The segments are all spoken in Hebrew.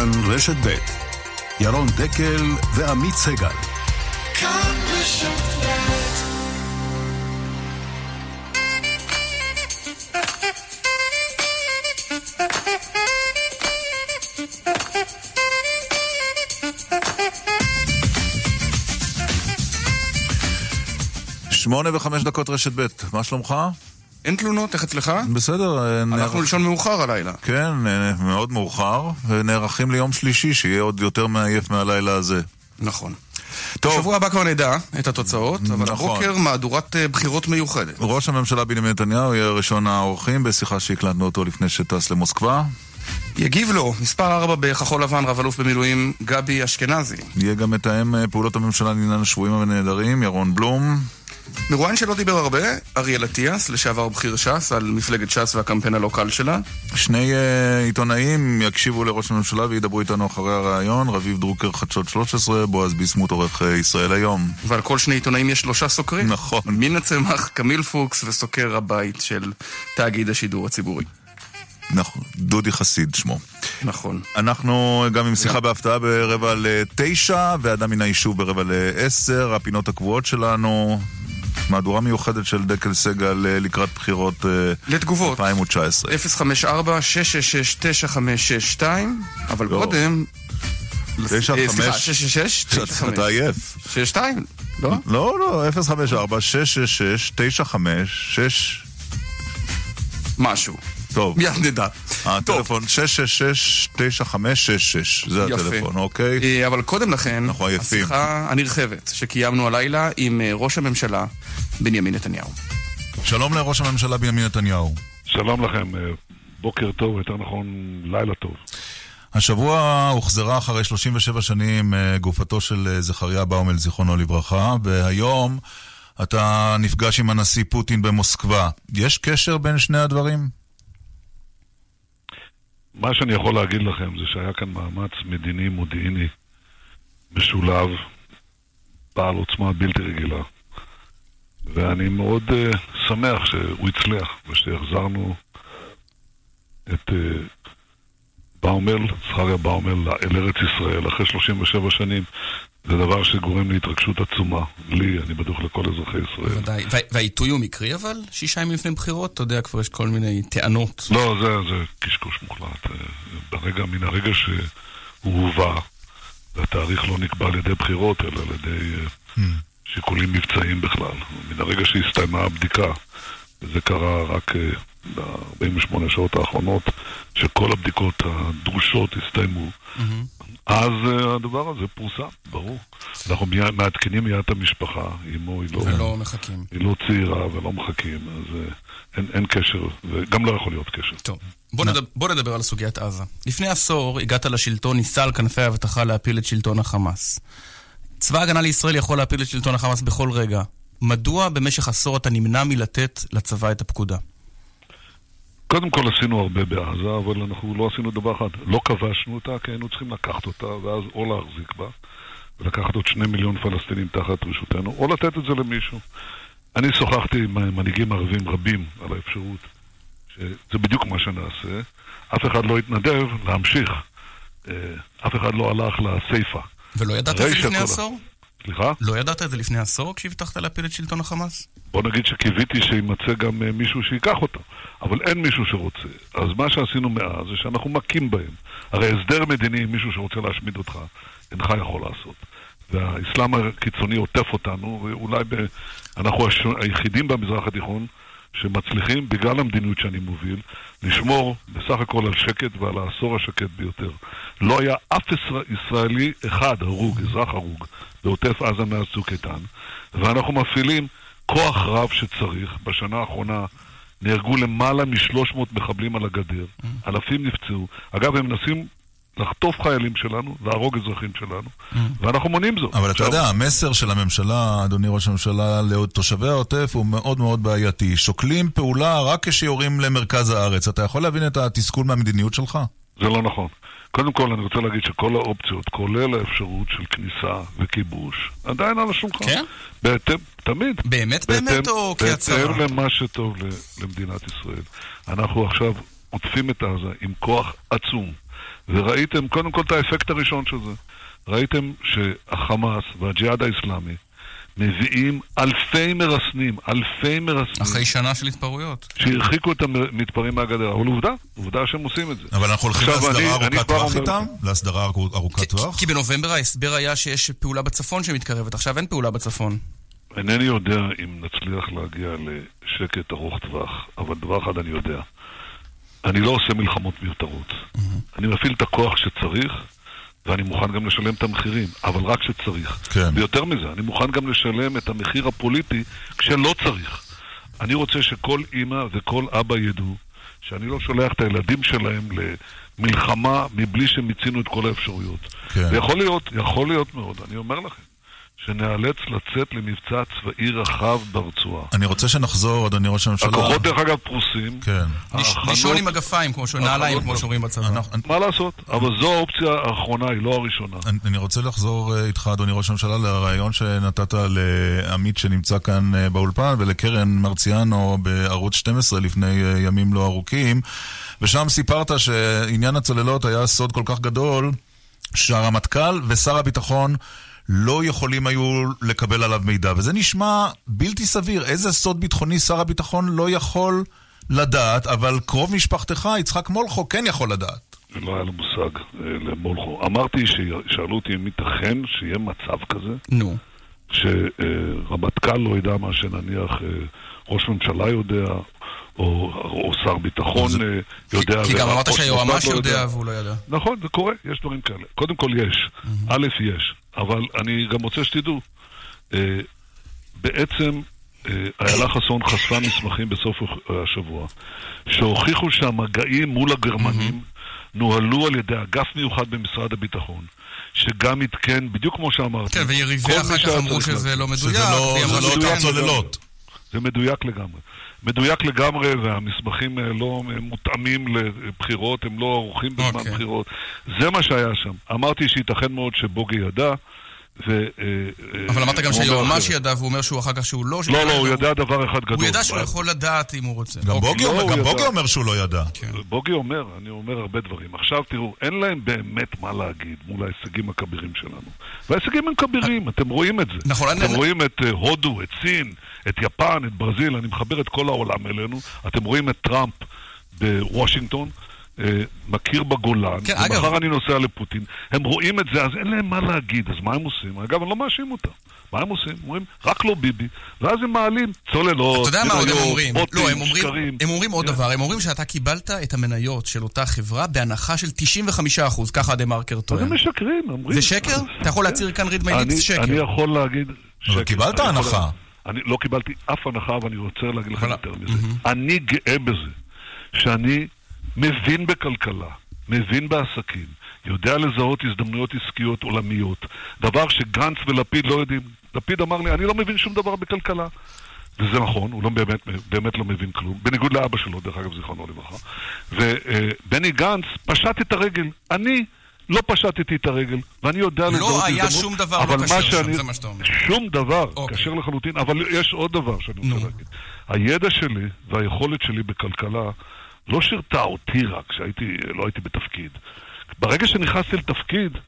כאן רשת ב' ירון דקל ועמית סגל. כאן רשת שמונה וחמש דקות רשת ב', מה שלומך? אין תלונות, איך אצלך? בסדר. אה, אנחנו לישון מאוחר הלילה. כן, אה, מאוד מאוחר, ונערכים ליום שלישי, שיהיה עוד יותר מעייף מהלילה הזה. נכון. טוב. בשבוע הבא כבר נדע את התוצאות, אבל נכון. הבוקר מהדורת אה, בחירות מיוחדת. ראש הממשלה בנימין נתניהו יהיה ראשון האורחים בשיחה שהקלטנו אותו לפני שטס למוסקבה. יגיב לו, מספר 4 בכחול לבן, רב אלוף במילואים גבי אשכנזי. יהיה גם מתאם פעולות הממשלה לעניין השבויים הנעדרים, ירון בלום. מרואיין שלא דיבר הרבה, אריאל אטיאס, לשעבר בכיר ש"ס, על מפלגת ש"ס והקמפיין הלוקל שלה. שני uh, עיתונאים יקשיבו לראש הממשלה וידברו איתנו אחרי הראיון, רביב דרוקר חדשות 13, בועז ביסמוט עורך uh, ישראל היום. ועל כל שני עיתונאים יש שלושה סוקרים. נכון. מינה צמח, קמיל פוקס וסוקר הבית של תאגיד השידור הציבורי. נכון, דודי חסיד שמו. נכון. אנחנו גם עם שיחה בהפתעה ברבע לתשע, ואדם מן היישוב ברבע לעשר, הפינות הקבועות שלנו. מהדורה מיוחדת של דקל סגל אה, לקראת בחירות אה, לתגובות 2019. 054-666-9562, אבל לא. קודם... 9, אה, סליחה, 666? אתה עייף. 62, לא? לא, לא, 054 666 956 משהו. טוב. מיד נדע. הטלפון 666-9566, זה הטלפון, אוקיי? אבל קודם לכן. השיחה הנרחבת שקיימנו הלילה עם ראש הממשלה בנימין נתניהו. שלום לראש הממשלה בנימין נתניהו. שלום לכם, אה, בוקר טוב, יותר נכון, לילה טוב. השבוע הוחזרה אחרי 37 שנים גופתו של זכריה באומל, זיכרונו לברכה, והיום אתה נפגש עם הנשיא פוטין במוסקבה. יש קשר בין שני הדברים? מה שאני יכול להגיד לכם זה שהיה כאן מאמץ מדיני מודיעיני משולב, בעל עוצמה בלתי רגילה. ואני מאוד uh, שמח שהוא הצליח ושהחזרנו את uh, באומל, זכריה באומל, אל ארץ ישראל אחרי 37 שנים. זה דבר שגורם להתרגשות עצומה. לי, אני בטוח לכל אזרחי ישראל. בוודאי. והעיתוי הוא מקרי אבל? שישה ימים לפני בחירות? אתה יודע, כבר יש כל מיני טענות. לא, זה, זה קשקוש מוחלט. אה, ברגע, מן הרגע שהוא הובא, והתאריך לא נקבע על ידי בחירות, אלא על ידי hmm. שיקולים מבצעיים בכלל. מן הרגע שהסתיימה הבדיקה, וזה קרה רק אה, ב-48 שעות האחרונות, שכל הבדיקות הדרושות הסתיימו. Mm-hmm. אז uh, הדבר הזה פורסם, ברור. אנחנו מעדכנים מיד את המשפחה, אמו היא לא... ולא מחכים. היא לא צעירה ולא מחכים, אז uh, אין, אין קשר, וגם לא יכול להיות קשר. טוב, בוא, נדבר, בוא נדבר על סוגיית עזה. לפני עשור הגעת לשלטון, ניסה על כנפי האבטחה להפיל את שלטון החמאס. צבא ההגנה לישראל יכול להפיל את שלטון החמאס בכל רגע. מדוע במשך עשור אתה נמנע מלתת לצבא את הפקודה? קודם כל עשינו הרבה בעזה, אבל אנחנו לא עשינו דבר אחד. לא כבשנו אותה, כי היינו צריכים לקחת אותה, ואז או להחזיק בה, ולקחת עוד שני מיליון פלסטינים תחת רשותנו, או לתת את זה למישהו. אני שוחחתי עם מנהיגים ערבים רבים על האפשרות שזה בדיוק מה שנעשה. אף אחד לא התנדב להמשיך. אה, אף אחד לא הלך לסייפה. ולא ידעת את זה לפני עשור? סליחה? לא ידעת את זה לפני עשור כשהבטחת להפיל את שלטון החמאס? בוא נגיד שקיוויתי שימצא גם אה, מישהו שייקח אותו, אבל אין מישהו שרוצה. אז מה שעשינו מאז זה שאנחנו מכים בהם. הרי הסדר מדיני עם מישהו שרוצה להשמיד אותך, אינך יכול לעשות. והאסלאם הקיצוני עוטף אותנו, ואולי ב... אנחנו היחידים במזרח התיכון שמצליחים, בגלל המדיניות שאני מוביל, לשמור בסך הכל על שקט ועל העשור השקט ביותר. לא היה אף ישראלי אחד הרוג, אזרח הרוג, בעוטף עזה מאז צוק איתן, ואנחנו מפעילים כוח רב שצריך. בשנה האחרונה נהרגו למעלה מ-300 מחבלים על הגדר, mm. אלפים נפצעו. אגב, הם מנסים לחטוף חיילים שלנו, להרוג אזרחים שלנו, mm. ואנחנו מונעים זאת. אבל. אתה יודע, המסר של הממשלה, אדוני ראש הממשלה, לתושבי העוטף הוא מאוד מאוד בעייתי. שוקלים פעולה רק כשיורים למרכז הארץ. אתה יכול להבין את התסכול מהמדיניות שלך? זה לא נכון. קודם כל, אני רוצה להגיד שכל האופציות, כולל האפשרות של כניסה וכיבוש, עדיין על השולחן. כן? בהתאם, תמיד. באמת בהתאם, באמת או כהצהרה? בהתאם למה שטוב למדינת ישראל. אנחנו עכשיו עוטפים את עזה עם כוח עצום. וראיתם קודם כל את האפקט הראשון של זה. ראיתם שהחמאס והג'יהאד האיסלאמי מביאים אלפי מרסנים, אלפי מרסנים. אחרי שנה של התפרעויות. שהרחיקו את המתפרעים מהגדר. אבל עובדה, עובדה שהם עושים את זה. אבל אנחנו הולכים להסדרה ארוכת טווח איתם? להסדרה ארוכת טווח? כי בנובמבר ההסבר היה שיש פעולה בצפון שמתקרבת, עכשיו אין פעולה בצפון. אינני יודע אם נצליח להגיע לשקט ארוך טווח, אבל דבר אחד אני יודע. אני לא עושה מלחמות מיותרות. אני מפעיל את הכוח שצריך. ואני מוכן גם לשלם את המחירים, אבל רק כשצריך. כן. ויותר מזה, אני מוכן גם לשלם את המחיר הפוליטי כשלא צריך. אני רוצה שכל אימא וכל אבא ידעו שאני לא שולח את הילדים שלהם למלחמה מבלי שמיצינו את כל האפשרויות. כן. ויכול להיות, יכול להיות מאוד, אני אומר לכם. שנאלץ לצאת למבצע צבאי רחב ברצועה. אני רוצה שנחזור, אדוני ראש הממשלה. הכוחות, דרך אגב, פרוסים. כן. לישון עם מגפיים, כמו נעליים, כמו שאומרים בצבא. מה לעשות? אבל זו האופציה האחרונה, היא לא הראשונה. אני רוצה לחזור אה, איתך, אדוני ראש הממשלה, לרעיון שנתת לעמית שנמצא כאן אה, באולפן, ולקרן מרציאנו בערוץ 12 לפני אה, ימים לא ארוכים, ושם סיפרת שעניין הצוללות היה סוד כל כך גדול, שהרמטכ"ל ושר הביטחון לא יכולים היו לקבל עליו מידע, וזה נשמע בלתי סביר. איזה סוד ביטחוני שר הביטחון לא יכול לדעת, אבל קרוב משפחתך, יצחק מולכו, כן יכול לדעת. לא היה לו מושג אה, למולכו. אמרתי, שאלו אותי אם ייתכן שיהיה מצב כזה. נו. שרמטכ"ל לא ידע מה שנניח אה, ראש ממשלה יודע, או, או שר ביטחון זה... אה, יודע. כי גם אמרת שהיועמ"ש לא יודע והוא לא ידע. נכון, זה קורה, יש דברים כאלה. קודם כל יש. א', יש. אבל אני גם רוצה שתדעו, אה, בעצם אה, איילה חסון חשפה מסמכים בסוף השבוע, שהוכיחו שהמגעים מול הגרמנים נוהלו על ידי אגף מיוחד במשרד הביטחון. שגם עדכן, בדיוק כמו שאמרתי. כן, ויריבי אחר כך אמרו שזה לא מדויק. שזה לא, זה לא אותן צוללות. זה מדויק לגמרי. מדויק לגמרי, והמסמכים אה, לא מותאמים לבחירות, הם לא ערוכים בזמן okay. אוקיי. בחירות. זה מה שהיה שם. אמרתי שייתכן מאוד שבוגי ידע. ו, אה, אבל אמרת גם שהיועמ"ש ידע, והוא אומר שהוא אחר כך שהוא לא... לא, לא, הוא ידע דבר אחד גדול. הוא ידע שהוא יכול לדעת אם הוא רוצה. גם אוקיי. בוגי אומר שהוא לא ידע. כן. בוגי אומר, אני אומר הרבה דברים. עכשיו תראו, אין להם באמת מה להגיד מול ההישגים הכבירים שלנו. וההישגים הם כבירים, אתם רואים את זה. נכון. אתם רואים את אה, הודו, את סין, את יפן, את ברזיל, אני מחבר את כל העולם אלינו. אתם רואים את טראמפ בוושינגטון. אה, מכיר בגולן, כן, ומחר אגב... אני נוסע לפוטין, הם רואים את זה, אז אין להם מה להגיד, אז מה הם עושים? אגב, אני לא מאשים אותם. מה הם עושים? הם אומרים, רק לא ביבי, ואז הם מעלים צוללות, אתה יודע מה עוד הם אומרים? לא, הם אומרים, שקרים. הם אומרים עוד yeah. דבר, הם אומרים שאתה קיבלת את המניות של אותה חברה בהנחה של 95%, ככה דה מרקר טוען. הם משקרים, אומרים. זה שקר? אתה יכול להצהיר כאן ריד מייניקס שקר. אני יכול להגיד שקר. אבל קיבלת הנחה. אני לא קיבלתי אף הנחה, ואני רוצה להגיד לכם יותר מזה. אני גאה בזה שאני מבין בכלכלה, מבין בעסקים, יודע לזהות הזדמנויות עסקיות עולמיות, דבר שגנץ ולפיד לא יודעים. לפיד אמר לי, אני לא מבין שום דבר בכלכלה. וזה נכון, הוא לא באמת, באמת לא מבין כלום, בניגוד לאבא שלו, דרך אגב, זיכרונו לברכה. ובני גנץ פשט את הרגל. אני לא פשטתי את הרגל, ואני יודע לא לזהות הזדמנות. לא היה שום דבר לא כשר שם, זה מה שאתה אומר. שום דבר אוקיי. כשר לחלוטין, אבל יש עוד דבר שאני רוצה להגיד. הידע שלי והיכולת שלי בכלכלה לא שירתה אותי רק, כשהייתי, לא הייתי בתפקיד. ברגע שנכנסתי לתפקיד,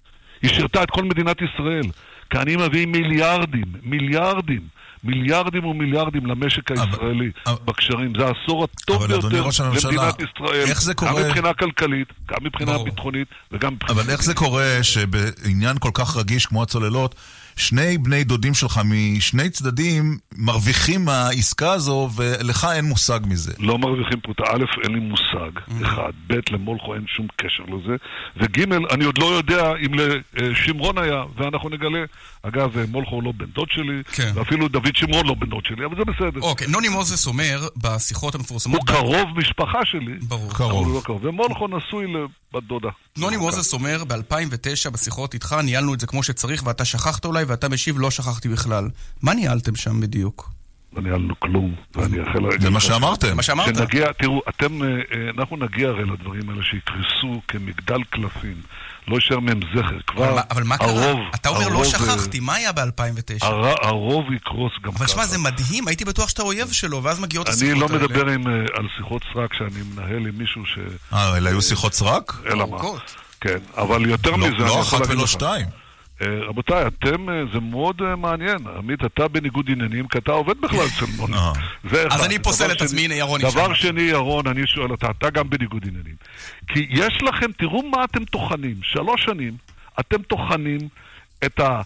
היא שירתה את כל מדינת ישראל. כי אני מביא מיליארדים, מיליארדים, מיליארדים ומיליארדים למשק הישראלי אבל, בקשרים. זה העשור הטוב ביותר למדינת ישראל. איך זה קורה? גם מבחינה כלכלית, גם מבחינה ברור. ביטחונית וגם מבחינה... אבל איך זה קורה שבעניין כל כך רגיש כמו הצוללות, שני בני דודים שלך משני צדדים מרוויחים מהעסקה הזו, ולך אין מושג מזה. לא מרוויחים פרוטה. א', אין לי מושג, mm. אחד. ב', למולכו אין שום קשר לזה. וג', אני עוד לא יודע אם לשמרון היה, ואנחנו נגלה. אגב, מולכו לא בן דוד שלי, כן. ואפילו דוד שמרון לא בן דוד שלי, אבל זה בסדר. אוקיי, נוני מוזס אומר בשיחות המפורסמות... הוא קרוב משפחה שלי. ברור. קרוב. לא קרוב. ומולכו נשוי לבת דודה. נוני מוזס אומר, ב-2009 בשיחות איתך ניהלנו את זה כמו שצריך, ואתה שכחת אולי, ואתה משיב לא שכחתי בכלל. מה ניהלתם שם בדיוק? לא ניהלנו כלום, ואני אאחל... זה מה שאמרתם. זה מה שאמרת. שנגיע, תראו, אתם, אה, אה, אנחנו נגיע הרי לדברים האלה שיקרסו כמגדל קלפים. לא יישאר מהם זכר. כבר אבל מה קרה? אתה אומר לא שכחתי, מה היה ב-2009? הרוב יקרוס גם ככה. אבל שמע, זה מדהים, הייתי בטוח שאתה אויב שלו, ואז מגיעות השיחות האלה. אני לא מדבר עם, אה, על שיחות סרק שאני מנהל עם מישהו ש... אה, אלה היו שיחות סרק? אלא מה? כן, אבל יותר לא- מזה, לא אחת ולא לך. שתיים. אה, רבותיי, אתם, אה, זה מאוד אה, מעניין. עמית, אתה בניגוד עניינים, כי אתה עובד בכלל אצל מוני. אז אני פוסל את עצמי, הנה ירון דבר. שני, ירון, אני שואל אותה, אתה גם בניגוד עניינים. כי יש לכם, תראו מה אתם טוחנים. שלוש שנים אתם טוחנים את ה...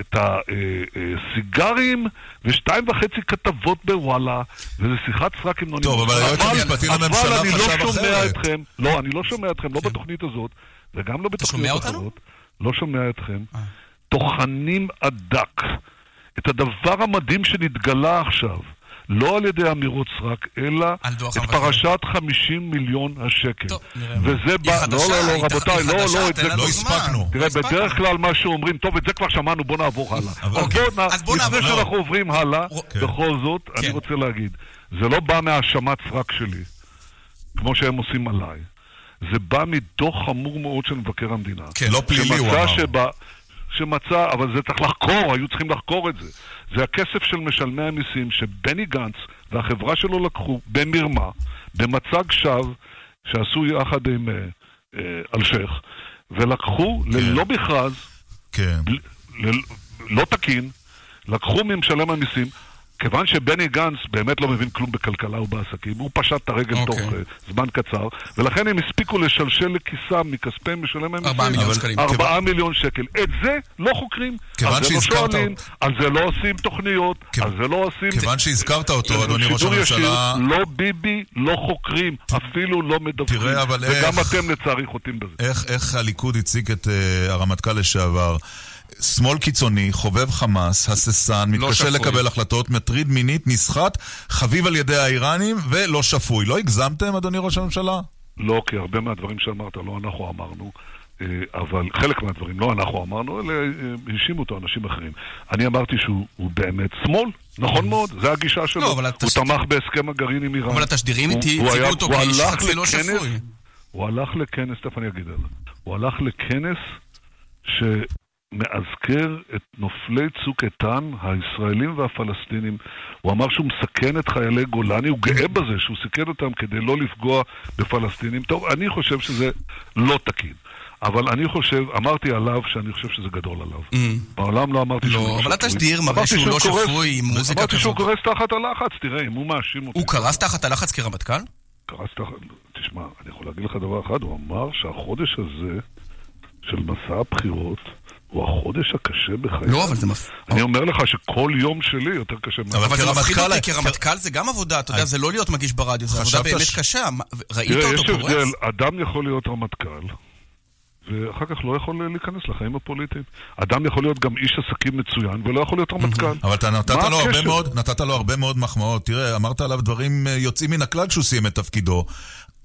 את הסיגרים ושתיים וחצי כתבות בוואלה, וזה שיחת סרק עם נוני. טוב, אבל היועץ המשפטי לממשלה אבל אני חשב לא שומע אחרת. אתכם, לא, אני לא שומע אתכם, לא בתוכנית הזאת, וגם לא כן. שומע בתוכניות אותנו? לא שומע אתכם. אה. טוחנים עד דק את הדבר המדהים שנתגלה עכשיו, לא על ידי אמירות סרק, אלא את. פרשת 50 מיליון השקל. טוב. וזה היא בא... חדשה, לא, לא, היא לא, רבותיי, היא לא, לא, את זה לא. הספקנו. תראה, הספקנו. בדרך כלל מה שאומרים, טוב, את זה כבר שמענו, בוא נעבור הלאה. אז אוקיי, בוא בוא נעבור. לפני שאנחנו עוברים הלאה, כן. בכל זאת, אני כן. רוצה להגיד, זה לא בא מהאשמת סרק שלי, כמו שהם עושים עליי. זה בא מדוח חמור מאוד של מבקר המדינה. כן. לא פלילי, הוא שמצא אמר. שבה, שמצא, אבל זה צריך לחקור, היו צריכים לחקור את זה. זה הכסף של משלמי המיסים שבני גנץ והחברה שלו לקחו במרמה, במצג שווא שעשו יחד עם אה, אה, אלשיך, ולקחו ללא מכרז, כן. ל- ל- לא תקין, לקחו ממשלם המיסים. כיוון שבני גנץ באמת לא מבין כלום בכלכלה ובעסקים, הוא פשט את הרגל אוקיי. תוך אה, זמן קצר, ולכן הם הספיקו לשלשל לכיסם מכספי משלם המיסים ארבעה מיליון אבל- שקלים. ארבעה מיליון שקל. את זה לא חוקרים, כיוון על זה לא שהזכרת- שואלים, על זה לא עושים תוכניות, כיו- על זה לא עושים... כיוון שהזכרת אותו, אדוני ראש הממשלה, לא ביבי, לא חוקרים, אפילו לא מדווחים. תראה, אבל וגם איך- אתם לצערי חוטאים בזה. איך, איך הליכוד הציג את uh, הרמטכ"ל לשעבר. שמאל קיצוני, חובב חמאס, הססן, לא מתקשה שפוי. לקבל החלטות, מטריד מינית, נסחט, חביב על ידי האיראנים ולא שפוי. לא הגזמתם, אדוני ראש הממשלה? לא, כי הרבה מהדברים שאמרת לא אנחנו אמרנו, אה, אבל חלק מהדברים לא אנחנו אמרנו, אלא אה, האשימו אותו אנשים אחרים. אני אמרתי שהוא הוא באמת שמאל, נכון מאוד, זו הגישה שלו. לא, אבל הוא תמך בהסכם הגרעין עם איראן. אבל התשדירים איתי הוא הציגו היה- אותו הוא כאיש חצי לא שפוי. הוא הלך לכנס, תכף אני אגיד על זה. הוא הלך לכנס שמאזכר את נופלי צוק איתן, הישראלים והפלסטינים. הוא אמר שהוא מסכן את חיילי גולני, הוא גאה בזה שהוא סיכן אותם כדי לא לפגוע בפלסטינים. טוב, אני חושב שזה לא תקין. אבל אני חושב, אמרתי עליו שאני חושב שזה גדול עליו. Mm. בעולם לא אמרתי לא, שהוא אבל שפוי. התשדיר מראה אמרתי שהוא לא שפוי עם מוזיקה אמרתי שהוא כזאת. קורס תחת הלחץ, תראה, אם הוא מאשים אותי. הוא קרס תחת הלחץ כרמטכ"ל? קרס תחת... תשמע, אני יכול להגיד לך דבר אחד, הוא אמר שהחודש הזה של מסע הבחירות הוא החודש הקשה בחיי. לא, אבל זה מפ... אני אומר לך שכל יום שלי יותר קשה אבל אבל זה מפחיד כרמטכ"ל- אותי, כי רמטכ"ל זה גם עבודה, אתה יודע, זה לא להיות מגיש ברדיו, זה עבודה באמת קשה. מה- ראית תראה, יש אותו הבדל, קורס? אדם יכול להיות רמטכ"ל, ואחר כך לא יכול להיכנס לחיים הפוליטיים. אדם יכול להיות גם איש עסקים מצוין, ולא יכול להיות רמטכ"ל. אבל אתה נתת מה לו, הרבה? מאוד, נתת לו הרבה מאוד מחמאות. תראה, אמרת עליו דברים אה, יוצאים מן הכלל כשהוא סיים את תפקידו.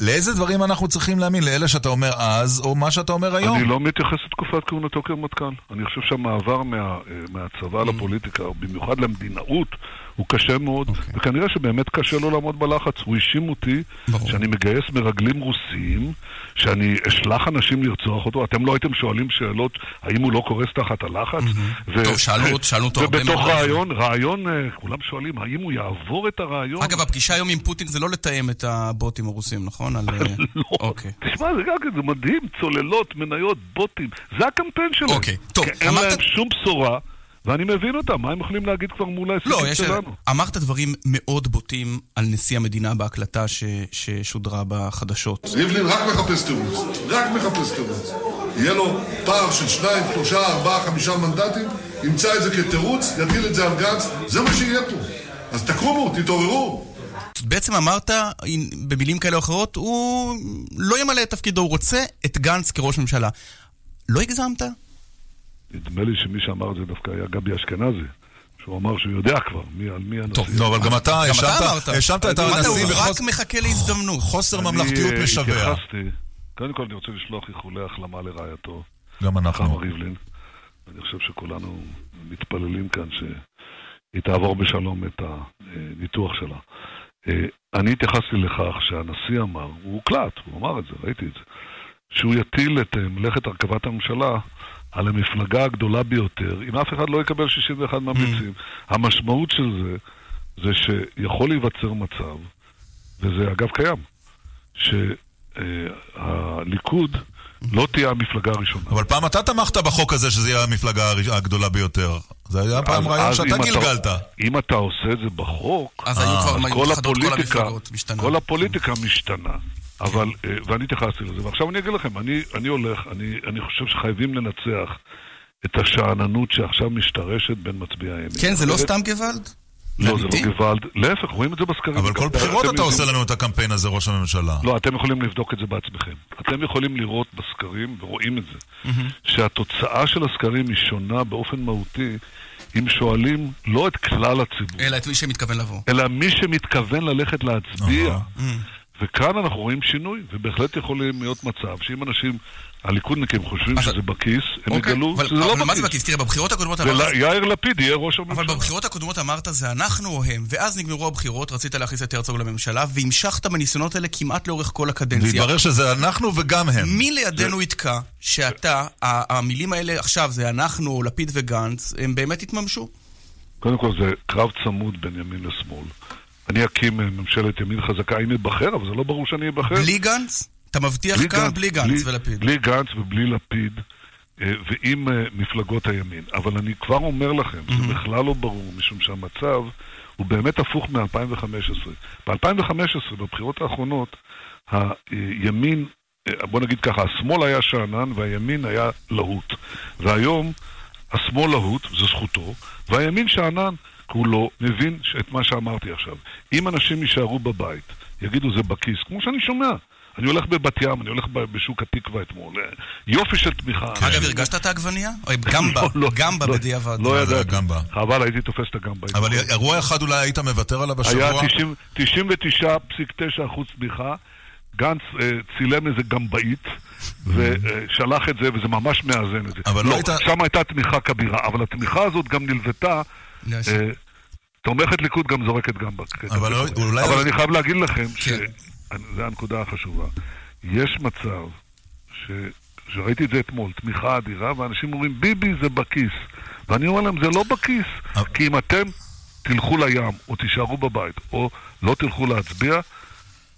לאיזה דברים אנחנו צריכים להאמין? לאלה שאתה אומר אז, או מה שאתה אומר היום? אני לא מתייחס לתקופת כהונתו כרמטכ"ל. אני חושב שהמעבר מה, אה, מהצבא לפוליטיקה, במיוחד למדינאות, הוא קשה מאוד, אוקיי. וכנראה שבאמת קשה לו לעמוד בלחץ. הוא האשים אותי ברור. שאני מגייס מרגלים רוסיים, שאני אשלח אנשים לרצוח אותו. אתם לא הייתם שואלים שאלות האם הוא לא קורס תחת הלחץ? ו- טוב, שאלנו- ו- שאלנו אותו הרבה ובתוך מאוד. רעיון, רעיון, אה, כולם שואלים האם הוא יעבור את הרעיון? אגב, הפגישה היום עם פוטין זה לא לתאם את הבוטים הרוסים, נכון? על, אה, לא. אוקיי. תשמע, זה גם כן, זה מדהים, צוללות, מניות, בוטים, זה הקמפיין שלהם. אוקיי, טוב, כי אין להם שום בשורה, ואני מבין אותם, מה הם יכולים להגיד כבר מול לא, ההישגים יש... שלנו? אמרת דברים מאוד בוטים על נשיא המדינה בהקלטה ש... ששודרה בחדשות. ריבלין רק מחפש תירוץ, רק מחפש תירוץ. יהיה לו פער של שניים, שלושה, ארבעה, חמישה מנדטים, ימצא את זה כתירוץ, יטיל את זה על גנץ, זה מה שיהיה פה. אז תקומו, תתעוררו. בעצם אמרת, במילים כאלה או אחרות, הוא לא ימלא את תפקידו, הוא רוצה את גנץ כראש ממשלה. לא הגזמת? נדמה לי שמי שאמר את זה דווקא היה גבי אשכנזי, שהוא אמר שהוא יודע כבר מי, על מי הנשיא. טוב, לא, אבל גם אתה האשמת את אמרת, הנשיא הוא רק בחוסר- מחכה להזדמנות. חוסר אני, ממלכתיות משווע. התייחסתי, קודם כל אני רוצה לשלוח איחולי החלמה לרעייתו, גם חמה אנחנו. ריבלין. אני חושב שכולנו מתפללים כאן שהיא תעבור בשלום את הניתוח שלה. אה, אני התייחסתי לכך שהנשיא אמר, הוא הוקלט, הוא אמר את זה, ראיתי את זה, שהוא יטיל את אה, מלאכת הרכבת הממשלה על המפלגה הגדולה ביותר, אם אף אחד לא יקבל 61 ממליצים. המשמעות של זה, זה שיכול להיווצר מצב, וזה אגב קיים, שהליכוד לא תהיה המפלגה הראשונה. אבל פעם אתה תמכת בחוק הזה שזה יהיה המפלגה הגדולה ביותר. זה היה פעם רעיון שאתה גילגלת. אם אתה עושה את זה בחוק, אז כל הפוליטיקה, משתנה. אבל, אה, ואני התייחסתי לזה, ועכשיו אני אגיד לכם, אני, אני הולך, אני, אני חושב שחייבים לנצח את השאננות שעכשיו משתרשת בין מצביעי הימין. כן, זה לא אחרת- סתם גוואלד? לא, זה? לא גוואלד, להפך, רואים את זה בסקרים. אבל כל בחירות אתה עושה לנו את הקמפיין הזה, ראש הממשלה. לא, אתם יכולים לבדוק את זה בעצמכם. אתם יכולים לראות בסקרים, ורואים את זה, שהתוצאה של הסקרים היא שונה באופן מהותי אם שואלים לא את כלל הציבור, אלא את מי שמתכוון לבוא. אלא מי שמתכוון ללכת להצביע. וכאן אנחנו רואים שינוי, ובהחלט יכולים להיות מצב שאם אנשים, הליכודניקים חושבים אז- שזה בכיס, הם אוקיי, יגלו אבל- שזה לא אבל מה זה בכיס. בכיס? תראה, בבחירות הקודמות אמרת... ויאיר לפיד יהיה ראש אבל הממשלה. בבחירות הקודמות אמרת זה אנחנו או הם, ואז נגמרו הבחירות, רצית להכניס את הרצוג לממשלה, והמשכת בניסיונות האלה כמעט לאורך כל הקדנציה. והתברר שזה אנחנו וגם הם. מי לידינו יתקע שאתה, המילים האלה עכשיו זה אנחנו, לפיד וגנץ, הם באמת יתממשו? קודם כל זה קרב צמוד בין ימין לשמאל. אני אקים ממשלת ימין חזקה, אם אבחר, אבל זה לא ברור שאני אבחר. בלי גנץ? אתה מבטיח כאן בלי גנץ ולפיד. בלי גנץ ובלי לפיד, אה, ועם אה, מפלגות הימין. אבל אני כבר אומר לכם, זה בכלל לא ברור, משום שהמצב הוא באמת הפוך מ-2015. ב-2015, בבחירות האחרונות, הימין, אה, בוא נגיד ככה, השמאל היה שאנן והימין היה להוט. והיום השמאל להוט, זו זכותו, והימין שאנן, הוא לא מבין את מה שאמרתי עכשיו. אם אנשים יישארו בבית, יגידו זה בכיס, כמו שאני שומע. אני הולך בבת ים, אני הולך בשוק התקווה אתמול. אה, יופי של תמיכה. אגב, הרגשת את העגבנייה? גמבה, לא, לא, גמבה לא, בדיעבד. לא זה ידעתי. חבל, הייתי תופס את הגמבה. אבל אירוע אחד אולי היית מוותר עליו היה בשבוע? 90 99.9% תמיכה. גנץ אה, צילם איזה גמבאית ושלח את זה, וזה ממש מאזן את זה. אבל לא היית- שם הייתה תמיכה כבירה, אבל התמיכה הזאת גם נלוותה. אה, תומכת ליכוד גם זורקת גמבה. אבל לא- אולי- אבל אני חייב להגיד לכם, כן. שזו הנקודה החשובה, יש מצב, ש... שראיתי את זה אתמול, תמיכה אדירה, ואנשים אומרים, ביבי זה בכיס. ואני אומר להם, זה לא בכיס, אבל- כי אם אתם תלכו לים, או תישארו בבית, או לא תלכו להצביע,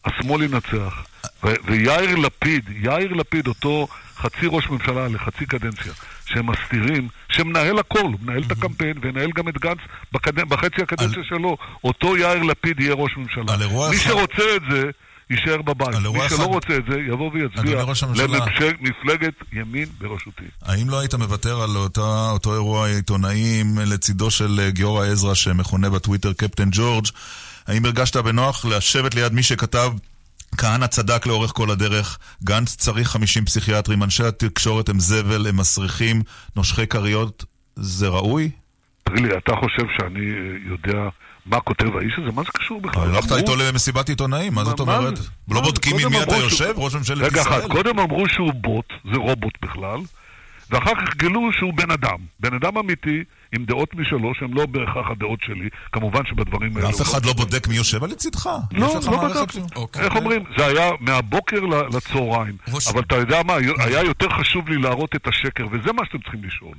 השמאל ינצח. ויאיר לפיד, יאיר לפיד, אותו חצי ראש ממשלה לחצי קדנציה, שהם מסתירים, שמנהל הכל, הוא מנהל את הקמפיין וינהל גם את גנץ בקד... בחצי הקדנציה שלו, אותו יאיר לפיד יהיה ראש ממשלה. על מי אחד- שרוצה את זה, יישאר בבית. על מי אירוע שלא אחד- רוצה את זה, יבוא ויצביע. למפלגת ימין בראשותי. האם לא היית מוותר על אותה, אותו אירוע עיתונאים לצידו של אה, גיורא עזרא שמכונה בטוויטר קפטן ג'ורג'? האם הרגשת בנוח לשבת ליד מי שכתב כהנא צדק לאורך כל הדרך, גנץ צריך 50 פסיכיאטרים, אנשי התקשורת הם זבל, הם מסריחים, נושכי כריות, זה ראוי? תגיד לי, אתה חושב שאני אה, יודע מה כותב האיש הזה? מה זה קשור בכלל? הלכת איתו למסיבת עיתונאים, מה זאת אומרת? לא? בודקים עם מי אתה יושב, ראש ממשלת רגע ישראל? אחד, קודם אמרו שהוא בוט, זה רובוט בכלל, ואחר כך גילו שהוא בן אדם. בן אדם אמיתי, עם דעות משלו, שהן לא בהכרח הדעות שלי, כמובן שבדברים האלה... ואף הוא אחד לא בודק מי יושב על לצידך? לא, לא בדקתי. אוקיי. איך אומרים? זה היה מהבוקר לצהריים. אבל אתה יודע מה, היה יותר חשוב לי להראות את השקר, וזה מה שאתם צריכים לשאול.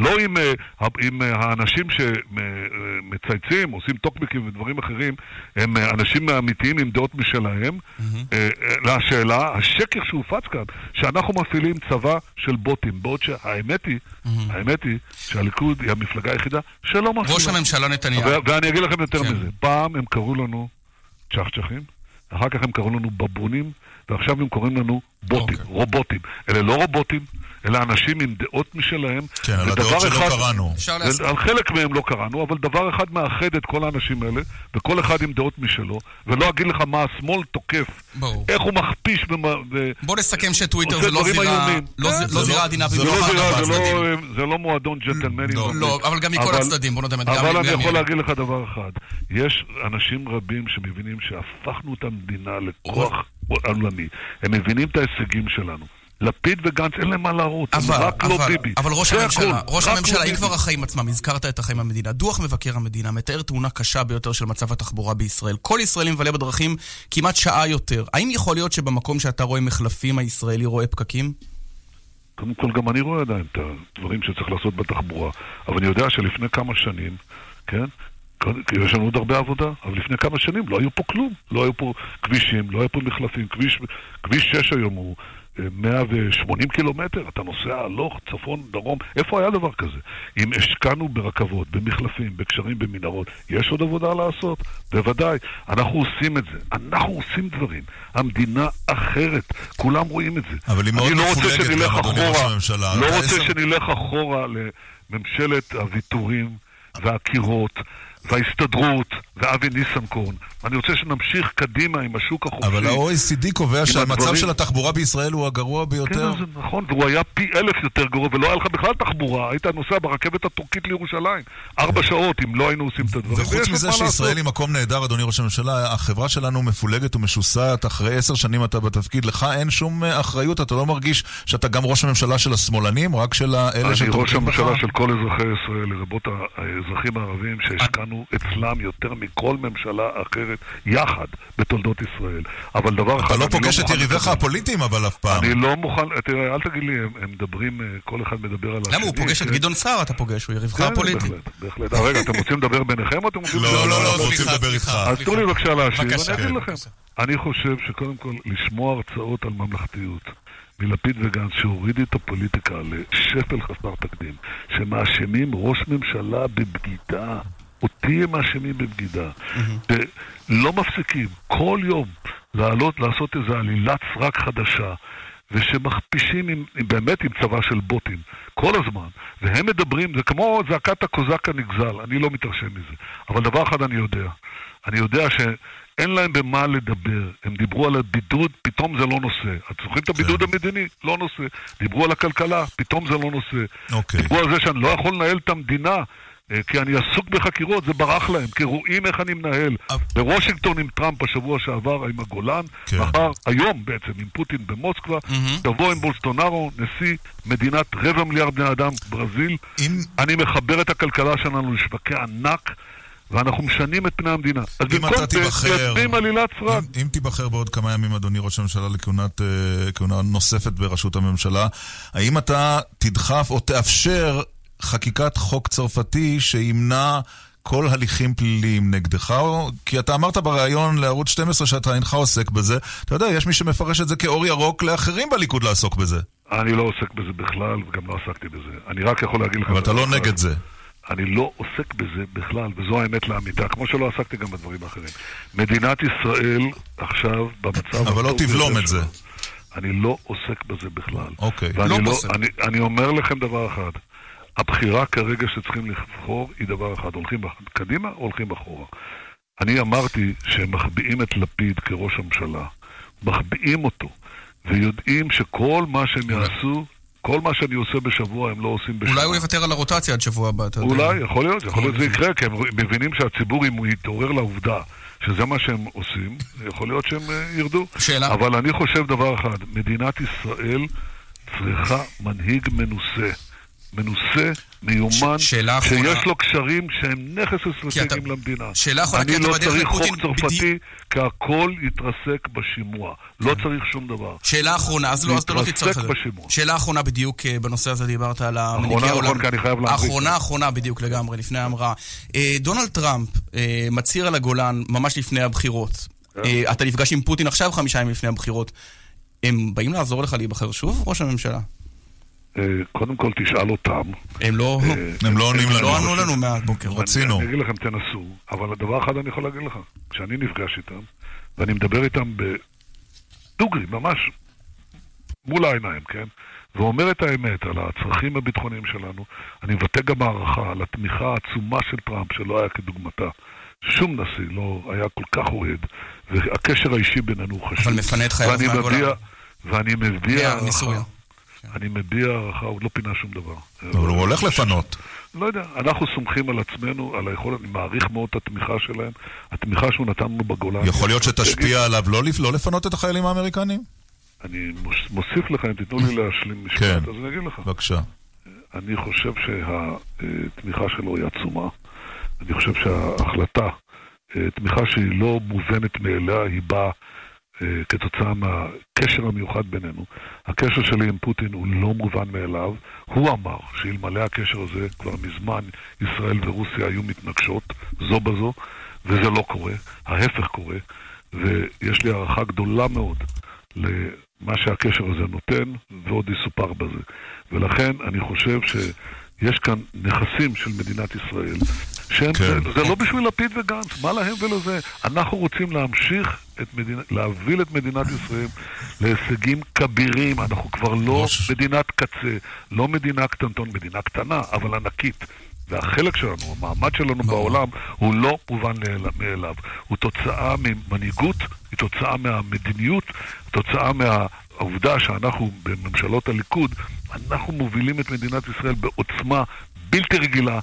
לא עם, אה, עם אה, האנשים שמצייצים, עושים טוקבקים ודברים אחרים, הם אה, אנשים אמיתיים עם דעות משלהם. אה, אה, לשאלה, השקר שהופץ כאן, שאנחנו מפעילים צבא של בוטים, בעוד שהאמת היא, האמת היא שהליכוד היא המפלגה היחידה שלא מפעילה. ראש הממשלה נתניהו. ו- ואני אגיד לכם יותר כן. מזה. פעם הם קראו לנו צ'חצ'חים, אחר כך הם קראו לנו בבונים, ועכשיו הם קוראים לנו בוטים, אוקיי. רובוטים. אלה לא רובוטים, אלא אנשים עם דעות משלהם. כן, על הדעות שלא אחד- קראנו. להסכים. על חלק מהם לא קראנו, אבל דבר אחד מאחד את כל האנשים האלה, וכל אחד עם דעות משלו, ולא אגיד לך מה השמאל תוקף, ברור. איך הוא מכפיש ומה- ו... בוא נסכם שטוויטר זה לא זירה. לא כן, ז- זה לא לא- זירה עדינה זה זה לא לא, זירה, זה. לא, זה לא מועדון ג'נטלמנים. לא. לא, אבל גם מכל אבל- הצדדים, בוא גם אבל אני גם יכול. להגיד לך דבר אחד. יש אנשים רבים שמבינים שהפכנו את המדינה לכוח עולמי. הם מבינים את ההישגים שלנו. לפיד וגנץ אין להם מה להראות, אבל, רק לא אבל, ביבי. אבל ראש הממשלה, הכל, ראש הממשלה, לא אם. כבר החיים עצמם, הזכרת את החיים במדינה, דוח מבקר המדינה מתאר תמונה קשה ביותר של מצב התחבורה בישראל. כל ישראלי מבלה בדרכים כמעט שעה יותר. האם יכול להיות שבמקום שאתה רואה מחלפים, הישראלי רואה פקקים? קודם כל, גם אני רואה עדיין את הדברים שצריך לעשות בתחבורה, אבל אני יודע שלפני כמה שנים, כן? יש לנו עוד הרבה עבודה, אבל לפני כמה שנים לא היו פה כלום. לא היו פה כבישים, לא היו פה מחלפים. כביש, כביש 6 היום הוא 180 קילומטר, אתה נוסע הלוך, צפון, דרום, איפה היה דבר כזה? אם השקענו ברכבות, במחלפים, בקשרים, במנהרות, יש עוד עבודה לעשות? בוודאי. אנחנו עושים את זה. אנחנו עושים דברים. המדינה אחרת, כולם רואים את זה. אבל היא מאוד אני לא מפולגת גם, אדוני ראש הממשלה. לא אתה רוצה עשר- שנלך אחורה לממשלת הוויתורים והקירות. וההסתדרות, ואבי ניסנקורן. אני רוצה שנמשיך קדימה עם השוק החופשי. אבל ה-OECD קובע שהמצב הדברים- של התחבורה בישראל הוא הגרוע כן, ביותר. זה נכון, והוא היה פי אלף יותר גרוע, ולא היה לך בכלל תחבורה, היית נוסע ברכבת הטורקית לירושלים. ארבע שעות, אם לא היינו עושים את הדברים. וחוץ מזה שישראל. היא מקום נהדר, אדוני ראש הממשלה, החברה שלנו מפולגת ומשוסעת, אחרי עשר שנים אתה בתפקיד, לך אין שום אה, אחריות, אתה לא מרגיש שאתה גם ראש הממשלה של השמאלנים, רק של אני ראש שתומכים בך? הממשלה של כל אזרחי ישראל, לרבות האזרחים הערבים, שהשקענו אצלם יותר מכל ממשלה אחרת, יחד, בתולדות ישראל. אבל דבר אחד... אתה לא אני פוגש את יריביך. הפוליטיים, אבל אף פעם. אני לא מוכן, תראה, אל תגיד לי, הם, מדברים, אה, כל אחד מדבר על השני. למה הוא פוגש את. גדעון סער, אתה פוגש, הוא יריבך כן, הפוליטי. בהחלט, בהחלט. אה, רגע, אתם רוצים לדבר ביניכם או אתם רוצים... לא, לדבר לא, על לא, החוק? רוצים לדבר. איתך. אז תנו לי בבקשה להשיב. ואני אגיד לכם. אני חושב שקודם כל, לשמוע הרצאות על ממלכתיות מלפיד וגנץ, שהוריד את הפוליטיקה לשפל חסר תקדים, שמאשימים ראש ממשלה בבגידה. אותי הם מאשימים בבגידה. ולא מפסיקים, כל יום, לעלות, לעשות איזו עלילת סרק חדשה. ושמכפישים עם, עם, באמת עם צבא של בוטים, כל הזמן. והם מדברים, זה כמו זעקת הקוזק הנגזל, אני לא מתרשם מזה. אבל דבר אחד אני יודע, אני יודע שאין להם במה לדבר. הם דיברו על הבידוד, פתאום זה לא נושא. אתם זוכרים את הבידוד המדיני? לא נושא. דיברו על הכלכלה, פתאום זה לא נושא. אוקיי. דיברו על זה שאני לא יכול לנהל את המדינה. אה, כי אני עסוק בחקירות, זה ברח להם, כי רואים איך אני מנהל. בוושינגטון עם טראמפ בשבוע שעבר, עם הגולן, כן. מחר, היום בעצם, עם פוטין במוסקבה, תבוא עם בולסטונארו, נשיא מדינת רבע מיליארד בני אדם, ברזיל. אני מחבר את הכלכלה שלנו לשווקי ענק, ואנחנו משנים את פני המדינה. אז אם במקום אתה זה, מייצרים עלילת סרק. אם, אם תיבחר בעוד כמה ימים, אדוני ראש הממשלה, לכהונת, אה, כהונה נוספת בראשות הממשלה, האם אתה תדחף או תאפשר חקיקת חוק צרפתי שימנע כל הליכים פליליים נגדך? כי אתה אמרת בריאיון לערוץ 12 שאתה אינך עוסק בזה. אתה יודע, יש מי שמפרש את זה כאור ירוק לאחרים בליכוד לעסוק בזה. אני לא עוסק בזה בכלל, וגם לא עסקתי בזה. אני רק יכול להגיד לך... אבל אתה לא אחד. נגד זה. אני לא עוסק בזה בכלל, וזו האמת לאמיתה, כמו שלא עסקתי גם בדברים האחרים. מדינת ישראל עכשיו במצב... אבל לא תבלום את זה. אני לא עוסק בזה בכלל. אוקיי. לא לא, פוסק. אני, אני אומר לכם דבר אחד, הבחירה כרגע שצריכים לבחור היא דבר אחד, הולכים קדימה או הולכים אחורה. אני אמרתי שהם מחביאים את לפיד כראש הממשלה, מחביאים אותו, ויודעים שכל מה שהם יעשו, כל מה שאני עושה בשבוע הם לא עושים בשנה. אולי הוא יוותר על הרוטציה עד שבוע הבא, אתה יודע. אולי, יכול להיות, יכול להיות שזה יקרה, כי הם מבינים שהציבור, אם הוא יתעורר לעובדה שזה מה שהם עושים, יכול להיות שהם אה, ירדו. שאלה. אבל אני חושב דבר אחד, מדינת ישראל צריכה מנהיג מנוסה. מנוסה, מיומן, ש- אחרונה. שיש לו קשרים שהם נכס כי אסטרטגי אתה- למדינה. שאלה אחרונה, אני לא צריך חוק צרפתי, כי הכל יתרסק בשימוע. לא צריך שום דבר. שאלה אחרונה, אז לא, אז אתה לא תצטרך זה. בשימוע. שאלה אחרונה בדיוק אה, בנושא הזה, דיברת על המנהיגי אחרונה, העולם. נכון, כי אני חייב להמריץ. האחרונה, האחרונה בדיוק לגמרי, לפני ההמראה. אה, דונלד טראמפ אה, מצהיר על הגולן ממש לפני הבחירות. כן. אה, אתה נפגש עם פוטין עכשיו חמישה ימים לפני הבחירות. הם באים לעזור לך להיבחר שוב, ראש הממשלה? אה, קודם כל תשאל אותם. הם לא... אה, הם לא עונים לנו. לא ענו לנו מהבוקר. רצינו. אני אגיד לכם, תנסו, אבל דבר אחד אני יכול להגיד לך, כשאני נפגש איתם, ואני מדבר איתם בדוגרי, ממש מול העיניים, כן? ואומר את האמת על הצרכים הביטחוניים שלנו, אני מבטא גם הערכה על התמיכה העצומה של טראמפ, שלא היה כדוגמתה. שום נשיא לא היה כל כך אוהד, והקשר האישי בינינו הוא חשוב. אבל מפנה את חייו ואני מהגולן. ואני מביע הערכה. מסוריה. אני מביע הערכה, הוא לא פינה שום דבר. אבל הוא הולך לפנות. לא יודע, אנחנו סומכים על עצמנו, על היכולת, אני מעריך מאוד את התמיכה שלהם, התמיכה שהוא נתן לנו בגולן. יכול להיות. שתשפיע עליו לא לפ- לא לפנות את החיילים האמריקנים? אני מוס- מוסיף לך, אם תיתנו לי להשלים משפט, כן. אז אני אגיד לך. בבקשה. אני חושב שהתמיכה שלו היא עצומה. אני חושב שההחלטה, אה, תמיכה שהיא לא מובנת מאליה, היא באה אה, כתוצאה מהקשר המיוחד בינינו. הקשר שלי עם פוטין הוא לא מובן מאליו. הוא אמר שאלמלא הקשר הזה, כבר מזמן ישראל ורוסיה היו מתנגשות זו בזו, וזה לא קורה. ההפך קורה, ויש לי הערכה גדולה מאוד מה שהקשר הזה נותן, ועוד יסופר בזה. ולכן אני חושב שיש כאן נכסים של מדינת ישראל, שהם, כן. זה, זה לא בשביל לפיד וגנץ, מה להם ולזה? אנחנו רוצים להמשיך את מדינה, להוביל את מדינת ישראל להישגים כבירים. אנחנו כבר לא מדינת קצה, לא מדינה קטנטון, מדינה קטנה, אבל ענקית. והחלק שלנו, המעמד שלנו בעולם, הוא לא מובן מאליו. הוא תוצאה ממנהיגות, היא תוצאה מהמדיניות, תוצאה מהעובדה שאנחנו בממשלות הליכוד, אנחנו מובילים את מדינת ישראל בעוצמה בלתי רגילה,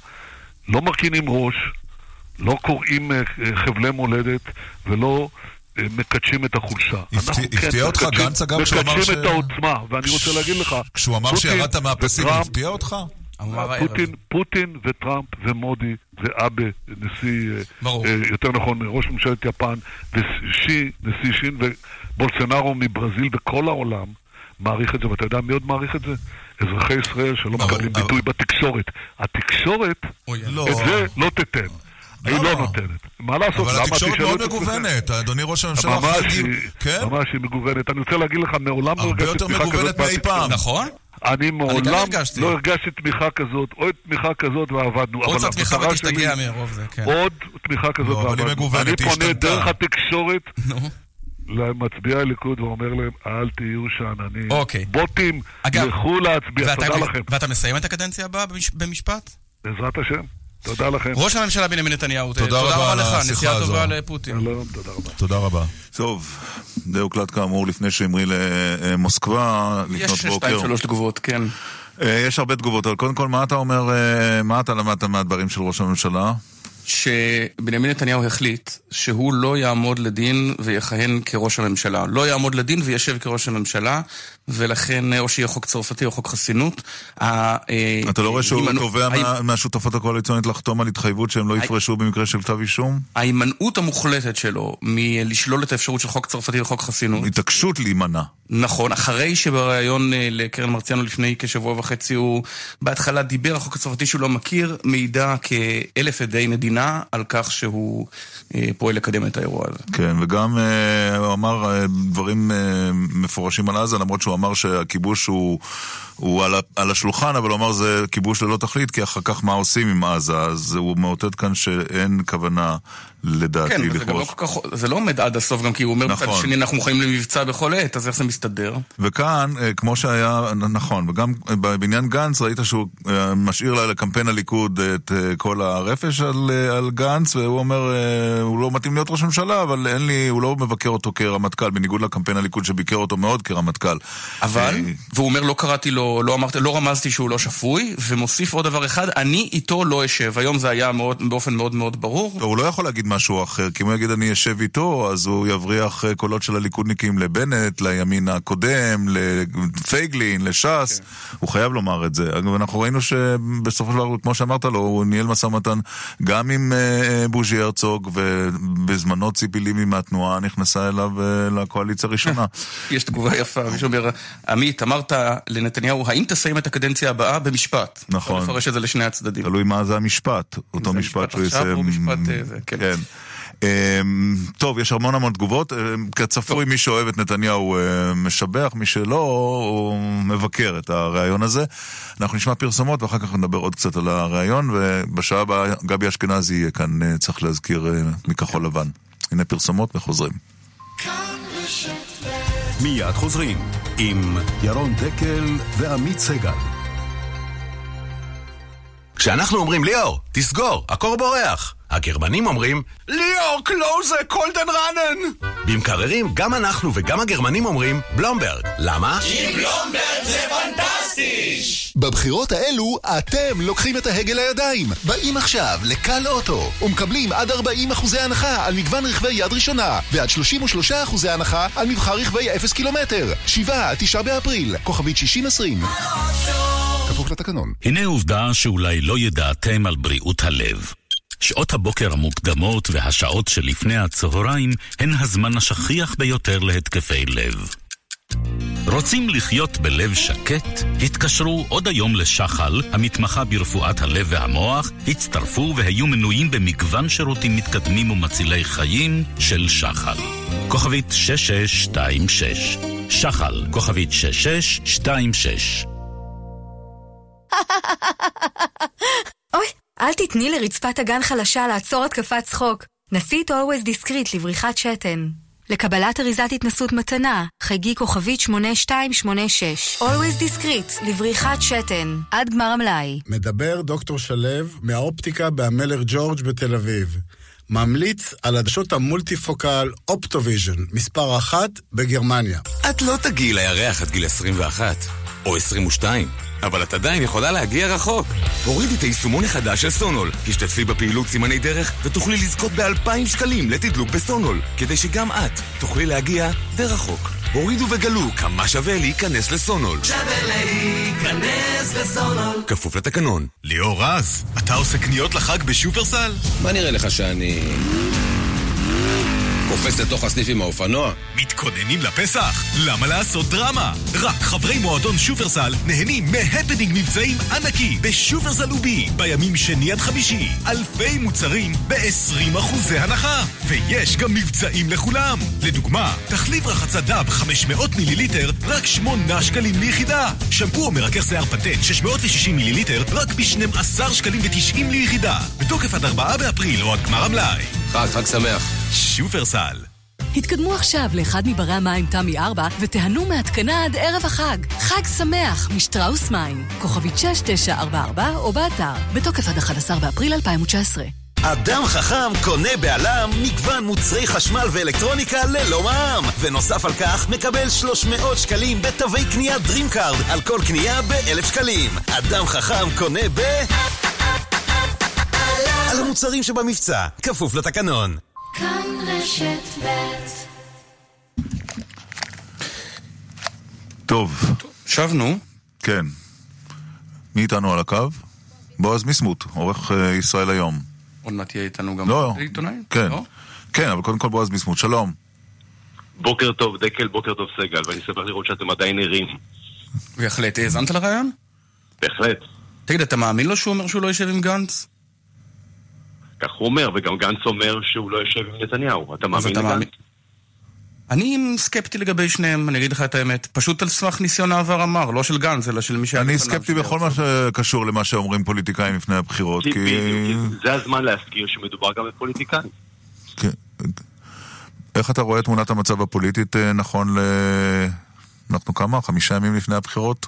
לא מרכינים ראש, לא קוראים אה, חבלי מולדת ולא אה, מקדשים את החולשה. הפתיע כן אותך גנץ אגב שהוא אמר ש... מקדשים את העוצמה, ואני רוצה להגיד לך... כשהוא אמר שירדת מהפסים, הפתיע אותך? פוטין, פוטין וטראמפ ומודי ואבה, נשיא, ברור. אה, יותר נכון, ראש ממשלת יפן, ושי, נשיא שין ובולסנארו מברזיל בכל העולם מעריך את זה, ואתה יודע מי עוד מעריך את זה? אזרחי ישראל שלא מקבלים ביטוי בתקשורת. התקשורת, לא. את זה לא תיתן. היא לא, לא נותנת. מה לעשות? אבל התקשורת מאוד מגוונת, אדוני ראש הממשלה. ממש, כן? ממש היא מגוונת. אני רוצה להגיד לך, מעולם לא הרגשתי תמיכה כזאת. הרבה יותר מגוונת מאי פעם. נכון? אני מעולם לא הרגשתי תמיכה כזאת, עוד תמיכה כזאת ועבדנו. עוד קצת תמיכה ותשתגע מרוב זה, כן. עוד תמיכה כזאת ועבדנו. אני פונה דרך התקשורת למצביעי הליכוד ואומר להם, אל תהיו שאננים. אוקיי. בוטים, לכו להצביע, תודה לכם. ואתה מסיים את הקדנציה הבאה במשפט? בעזרת השם. תודה לכם. ראש הממשלה בנימין נתניהו, תודה רבה לך, נסיעה טובה לפוטין. שלום, תודה רבה. תודה רבה. טוב, די הוקלט כאמור לפני שהמריא למוסקבה, לפנות בוקר. יש שתיים שלוש תגובות, כן. אה, יש הרבה תגובות, אבל קודם כל, מה אתה אומר, אה, מה אתה למדת מהדברים של ראש הממשלה? שבנימין נתניהו החליט שהוא לא יעמוד לדין ויכהן כראש הממשלה. לא יעמוד לדין וישב כראש הממשלה, ולכן או שיהיה חוק צרפתי או חוק חסינות. אה, אתה לא רואה שהוא תובע מהשותפות הקואליציונית לחתום על התחייבות שהם לא יפרשו במקרה של כתב אישום? ההימנעות המוחלטת שלו מלשלול את האפשרות של חוק צרפתי וחוק חסינות. התעקשות להימנע. נכון, אחרי שבריאיון אה, לקרן מרציאנו לפני כשבוע וחצי הוא בהתחלה דיבר על חוק הצרפתי שהוא לא מכיר, מעידה כאלף עדי מדינה על כך שהוא אה, פועל לקדם את האירוע הזה. כן, וגם אה, הוא אמר דברים מפורשים על עזה, למרות שהוא אמר שהכיבוש הוא... הוא על, על השולחן, אבל הוא אמר זה כיבוש ללא תכלית, כי אחר כך מה עושים עם עזה? אז הוא מאותת כאן שאין כוונה לדעתי כן, לכבוש. כן, לא זה לא עומד עד הסוף גם, כי הוא אומר נכון. מצד שני אנחנו מוכנים למבצע בכל עת, אז איך זה מסתדר? וכאן, אה, כמו שהיה, נכון, וגם בעניין גנץ ראית שהוא אה, משאיר לקמפיין הליכוד את אה, כל הרפש על, על גנץ, והוא אומר, הוא לא מתאים להיות ראש ממשלה, אבל אין לי, הוא לא מבקר אותו כרמטכ"ל, בניגוד לקמפיין הליכוד שביקר אותו מאוד כרמטכ"ל. אבל, והוא אומר, לא קראתי לו, לא אמרתי, לא רמזתי שהוא לא שפוי, ומוסיף עוד דבר אחד, אני איתו לא אשב. היום זה היה מאוד, באופן מאוד מאוד ברור. הוא לא יכול להגיד משהו אחר, כי אם הוא יגיד אני אשב איתו, אז הוא יבריח אה, קולות של הליכודניקים לבנט, לימין הקודם, לפייגלין, לש"ס, כן. הוא חייב לומר את זה. אגב, אנחנו ראינו שבסופו של דבר, כמו שאמרת לו, הוא ניהל משא ומתן גם עם uh, בוז'י הרצוג, ובזמנו ציפי לימי מהתנועה נכנסה אליו uh, לקואליציה הראשונה. יש תגובה יפה, מישהו אומר, עמית, אמרת לנתניהו, האם תסיים את הקדנציה הבאה במשפט? נכון. אפשר לפרש את זה לשני הצדדים. תלוי מה זה המשפט, אותו משפט שהוא יסיים. זה משפט עכשיו או משפט... כן. כן. אמ, טוב, יש המון המון תגובות. אמ, כצפוי, מי שאוהב את נתניהו אה, משבח, מי שלא, הוא מבקר את הריאיון הזה. אנחנו נשמע פרסומות ואחר כך נדבר עוד קצת על הריאיון, ובשעה הבאה גבי אשכנזי יהיה כאן, אה, צריך להזכיר, אה, מכחול לבן. הנה פרסומות וחוזרים. מיד חוזרים עם ירון דקל ועמית סגל. כשאנחנו אומרים ליאור, תסגור, הקור בורח. הגרמנים אומרים, ליאור klose kolden rannen! במקררים, גם אנחנו וגם הגרמנים אומרים, בלומברג. למה? כי בלומברג זה בבחירות האלו, אתם לוקחים את ההגה לידיים. באים עכשיו לקל אוטו, ומקבלים עד 40 אחוזי הנחה על מגוון רכבי יד ראשונה, ועד 33 אחוזי הנחה על מבחר רכבי 0 קילומטר. 7 9 באפריל, כוכבית 6020. כפוף לתקנון. הנה עובדה שאולי לא ידעתם על בריאות הלב. שעות הבוקר המוקדמות והשעות שלפני הצהריים הן הזמן השכיח ביותר להתקפי לב. רוצים לחיות בלב שקט? התקשרו עוד היום לשחל, המתמחה ברפואת הלב והמוח, הצטרפו והיו מנויים במגוון שירותים מתקדמים ומצילי חיים של שחל. כוכבית 6626 שחל, כוכבית 6626 אוי, אל תתני לרצפת אגן חלשה לעצור התקפת צחוק. ניסית Always Discreet לבריחת שתן. לקבלת אריזת התנסות מתנה, חייגי כוכבית 8286. Always Discreet לבריחת שתן. עד גמר המלאי. מדבר דוקטור שלו מהאופטיקה בהמלך ג'ורג' בתל אביב. ממליץ על עדשות המולטיפוקל אופטוויז'ן, מספר אחת בגרמניה. את לא תגיעי לירח עד גיל 21, או 22. אבל את עדיין יכולה להגיע רחוק. הורידי את היישומון החדש של סונול, השתתפי בפעילות סימני דרך ותוכלי לזכות באלפיים שקלים לתדלוק בסונול, כדי שגם את תוכלי להגיע די רחוק. הורידו וגלו כמה שווה להיכנס לסונול. שווה להיכנס לסונול. כפוף לתקנון. ליאור רז, אתה עושה קניות לחג בשופרסל? מה נראה לך שאני... קופץ לתוך הסניף עם האופנוע? מתכוננים לפסח? למה לעשות דרמה? רק חברי מועדון שופרסל נהנים מהפנינג מבצעים ענקי בשופרסל ובי בימים שני עד חמישי. אלפי מוצרים ב-20 אחוזי הנחה. ויש גם מבצעים לכולם. לדוגמה, תחליף רחצה דב 500 מיליליטר, רק 8 שקלים ליחידה. שמפו או מרכך שיער פנטן 660 מיליליטר, רק ב-12 שקלים ו-90 ליחידה. בתוקף עד 4 באפריל או עד גמר המלאי. חג, חג שמח. שופרסל התקדמו עכשיו לאחד מברי המים תמי 4 ותיהנו מהתקנה עד ערב החג. חג שמח משטראוס מים. כוכבית 6944 או באתר. בתוקף עד 11 באפריל 2019. אדם חכם קונה בעלם מגוון מוצרי חשמל ואלקטרוניקה ללא מע"מ ונוסף על כך מקבל 300 שקלים בתווי קנייה DreamCard על כל קנייה ב-1,000 שקלים אדם חכם קונה ב... על המוצרים שבמבצע, כפוף לתקנון כאן רשת ב' טוב. שבנו. כן. מי איתנו על הקו? בועז מיסמוט, עורך אה, ישראל היום. עוד מעט יהיה איתנו גם לא, עיתונאי? כן. לא? כן, אבל קודם כל בועז מיסמוט, שלום. בוקר טוב דקל, בוקר טוב סגל, ואני שמח לראות שאתם עדיין ערים. בהחלט. האזנת לרעיון? בהחלט. תגיד, אתה מאמין לו שהוא אומר שהוא לא יושב עם גנץ? כך הוא אומר, וגם גנץ אומר שהוא לא יושב עם נתניהו. אתה מאמין אתה לגנץ? מאמין? אני סקפטי לגבי שניהם, אני אגיד לך את האמת. פשוט על סמך ניסיון העבר אמר, לא של גנץ, אלא של מי שהיה אני סקפטי בכל מה שקשור למה שאומרים פוליטיקאים לפני הבחירות, כי זה הזמן להזכיר שמדובר גם בפוליטיקאים. איך אתה רואה תמונת המצב הפוליטית אה, נכון ל... אנחנו כמה? חמישה ימים לפני הבחירות?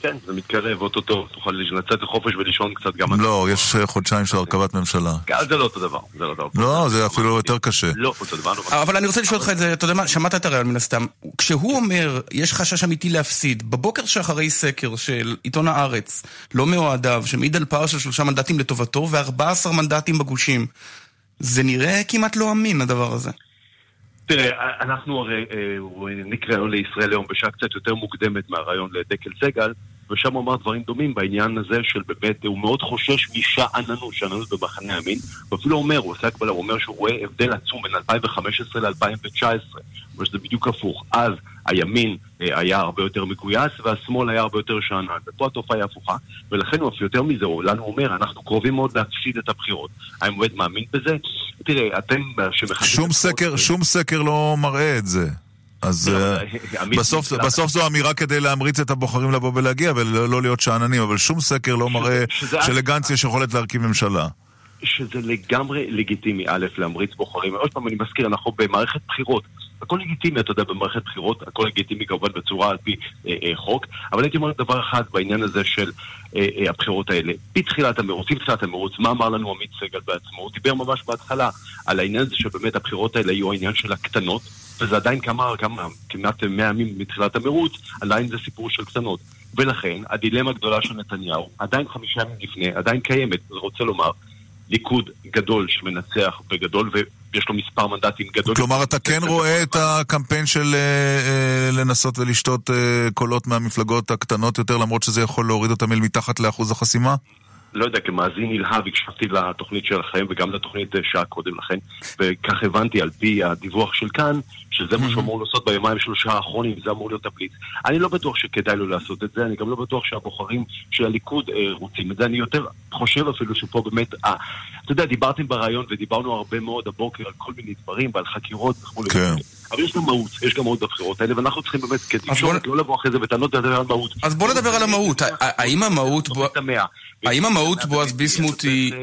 כן, זה מתקרב, אוטוטו, תוכל לצאת לחופש ולישון קצת גם... לא, יש חודשיים של הרכבת ממשלה. אה, זה לא אותו דבר, זה לא אותו דבר. לא, זה אפילו יותר קשה. לא אותו דבר. לא אבל אני רוצה לשאול אותך את זה, אתה יודע מה, שמעת את הרעיון מן הסתם. כשהוא אומר, יש חשש אמיתי להפסיד, בבוקר שאחרי סקר של עיתון הארץ, לא מאוהדיו, שמעיד על פער של שלושה מנדטים לטובתו ו-14 מנדטים בגושים, זה נראה כמעט לא אמין הדבר הזה. תראה, אנחנו הרי אה, נקראנו לישראל היום בשעה קצת יותר מוקדמת מהרעיון לדקל סגל, ושם הוא אמר דברים דומים בעניין הזה של באמת, הוא מאוד חושש משאננות, שאננות במחנה הימין, ואפילו אומר, הוא עושה הקבלה, הוא אומר שהוא רואה הבדל עצום בין 2015 ל-2019, אבל שזה בדיוק הפוך. אז הימין אה, היה הרבה יותר מגויס, והשמאל היה הרבה יותר שאנן. ופה התופעה היא הפוכה, ולכן הוא אף יותר מזה, הוא לנו אומר, אנחנו קרובים מאוד להפסיד את הבחירות. האם הוא מאמין בזה? תראה, אתם שמחכים... שום סקר, שום סקר לא מראה את זה. אז לא, אה, אבל, עמית, בסוף, זו אמירה כדי להמריץ את הבוחרים לבוא ולהגיע ולא לא להיות שאננים, אבל שום סקר לא מראה שלגנץ יש יכולת להרכיב ממשלה. שזה לגמרי לגיטימי, א', להמריץ בוחרים. עוד פעם, אני מזכיר, אנחנו במערכת בחירות. הכל לגיטימי, אתה יודע, במערכת בחירות, הכל לגיטימי כמובן בצורה על פי אה, אה, חוק, אבל הייתי אומר דבר אחד בעניין הזה של אה, אה, הבחירות האלה. בתחילת המרוץ, עם תחילת המרוץ, מה אמר לנו עמית סגל בעצמו? הוא דיבר ממש בהתחלה על העניין הזה שבאמת הבחירות האלה יהיו העניין של הקטנות, וזה עדיין כמה, כמה, כמעט 100 ימים מתחילת המרוץ, עדיין זה סיפור של קטנות. ולכן, הדילמה הגדולה של נתניהו, עדיין חמישה ימים לפני, עדיין קיימת, זה רוצה לומר, ליכוד גדול שמנצח בגדול, ויש לו מספר מנדטים גדול. כלומר, אתה כן רואה את הקמפיין של אה, אה, לנסות ולשתות אה, קולות מהמפלגות הקטנות יותר, למרות שזה יכול להוריד אותם אל מתחת לאחוז החסימה? לא יודע, כמאזין נלהב הקשבתי לתוכנית שלכם וגם לתוכנית אה, שעה קודם לכן, וכך הבנתי על פי הדיווח של כאן, שזה מה שהוא אמור לעשות ביומיים שלושה האחרונים, זה אמור להיות הבליץ. אני לא בטוח שכדאי לו לעשות את זה, אני גם לא בטוח שהבוחרים של הליכוד אה, רוצים את זה, אני יותר חושב אפילו שפה באמת, אה, אתה יודע, דיברתם ברעיון ודיברנו הרבה מאוד הבוקר על כל מיני דברים ועל חקירות וכולי. כן. אבל יש גם מהות, יש גם מהות בבחירות האלה, ואנחנו צריכים באמת כתקשורת לא לבוא אחרי זה בטענות ולדבר על מהות. אז בוא נדבר על המהות. האם המהות... בו- האם המהות בועז ביסמוט היא...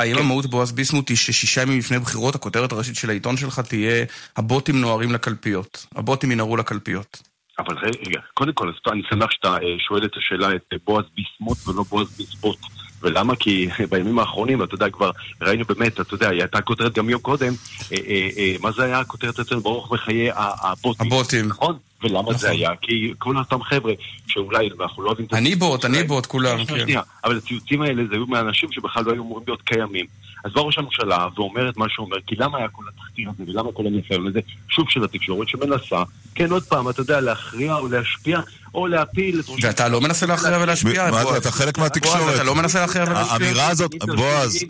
האם המהות בועז ביסמוט היא ששישה ימים לפני בחירות, הכותרת הראשית של העיתון שלך תהיה הבוטים נוהרים לקלפיות. הבוטים ינהרו לקלפיות. אבל רגע, קודם כל, אני שמח שאתה אה, שואל את השאלה את אה, בועז ביסמוט ולא בועז ביסבוט. ולמה? כי בימים האחרונים, אתה יודע, כבר ראינו באמת, אתה יודע, הייתה כותרת גם יום קודם, אה, אה, אה, מה זה היה הכותרת אצלנו? ברוך בחיי הבוטים. הבוטים. נכון? ולמה זה היה? כי כל אותם חבר'ה שאולי, אנחנו לא את אני בוט, אני בוט, כולם, כן. שנייה, אבל הציוצים האלה זה היו מאנשים שבכלל לא היו אמורים להיות קיימים. אז בא ראש הממשלה ואומר את מה שהוא אומר, כי למה היה כל התחקיר הזה ולמה כל הניסיון הזה, שוב של התקשורת שמנסה, כן, עוד פעם, אתה יודע, להכריע או להשפיע או להפיל את ראש ואתה לא מנסה להכריע ולהשפיע, בועז. אתה חלק מהתקשורת. בועז, אתה לא מנסה להכריע ולהשפיע? האמירה הזאת, בועז.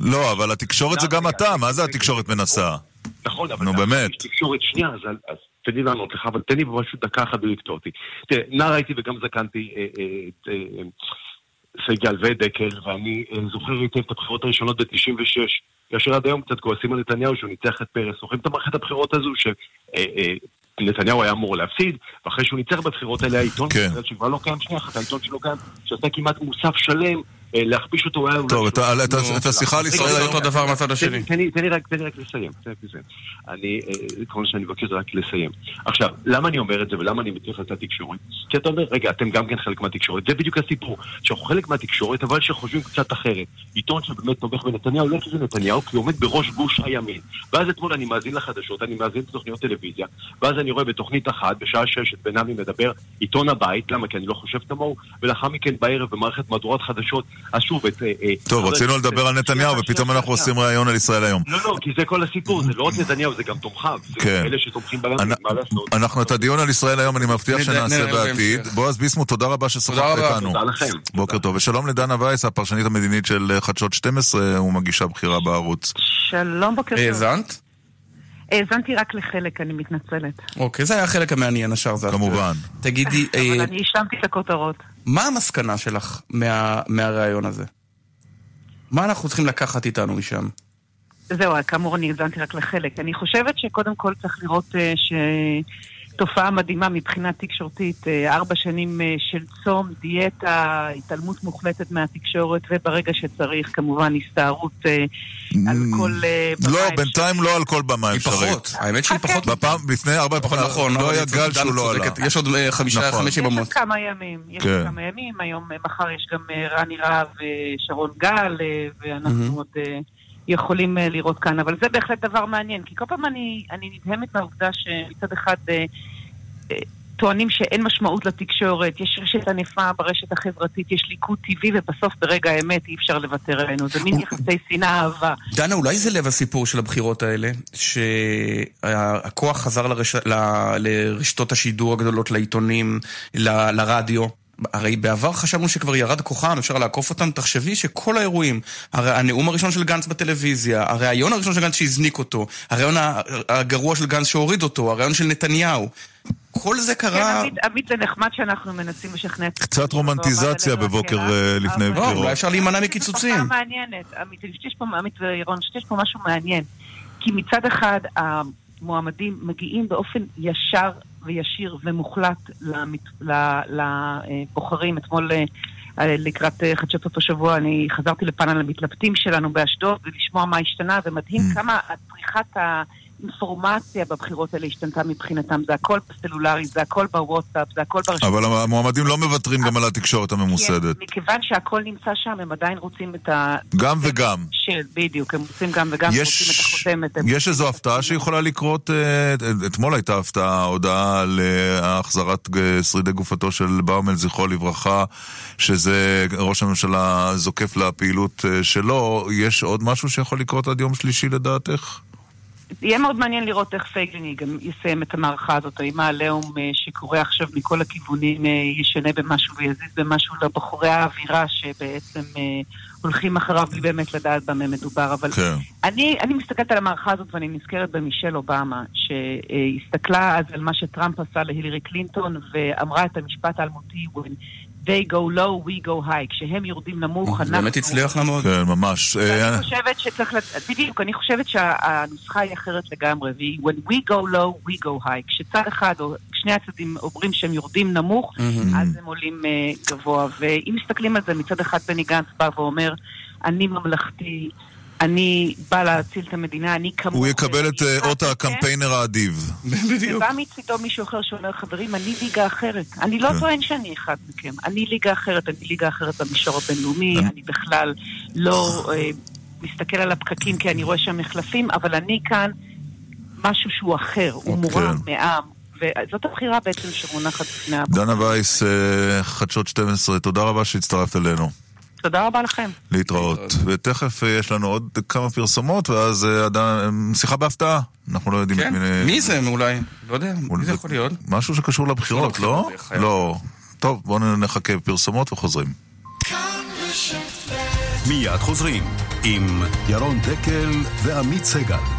לא, אבל התקשורת זה גם אתה, מה זה התקשורת מנסה? נכון, אבל נו באמת. תקשורת שנייה, אז, תן לי לענות לך, אבל תן לי פשוט דקה אחת בלי לקטוע אותי. תראה, נער הייתי וגם זקנתי אה, אה, את אה, סגל ודקל, ואני אה, זוכר היטב את הבחירות הראשונות ב-96, כאשר עד היום קצת כועסים על נתניהו שהוא ניצח את פרס. זוכרים את המערכת הבחירות הזו שנתניהו היה אמור להפסיד, ואחרי שהוא ניצח בבחירות האלה העיתון, כן. שכבר לא קיים שנייה אחת, העיתון שלו קיים, שעשה כמעט מוסף שלם. אה, להכפיש אותו היה. טוב, את השיחה על ישראל היום- אותו דבר מהצד תן- השני. תן לי- רק לסיים. תן לי רק לסיים. אני, אה, מה שאני מבקש רק לסיים. עכשיו, למה אני אומר את זה ולמה אני מתייחס לתקשורת? כי אתה אומר, רגע, אתם גם כן חלק מהתקשורת. זה בדיוק הסיפור. שאנחנו חלק מהתקשורת, אבל שחושבים קצת אחרת. עיתון שבאמת תומך בנתניהו, לא כי זה נתניהו, כי הוא עומד בראש גוש הימין. ואז אתמול אני מאזין לחדשות, אני מאזין לתוכניות טלוויזיה, ואז אני רואה בתוכנית אחת, בשעה שש, את בן עמי מדבר, עיתון הבית, למה? כי אני לא חושב כמוהו, ולאחר מכן בערב במערכת מהדורת חדשות, אז שוב, את... אה, אה, טוב, רצינו לדבר על נתניהו, ופתאום אנחנו. עושים ראיון על ישראל היום. לא, לא, כי זה כל הסיפור, זה לא רק נתניהו, זה גם תומכיו. זה כן. אלה שתומכים בלנדס, אנ- מה לעשות? אנחנו את הדיון על ישראל היום, אני מבטיח שנעשה בעתיד. בועז ביסמוט, תודה רבה ששוחחת. איתנו. תודה לכם. בוקר טוב, ושלום לדנה וייס, הפרשנית המדינית של אה, חדשות 12 ומגישה בכירה בערוץ. שלום, בוקר טוב. האזנת? האזנתי רק לחלק, אני מתנצלת. אוקיי, זה היה החלק המעניין, השאר זה... כמובן. תגידי, אה, אבל אני השלמתי את הכותרות. מה המסקנה שלך מה- מהראיון הזה? מה אנחנו צריכים לקחת איתנו משם? זהו, כאמור, אני האזנתי רק לחלק. אני חושבת שקודם כל צריך לראות אה, שתופעה מדהימה מבחינה תקשורתית. אה, ארבע שנים אה, של צום, דיאטה, התעלמות מוחלטת מהתקשורת, וברגע שצריך, כמובן, הסתערות אה, על כל במה לא. בינתיים לא על כל במה היא אפשרית. פחות, האמת שהיא פחות. בפעם, לפני ארבע נכון, פחות, נכון. לא אבל היה גל שהוא לא עלה. יש עוד חמישה, נכון. חמש יש עוד. כמה ימים, יש כן. עוד כמה ימים, היום, מחר יש גם רני רהב ושרון גל, ואנחנו. עוד יכולים אה, לראות כאן, אבל זה בהחלט דבר מעניין, כי כל פעם אני, אני נדהמת מהעובדה שמצד אחד אה, אה, טוענים שאין משמעות לתקשורת, יש רשת ענפה ברשת החברתית, יש ליכוד טבעי, ובסוף ברגע האמת אי אפשר לוותר עלינו. זה מין יחסי שנאה אהבה. דנה, אולי זה לב הסיפור של הבחירות האלה, שהכוח חזר לרש... לרשתות השידור הגדולות, לעיתונים, ל... לרדיו. הרי בעבר חשבנו שכבר ירד כוחם, אפשר לעקוף אותם. תחשבי שכל האירועים, הרי הנאום הראשון של גנץ בטלוויזיה, הריאיון הראשון של גנץ שהזניק אותו, הריאיון הגרוע של גנץ שהוריד אותו, הריאיון של נתניהו. כל זה כן, קרה... עמית, עמית, זה נחמד שאנחנו מנסים לשכנע את קצת רומנטיזציה בבוקר אה, לפני אבל- לא, אולי בחירות. אפשר להימנע מקיצוצים. מעניינת, עמית, עמית וירון, שיש פה משהו מעניין. כי מצד אחד, המועמדים מגיעים באופן ישר וישיר ומוחלט למת- לבוחרים. אתמול אה, אה, לקראת אה, חדשות אותו שבוע אני חזרתי לפאנל המתלבטים שלנו באשדוד ולשמוע מה השתנה, ומדהים Mm. כמה צריכת האינפורמציה בבחירות האלה השתנתה מבחינתם. זה הכל בסלולרי, זה הכל בוואטסאפ, זה הכל ברשת. אבל המועמדים לא מוותרים גם על התקשורת הממוסדת. כן, מכיוון שהכל נמצא שם, הם עדיין רוצים את ה... גם וגם. של, בדיוק, הם רוצים גם וגם, הם יש- רוצים את החותמת. יש איזו הפתעה שיכולה לקרות, אה, אתמול הייתה הפתעה, הודעה על אה, החזרת אה, שרידי גופתו של באומל, זכרו לברכה, שזה ראש הממשלה זוקף לפעילות שלו. יש עוד משהו שיכול לקרות עד יום שלישי לדעתך? יהיה מאוד מעניין לראות איך פייגלין גם יסיים את המערכה הזאת, האם העליהום אה, שקורה עכשיו מכל הכיוונים אה, ישנה במשהו ויזיז במשהו לבחורי האווירה שבעצם אה, הולכים אחריו בלי באמת לדעת במה מדובר. אבל כן. אני, אני מסתכלת על המערכה הזאת ואני נזכרת במישל אובמה, שהסתכלה אז על מה שטראמפ עשה להילרי קלינטון ואמרה את המשפט האלמותי, when they go low, we go high, כשהם יורדים נמוך, אנחנו... באמת הצליח לה מאוד. כן, ממש. אה, אני חושבת שצריך, לת- בדיוק, אני חושבת שהנוסחה היא אחרת לגמרי, והיא When we go low, we go high. כשצד אחד או שני הצדדים אומרים שהם יורדים נמוך. אז הם עולים אה, גבוה. ואם מסתכלים על זה, מצד אחד בני גנץ בא ואומר, אני ממלכתי, אני בא להציל את המדינה, אני כמוך. הוא יקבל את אה, אות הקמפיינר האדיב. ובא מצידו מישהו אחר שאומר, חברים, אני ליגה אחרת. אני לא כן. טוען שאני אחד מכם. אני ליגה אחרת, אני ליגה אחרת במישור הבינלאומי, אני בכלל לא אה, מסתכל על הפקקים כי אני רואה שם מחלפים, אבל אני כאן משהו שהוא אחר, הוא מורם מעם. וזאת הבחירה בעצם שמונחת בפני הבחירה. דנה וייס, אה, חדשות 12, תודה רבה שהצטרפת אלינו. תודה רבה לכם. להתראות. ותכף אה, יש לנו עוד כמה פרסומות, ואז אה, עדיין- שיחה בהפתעה. אנחנו לא יודעים כן, מי... זה? אולי, לא יודע, מי זה יכול להיות? משהו שקשור לבחירות, לא? לבחירות, חייב. לא. טוב, בואו נחכה פרסומות וחוזרים. מיד חוזרים עם ירון דקל ועמית סגל.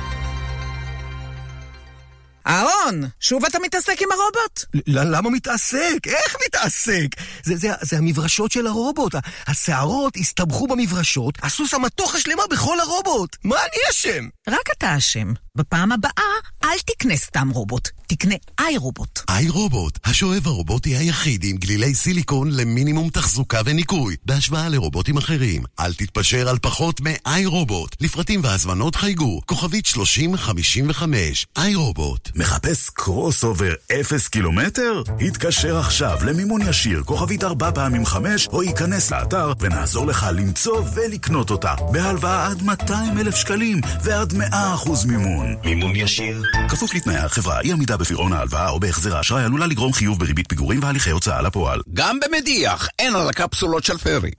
אהרון, שוב אתה מתעסק עם הרובוט? למה מתעסק? איך מתעסק? זה, זה, זה המברשות של הרובוט. השערות הסתבכו במברשות, עשו שם מתוחה שלמה בכל הרובוט. מה אני אשם? רק אתה אשם. בפעם הבאה, אל תקנה סתם רובוט, תקנה איי רובוט. איי רובוט, השואב הרובוטי היחיד עם גלילי סיליקון למינימום תחזוקה וניקוי, בהשוואה לרובוטים אחרים. אל תתפשר על פחות מאיי רובוט. לפרטים והזמנות חייגו, כוכבית 3055, איי רובוט. מחפש crossover אפס קילומטר? התקשר עכשיו למימון ישיר, כוכבית ארבע פעמים חמש, או היכנס לאתר ונעזור לך למצוא ולקנות אותה. בהלוואה עד 200 אלף שקלים ועד 100 אחוז מימון. מימון ישיר. כפוף לתנאי החברה, אי עמידה בפירעון ההלוואה או בהחזר האשראי עלולה לגרום חיוב בריבית פיגורים והליכי הוצאה לפועל. גם במדיח, אין על הקפסולות של פרי.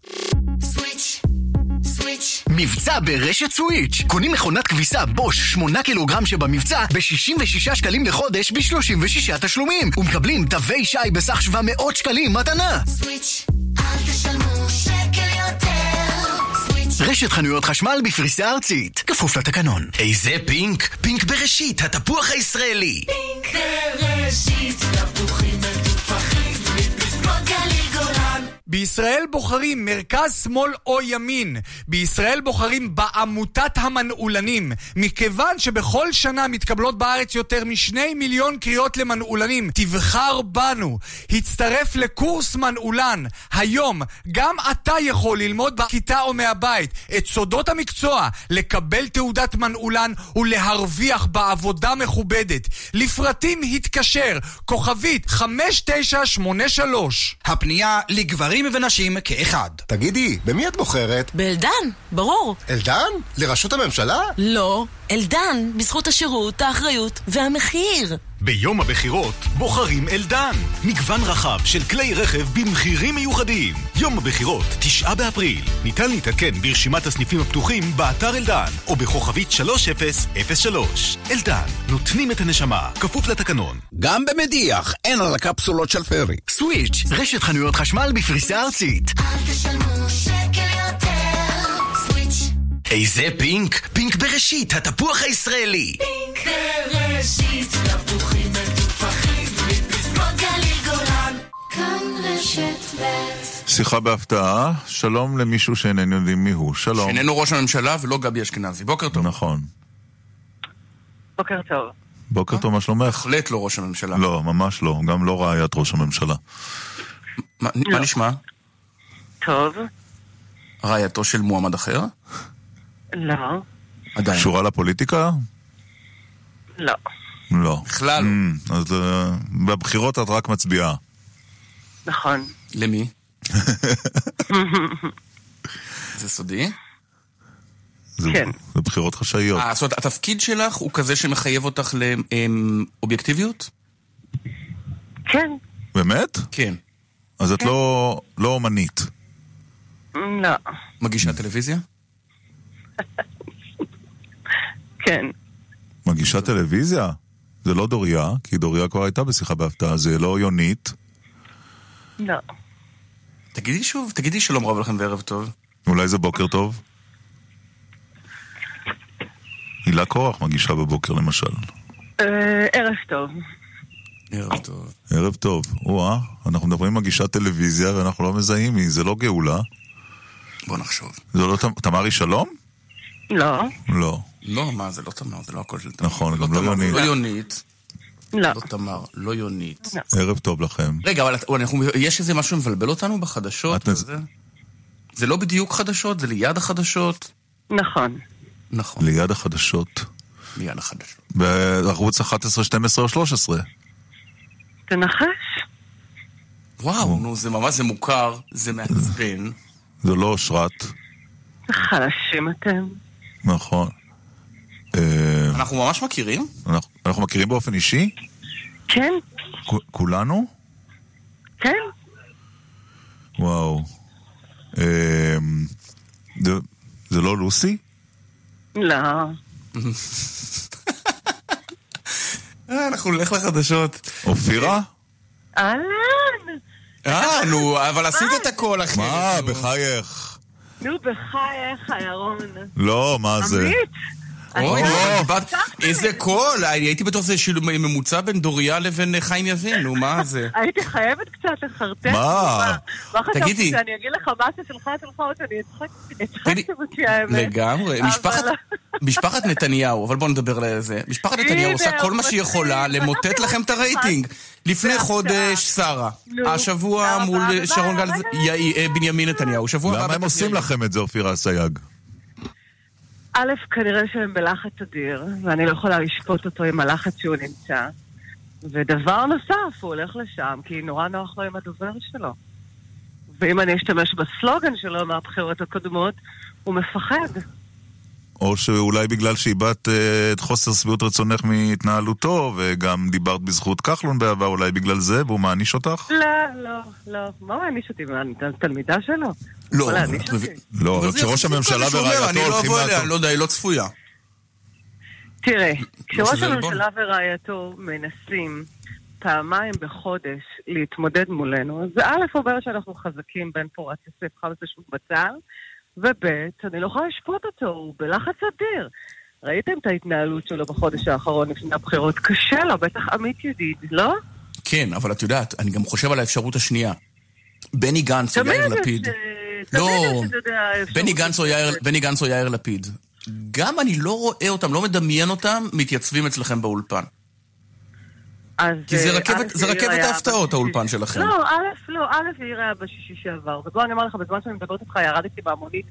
מבצע ברשת סוויץ'. קונים מכונת כביסה בוש 8 קילוגרם שבמבצע ב-66 שקלים לחודש ב-36 תשלומים. ומקבלים תווי שי בסך 700 שקלים מתנה. סוויץ', אל תשלמו שקל יותר. רשת חנויות חשמל בפריסה ארצית. כפוף לתקנון. איזה פינק? פינק בראשית, התפוח הישראלי. פינק בראשית, תפוחים בישראל בוחרים מרכז, שמאל או ימין. בישראל בוחרים בעמותת המנעולנים. מכיוון שבכל שנה מתקבלות בארץ יותר משני מיליון קריאות למנעולנים. תבחר בנו. הצטרף לקורס מנעולן. היום גם אתה יכול ללמוד בכיתה או מהבית את סודות המקצוע, לקבל תעודת מנעולן ולהרוויח בעבודה מכובדת. לפרטים התקשר, כוכבית 5983. הפנייה לגברים ונשים כאחד. תגידי, במי את בוחרת? באלדן, ברור. אלדן? לראשות הממשלה? לא, אלדן, בזכות השירות, האחריות והמחיר. ביום הבחירות בוחרים אלדן. מגוון רחב של כלי רכב במחירים מיוחדים. יום הבחירות, תשעה באפריל. ניתן להתעדכן ברשימת הסניפים הפתוחים באתר אלדן, או בכוכבית 3003. אלדן, נותנים את הנשמה, כפוף לתקנון. גם במדיח, אין על הקפסולות של פרי. סוויץ', רשת חנויות חשמל בפריסה ארצית. אל תשלמו שקל יותר. סוויץ', איזה פינק? פינק בראשית, התפוח הישראלי. פינק בראשית, תפוחים מטופחים, מפסקות גליל גולן. כאן רשת ב' שיחה בהפתעה, שלום למישהו שאיננו יודעים מי הוא. שלום. שאיננו ראש הממשלה ולא גבי אשכנזי. בוקר טוב. נכון. בוקר טוב. בוקר טוב, מה שלומך? בהחלט לא ראש הממשלה. לא, ממש לא. גם לא רעיית ראש הממשלה. מה מה נשמע? טוב. רעייתו של מועמד אחר? לא. עדיין. קשורה לפוליטיקה? לא. לא. בכלל לא. אז אה, בבחירות את רק מצביעה. נכון. למי? זה סודי? זה, כן. זה בחירות חשאיות. אה, זאת אומרת, התפקיד שלך הוא כזה שמחייב אותך לאובייקטיביות? כן. באמת? כן. אז את לא, לא אומנית. לא. מגישת טלוויזיה? כן. מגישת טלוויזיה? זה לא דוריה, כי דוריה כבר הייתה בשיחה בהפתעה, זה לא יונית. לא. תגידי שוב, תגידי שלום רב לכם וערב טוב. אולי זה בוקר טוב? הילה קורח מגישה בבוקר למשל. אה, ערב טוב. ערב טוב. ערב טוב. או-אה, אנחנו מדברים על מגישת טלוויזיה ואנחנו לא מזהים מי, זה לא גאולה. בוא נחשוב. זה לא תמרי שלום? לא. לא. לא, מה, זה לא תמר, זה לא הכל של תמר. נכון, גם לא יונית. לא יונית. לא. לא תמר, לא יונית. ערב טוב לכם. רגע, אבל יש איזה משהו מבלבל אותנו בחדשות? זה לא בדיוק חדשות, זה ליד החדשות. נכון. נכון. ליד החדשות. ליד החדשות. בערוץ 11, 12 או 13. תנחש. וואו, נו, זה ממש, זה מוכר, זה מעצבן. זה לא אושרת. חלשים אתם. נכון. אה, אנחנו ממש מכירים? אנחנו- אנחנו מכירים באופן אישי? כן. כ- כולנו? כן. וואו. אה, זה- זה לא לוסי? לא. אה, אנחנו נלך לחדשות. אופירה? אהלן. אה, נו, אבל עשית את הכל, אחי. מה, בחייך. נו, בחייך, ירון. לא, מה זה? עמית. לא, איזה קול, הייתי בטוח שזה שילוב ממוצע בין דוריה לבין חיים יבין, נו, מה זה? הייתי חייבת קצת לחרטט. מה? מה חשבתי תגידי. שאני אגיד לך משהו שלך שלך או שאני אצחק? הצחקת אותי האמת. לגמרי. משפחת- משפחת נתניהו, אבל בואו נדבר על זה. משפחת נתניהו עושה כל מה שהיא יכולה. למוטט לכם את הרייטינג. לפני חודש שרה, השבוע מול. שרון גל, יאי- בנימין נתניהו, שבוע הבא למה הם עושים. לכם את זה, אופירה אסייג? א', כנראה שהם בלחץ אדיר, ואני לא יכולה לשפוט אותו עם הלחץ שהוא נמצא. ודבר נוסף, הוא הולך לשם, כי נורא נוח לו עם הדובר שלו. ואם אני אשתמש בסלוגן שלו מהבחירות הקודמות, הוא מפחד. או שאולי בגלל שאיבדת אה, את חוסר שביעות רצונך מהתנהלותו, וגם דיברת בזכות כחלון בעבר, אולי בגלל זה, והוא מעניש אותך? לא, לא, לא. מה מעניש אותי? מה, אני תלמידה שלו? לא, לא, אבל זה כשראש הממשלה כזה שאומר, ורעייתו אני לא הולכים אבוא אליה, אני לא יודע, היא לא צפויה. תראה, כשראש. הממשלה ורעייתו מנסים פעמיים בחודש להתמודד מולנו, אז זה א' אומר שאנחנו חזקים בין פורת יוסף חמאס ושוב בצה"ל, וב' אני לא יכולה לשפוט אותו, הוא בלחץ אדיר. ראיתם את ההתנהלות שלו בחודש האחרון לפני הבחירות? קשה לו, בטח עמית ידיד, לא? כן, אבל את יודעת, אני גם חושב על האפשרות השנייה. בני גנץ או יאיר לפיד. אה, לא. בני גנץ או יאיר לפיד. גם אני לא רואה אותם, לא מדמיין אותם, מתייצבים אצלכם באולפן. אז, כי זה אה, רכבת- רכבת ההפתעות, האולפן שלכם. לא, א', לא, א', יאיר היה בשישי שעבר. ובוא אני אומר לך, בזמן שאני מדברת איתך, ירדתי מהמונית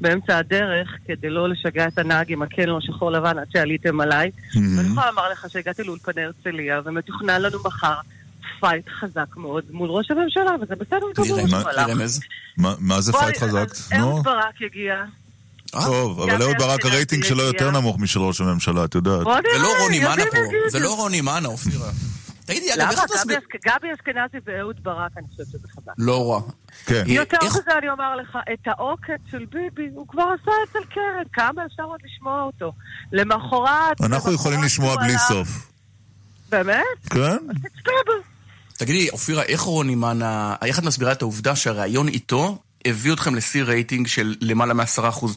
באמצע הדרך, כדי לא לשגע את הנהג עם הקלו השחור לבן עד שעליתם עליי. ואני יכולה לומר לך שהגעתי לאולפני הרצליה, ומתוכנן לנו מחר fight חזק מאוד מול ראש הממשלה, וזה בסדר גמור. שהוא הלך. מה- זה fight חזק? אהוד ברק יגיע. טוב, אבל אהוד ברק הרייטינג שלו. יותר נמוך משל ראש הממשלה, את יודעת. זה לא רוני מאנה פה. זה לא רוני מאנה, אופירה. תגידי, אגב, למה? איך את מסביר? גבי אשכ- גבי אשכנזי ואהוד ברק, אני חושבת שזה חזק. לא רע. כן. יותר מזה אני אומר לך, את העוקץ של ביבי, הוא כבר עשה אצל קרן, כמה אפשר עוד לשמוע אותו? למחרת... אנחנו יכולים לשמוע בלי סוף. באמת? כן? תצפה בו. תגידי, אופירה, איך רוני מאנה, איך את מסבירה את העובדה שהראיון איתו הביא אתכם לשיא רייטינג של למעלה מעשרה אחוז?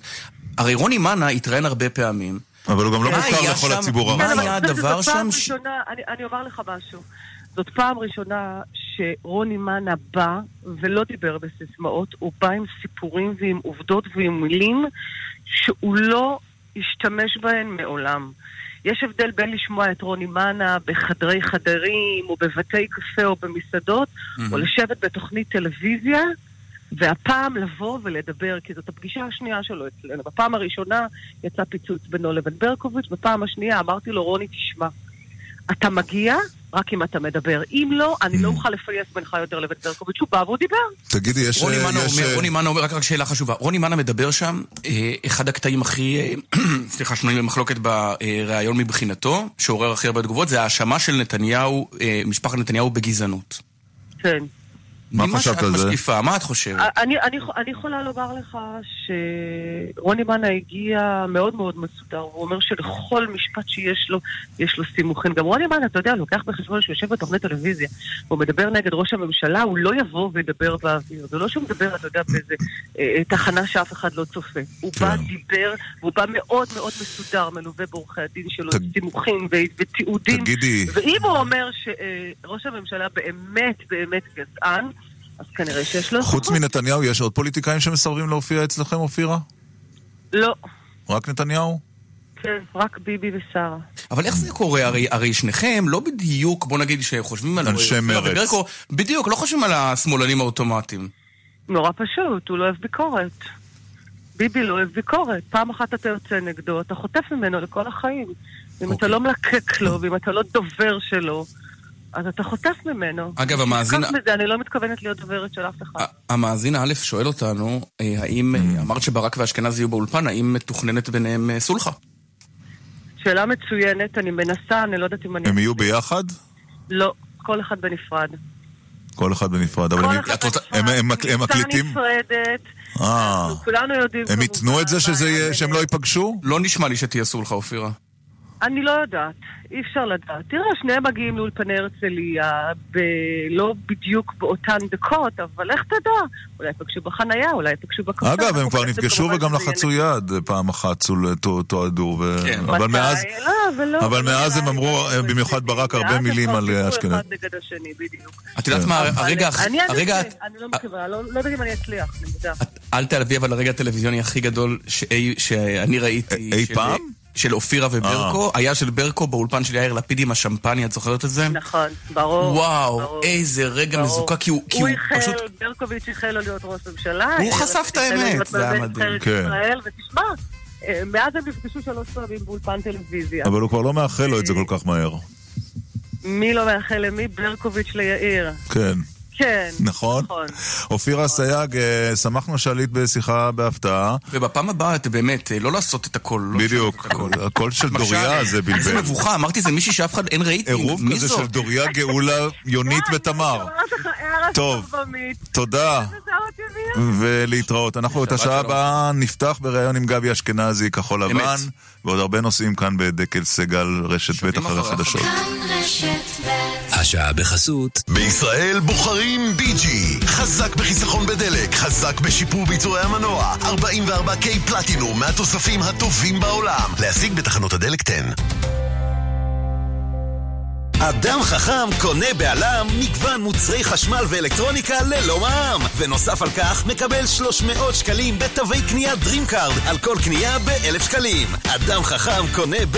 הרי רוני מאנה התראיין הרבה פעמים. אבל הוא גם לא מה מוכר היה לכל שם? הציבור מה הרחב. היה זאת- הדבר שם? ש- ראשונה, אני, אני אומר לך משהו. זאת פעם ראשונה שרוני מאנה בא ולא דיבר בסיסמאות, הוא בא עם סיפורים ועם עובדות ועם מילים שהוא לא השתמש בהן מעולם. יש הבדל בין לשמוע את רוני מאנה בחדרי חדרים, או בבתי קפה או במסעדות, מהמם. או לשבת בתוכנית טלוויזיה, והפעם לבוא ולדבר, כי זאת הפגישה השנייה שלו אצלנו. בפעם הראשונה יצא פיצוץ בינו לבין ברקוביץ', בפעם השנייה אמרתי לו, רוני, תשמע, אתה מגיע רק אם אתה מדבר. אם לא, אני לא אוכל לפייס בינך יותר לבין ברקוביץ'. הוא בא והוא דיבר. תגידי, יש... רוני מאנה יש, אומר, אה, רוני מאנה אומר, רק שאלה חשובה, רוני מאנה מדבר שם, אה, אחד הקטעים הכי, אה, סליחה, שנויים במחלוקת בריאיון מבחינתו, שעורר הכי הרבה תגובות, זה האשמה של נתניהו, אה, משפחת נתניהו בגזענות. כן. מה חשבת על זה? משקיפה, מה את חושבת? אני, אני, אני יכולה לומר לך שרוני מאנה הגיע מאוד מאוד מסודר, הוא אומר שלכל משפט שיש לו, יש לו סימוכין. גם רוני מאנה, אתה יודע, לוקח בחשבון שהוא יושב בתוכנית טלוויזיה, והוא מדבר נגד ראש הממשלה, הוא לא יבוא וידבר באוויר. זה לא שהוא מדבר, אתה יודע, באיזה אה, תחנה שאף אחד לא צופה. הוא בא, דיבר, והוא בא מאוד מאוד מסודר, מלווה בעורכי הדין שלו, עם סימוכים ו- ותיעודים. תגידי- ואם הוא אומר שראש הממשלה באמת באמת גזען, אז כנראה שיש לו... חוץ מנתניהו, יש עוד פוליטיקאים שמסרבים להופיע אצלכם, אופירה? לא. רק נתניהו? כן, רק ביבי ושרה. אבל איך זה קורה? הרי, הרי שניכם לא בדיוק, בוא נגיד שחושבים על... אנשי. וברקו, בדיוק, לא חושבים על השמאלנים האוטומטיים. נורא פשוט, הוא לא אוהב ביקורת. ביבי לא אוהב ביקורת. פעם אחת אתה יוצא נגדו, אתה חוטף ממנו לכל החיים. אם אתה לא מלקק לו, ואם אתה לא דובר שלו, אז אתה חוטף ממנו. אגב, המאזין- תשכח מזה, אני לא מתכוונת להיות דוברת של אף אחד. המאזין א' שואל אותנו, אה, האם, אה, אמרת שברק ואשכנזי יהיו באולפן, האם מתוכננת ביניהם אה, סולחה? שאלה מצוינת, אני מנסה, אני לא יודעת אם אני... הם יהיו ביחד? לא, כל אחד בנפרד. כל אחד בנפרד. אבל הם- רוצה- הם- מקליטים? קבוצה נפרדת, אה. כולנו יודעים... הם ייתנו את זה שהם לא ייפגשו? לא נשמע לי שתהיה סולחה, אופירה. אני לא יודעת, אי אפשר לדעת. תראה, שניהם מגיעים לאולפני הרצליה, ב... לא בדיוק באותן דקות, אבל איך תדע? אולי יפגשו בחנייה, אולי יפגשו בקפה. אגב, הם כבר נפגשו וגם לחצו יד פעם אחת, צול- תו- תועדו. ו- אבל מתי? מאז... לא, אבל לא. אבל לא מאז נראה הם. אמרו, במיוחד ברק, הרבה מילים על דיברו אשכנזי. אחד נגד השני, בדיוק. את יודעת מה, הרגע... אני לא מקווה, לא לא יודעת אם אני אצליח, אני מודה. אל תעלבי, אבל הרגע הטלוויזיוני הכי גדול שאני ראיתי... אי פעם? של אופירה וברקו, היה של ברקו באולפן של יאיר לפיד עם השמפניה, את זוכרת את זה? נכון, ברור. וואו, ברור. איזה רגע ברור. מזוקק, כי הוא כי הוא הוא פשוט... איחל, ברקוביץ' איחל לו להיות ראש ממשלה. הוא אה, חשף את האמת, זה היה מדהים. כן. ישראל, ותשמע, אה, מאז הם נפגשו שלוש פעמים באולפן טלוויזיה. אבל הוא כבר לא מאחל לו את זה כל כך מהר. מי לא מאחל למי? ברקוביץ' ליאיר. כן. כן. נכון? אופירה אסייג, אה, שמחנו שעלית בשיחה בהפתעה. ובפעם הבאה, את באמת, אה, לא לעשות את הכל. לא בדיוק, הקול של דוריה זה איזה בלבל. מבוכה, אמרתי, זה מישהי שאף אחד אין רייטינג. עירוב כזה זאת? של דוריה, גאולה, יונית ותמר. טוב, תודה. ולהתראות. אנחנו את השעה הבאה נפתח בריאיון עם גבי אשכנזי, כחול לבן, ועוד הרבה נושאים כאן בדקל סגל, רשת ב' אחרי החדשות. השעה בחסות. בישראל בוחרים בי.ג'י. חזק בחיסכון בדלק, חזק בשיפור ביצורי המנוע. 44K פלטינום מהתוספים הטובים בעולם. להשיג בתחנות הדלק 10. אדם חכם קונה בעלם מגוון מוצרי חשמל ואלקטרוניקה ללא מע"מ ונוסף על כך מקבל 300 שקלים בתווי קנייה DreamCard על כל קנייה ב-1,000 שקלים אדם חכם קונה ב...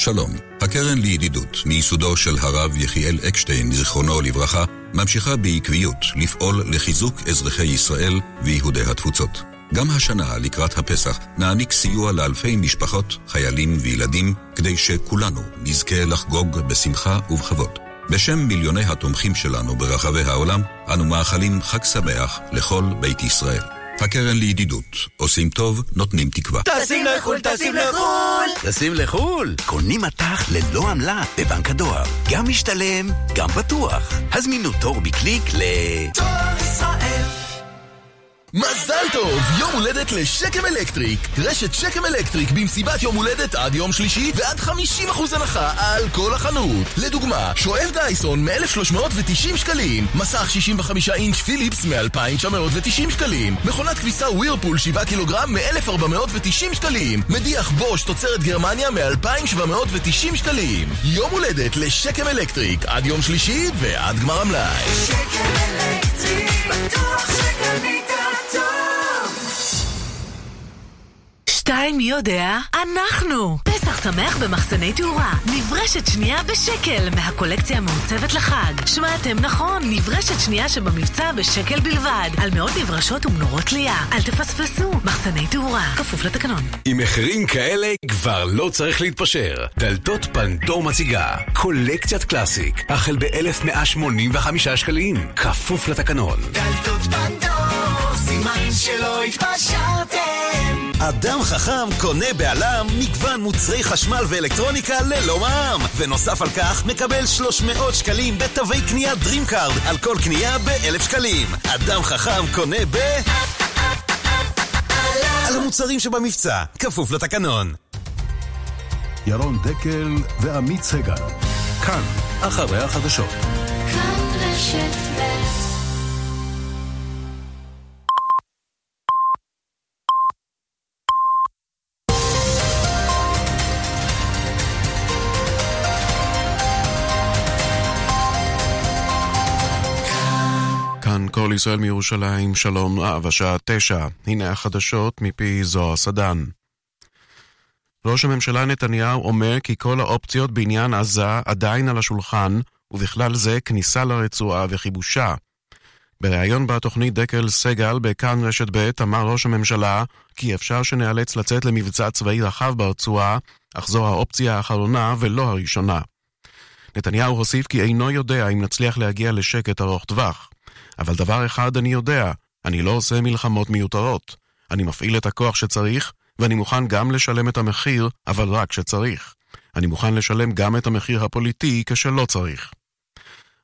שלום, הקרן לידידות, מייסודו של הרב יחיאל אקשטיין, זיכרונו לברכה, ממשיכה בעקביות לפעול לחיזוק אזרחי ישראל ויהודי התפוצות. גם השנה, לקראת הפסח, נעניק סיוע לאלפי משפחות, חיילים וילדים, כדי שכולנו נזכה לחגוג בשמחה ובכבוד. בשם מיליוני התומכים שלנו ברחבי העולם, אנו מאחלים חג שמח לכל בית ישראל. הקרן לידידות, עושים טוב, נותנים תקווה. טסים לחו"ל, טסים לחו"ל! טסים לחו"ל! קונים מטח ללא עמלה בבנק הדואר. גם משתלם, גם בטוח. הזמינו תור בקליק ל... תור ישראל מזל טוב! יום הולדת לשקם אלקטריק! רשת שקם אלקטריק במסיבת יום הולדת עד יום שלישי ועד 50% הנחה על כל החנות. לדוגמה, שואב דייסון מ-1390 שקלים, מסך 65 אינץ' פיליפס מ-2990 שקלים, מכונת כביסה ווירפול 7 קילוגרם מ-1490 שקלים, מדיח בוש תוצרת גרמניה מ-2790 שקלים. יום הולדת לשקם אלקטריק עד יום שלישי ועד גמר המלאי. שקם אלקטריק, בטוח שקנית שתיים, מי יודע? אנחנו! פסח שמח במחסני תאורה. נברשת שנייה בשקל מהקולקציה המעוצבת לחג. שמעתם נכון, נברשת שנייה שבמבצע בשקל בלבד. על מאות נברשות ומנורות תלייה. אל תפספסו, מחסני תאורה. כפוף לתקנון. עם מחירים כאלה כבר לא צריך להתפשר. דלתות פנדור מציגה קולקציית קלאסיק, החל ב-1185 שקלים, כפוף לתקנון. דלתות פנדור, סימן שלא התפשרתם. אדם חכם קונה בעלם מגוון מוצרי חשמל ואלקטרוניקה ללא מע"מ ונוסף על כך מקבל 300 שקלים בתווי קנייה DreamCard על כל קנייה ב-1,000 שקלים אדם חכם קונה ב... על המוצרים שבמבצע, כפוף לתקנון. ירון דקל ועמית סגל. כאן, אחרי החדשות. כאן רשת כל ישראל מירושלים, שלום רב, השעה תשע. הנה החדשות מפי זוהר סדן. ראש הממשלה נתניהו אומר כי כל האופציות בעניין עזה עדיין על השולחן, ובכלל זה כניסה לרצועה וכיבושה. בריאיון בתוכנית דקל סגל בכאן רשת ב' אמר ראש הממשלה כי אפשר שניאלץ לצאת למבצע צבאי רחב ברצועה, אך זו האופציה האחרונה ולא הראשונה. נתניהו הוסיף כי אינו יודע אם נצליח להגיע לשקט ארוך טווח. אבל דבר אחד אני יודע, אני לא עושה מלחמות מיותרות. אני מפעיל את הכוח שצריך, ואני מוכן גם לשלם את המחיר, אבל רק כשצריך. אני מוכן לשלם גם את המחיר הפוליטי כשלא צריך.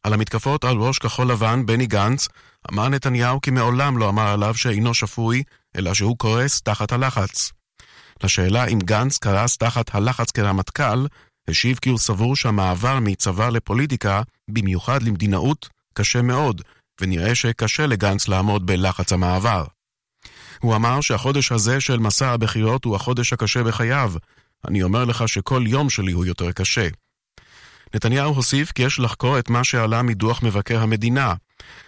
על המתקפות על ראש כחול לבן, בני גנץ, אמר נתניהו כי מעולם לא אמר עליו שאינו שפוי, אלא שהוא קורס תחת הלחץ. לשאלה אם גנץ קרס תחת הלחץ כרמטכ"ל, השיב כי הוא סבור שהמעבר מצבא לפוליטיקה, במיוחד למדינאות, קשה מאוד, ונראה שקשה לגנץ לעמוד בלחץ המעבר. הוא אמר שהחודש הזה של מסע הבחירות הוא החודש הקשה בחייו. אני אומר לך שכל יום שלי הוא יותר קשה. נתניהו הוסיף כי יש לחקור את מה שעלה מדוח מבקר המדינה.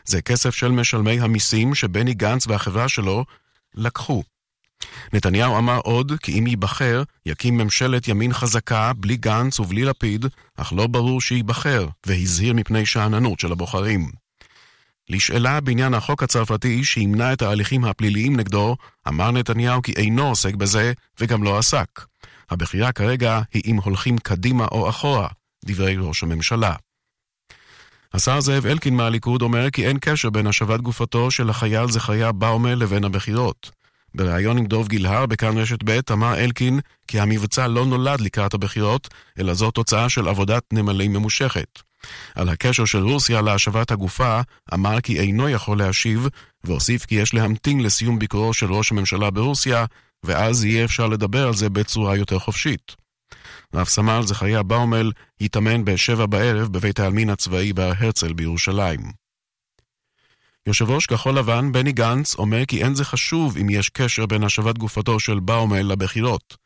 זה כסף של משלמי המיסים שבני גנץ והחברה שלו לקחו. נתניהו אמר עוד כי אם ייבחר, יקים ממשלת ימין חזקה, בלי גנץ ובלי לפיד, אך לא ברור שייבחר, והזהיר מפני שאננות של הבוחרים. לשאלה בעניין החוק הצרפתי שימנע את ההליכים הפליליים נגדו, אמר נתניהו כי אינו עוסק בזה, וגם לא עסק. הבחירה כרגע היא אם הולכים קדימה או אחורה, דברי ראש הממשלה. השר זאב אלקין מהליכוד אומר כי אין קשר בין השבת גופתו של החייל זכריה באומל לבין הבחירות. בריאיון עם דוב גילהר בכאן רשת ב' אמר אלקין כי המבצע לא נולד לקראת הבחירות, אלא זו תוצאה של עבודת נמלים ממושכת. על הקשר של רוסיה להשבת הגופה, אמר כי אינו יכול להשיב, והוסיף כי יש להמתין לסיום ביקורו של ראש הממשלה ברוסיה, ואז יהיה אפשר לדבר על זה בצורה יותר חופשית. רב סמל זכריה באומל התאמן בשבע בערב בבית העלמין הצבאי בהר הרצל בירושלים. יושב ראש כחול לבן, בני גנץ, אומר כי אין זה חשוב אם יש קשר בין השבת גופתו של באומל לבחירות.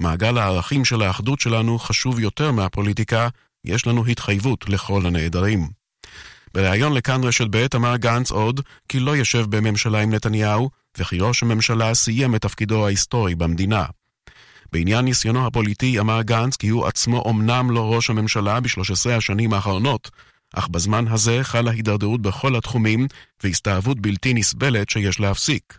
מעגל הערכים של האחדות שלנו חשוב יותר מהפוליטיקה, יש לנו התחייבות לכל הנעדרים. בריאיון לכאן רשת ב' אמר גנץ עוד כי לא יושב בממשלה עם נתניהו, וכי ראש הממשלה סיים את תפקידו ההיסטורי במדינה. בעניין ניסיונו הפוליטי אמר גנץ כי הוא עצמו אומנם לא ראש הממשלה ב-13 השנים האחרונות, אך בזמן הזה חלה הידרדרות בכל התחומים והסתאבות בלתי נסבלת שיש להפסיק.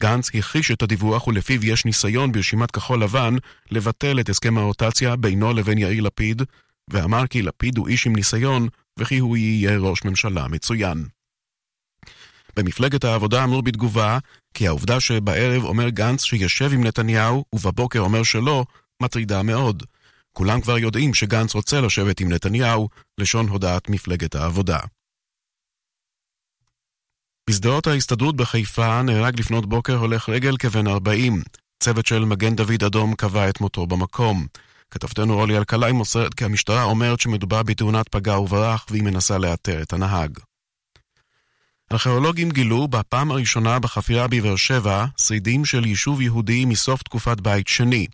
גנץ הכחיש את הדיווח ולפיו יש ניסיון ברשימת כחול לבן לבטל את הסכם הרוטציה בינו לבין יאיר לפיד, ואמר כי לפיד הוא איש עם ניסיון וכי הוא יהיה ראש ממשלה מצוין. במפלגת העבודה אמרו בתגובה כי העובדה שבערב אומר גנץ שישב עם נתניהו ובבוקר אומר שלא, מטרידה מאוד. כולם כבר יודעים שגנץ רוצה לשבת עם נתניהו, לשון הודעת מפלגת העבודה. בשדרות ההסתדרות בחיפה נהרג לפנות בוקר הולך רגל כבן 40. צוות של מגן דוד אדום קבע את מותו במקום. כתבתנו רולי אלקלעי מוסרת כי המשטרה אומרת שמדובר בתאונת פגע וברח והיא מנסה לאתר את הנהג. ארכיאולוגים גילו בפעם הראשונה בחפירה בבאר שבע שרידים של יישוב יהודי מסוף תקופת בית שני.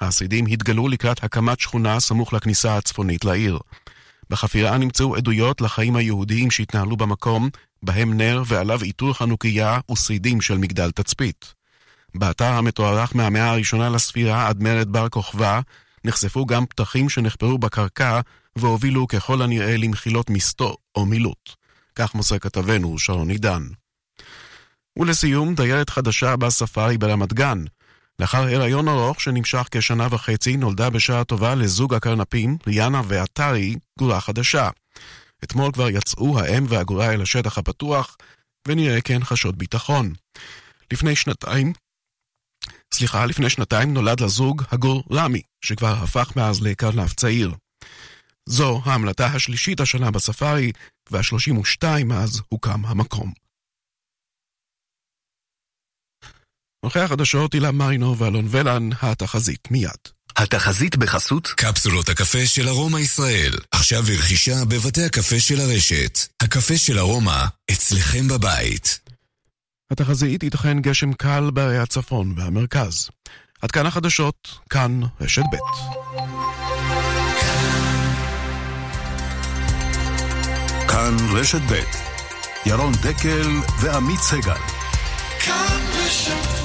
השרידים התגלו לקראת הקמת שכונה סמוך לכניסה הצפונית לעיר. בחפירה נמצאו עדויות לחיים היהודיים שהתנהלו במקום, בהם נר ועליו עיטור חנוכיה ושרידים של מגדל תצפית. באתר המתוארך מהמאה הראשונה לספירה עד מרד בר כוכבא, נחשפו גם פתחים שנחפרו בקרקע והובילו ככל הנראה למחילות מסתו או מילוט. כך מוסר כתבנו שרון עידן. ולסיום, דיירת חדשה בספארי ברמת גן. לאחר הריון ארוך שנמשך כשנה וחצי, נולדה בשעה טובה לזוג הקרנפים, ריאנה ועטרי, גורה חדשה. אתמול כבר יצאו האם והגורה אל השטח הפתוח, ונראה כן חשות ביטחון. לפני שנתיים, סליחה, לפני שנתיים נולד לזוג הגור רמי, שכבר הפך מאז לקרנף צעיר. זו ההמלטה השלישית השנה בספארי, וה-32 מאז הוקם המקום. אחרי החדשות הילה מרינו ואלון ולן, התחזית מיד. התחזית בחסות קפסולות הקפה של ארומה ישראל. עכשיו ברכישה בבתי הקפה של הרשת. הקפה של ארומה, אצלכם בבית. התחזית ייתכן גשם קל בערי הצפון והמרכז. עד כאן החדשות, כאן רשת ב'. כאן רשת ב' ירון דקל ועמית סגל. כאן רשת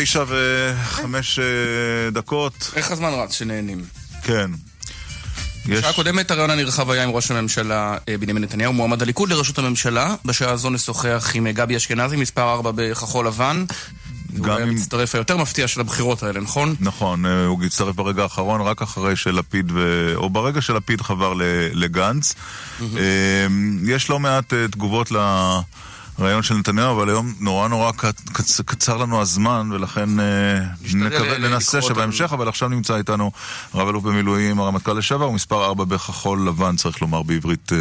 תשע וחמש אה, דקות. איך הזמן רץ שנהנים? כן. בשעה הקודמת הרעיון הנרחב היה עם ראש הממשלה אה, בנימין נתניהו, מועמד הליכוד לראשות הממשלה. בשעה הזו נשוחח עם אה, גבי אשכנזי, מספר 4 בכחול לבן. הוא היה המצטרף היותר מפתיע של הבחירות האלה, נכון? נכון, הוא הצטרף ברגע האחרון, רק אחרי שלפיד, ו... או ברגע שלפיד חבר ל- לגנץ. יש לא מעט תגובות לרעיון של נתניהו, אבל היום נורא נורא קצ... קצ... קצר לנו הזמן, ולכן אה, נקווה, ל- ננסה שבהמשך, אבל עכשיו נמצא איתנו רב אלוף במילואים, הרמטכ"ל לשעבר, ומספר 4 בכחול לבן, צריך לומר בעברית אה,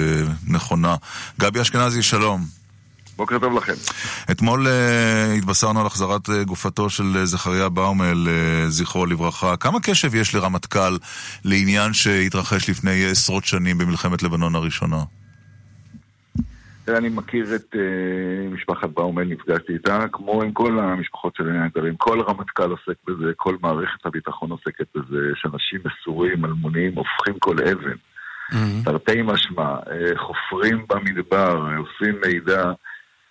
נכונה. גבי אשכנזי, שלום. בוקר טוב לכם. אתמול uh, התבשרנו על החזרת uh, גופתו של uh, זכריה באומל, uh, זכרו לברכה. כמה קשב יש לרמטכ"ל לעניין שהתרחש לפני עשרות שנים במלחמת לבנון הראשונה? אני מכיר את uh, משפחת באומל, נפגשתי איתה, כמו עם כל המשפחות של הנעדרים. כל רמטכ"ל עוסק בזה, כל מערכת הביטחון עוסקת בזה, שאנשים מסורים, אלמוניים, הופכים כל אבן. תרתי משמע, uh, חופרים במדבר, uh, עושים מידע.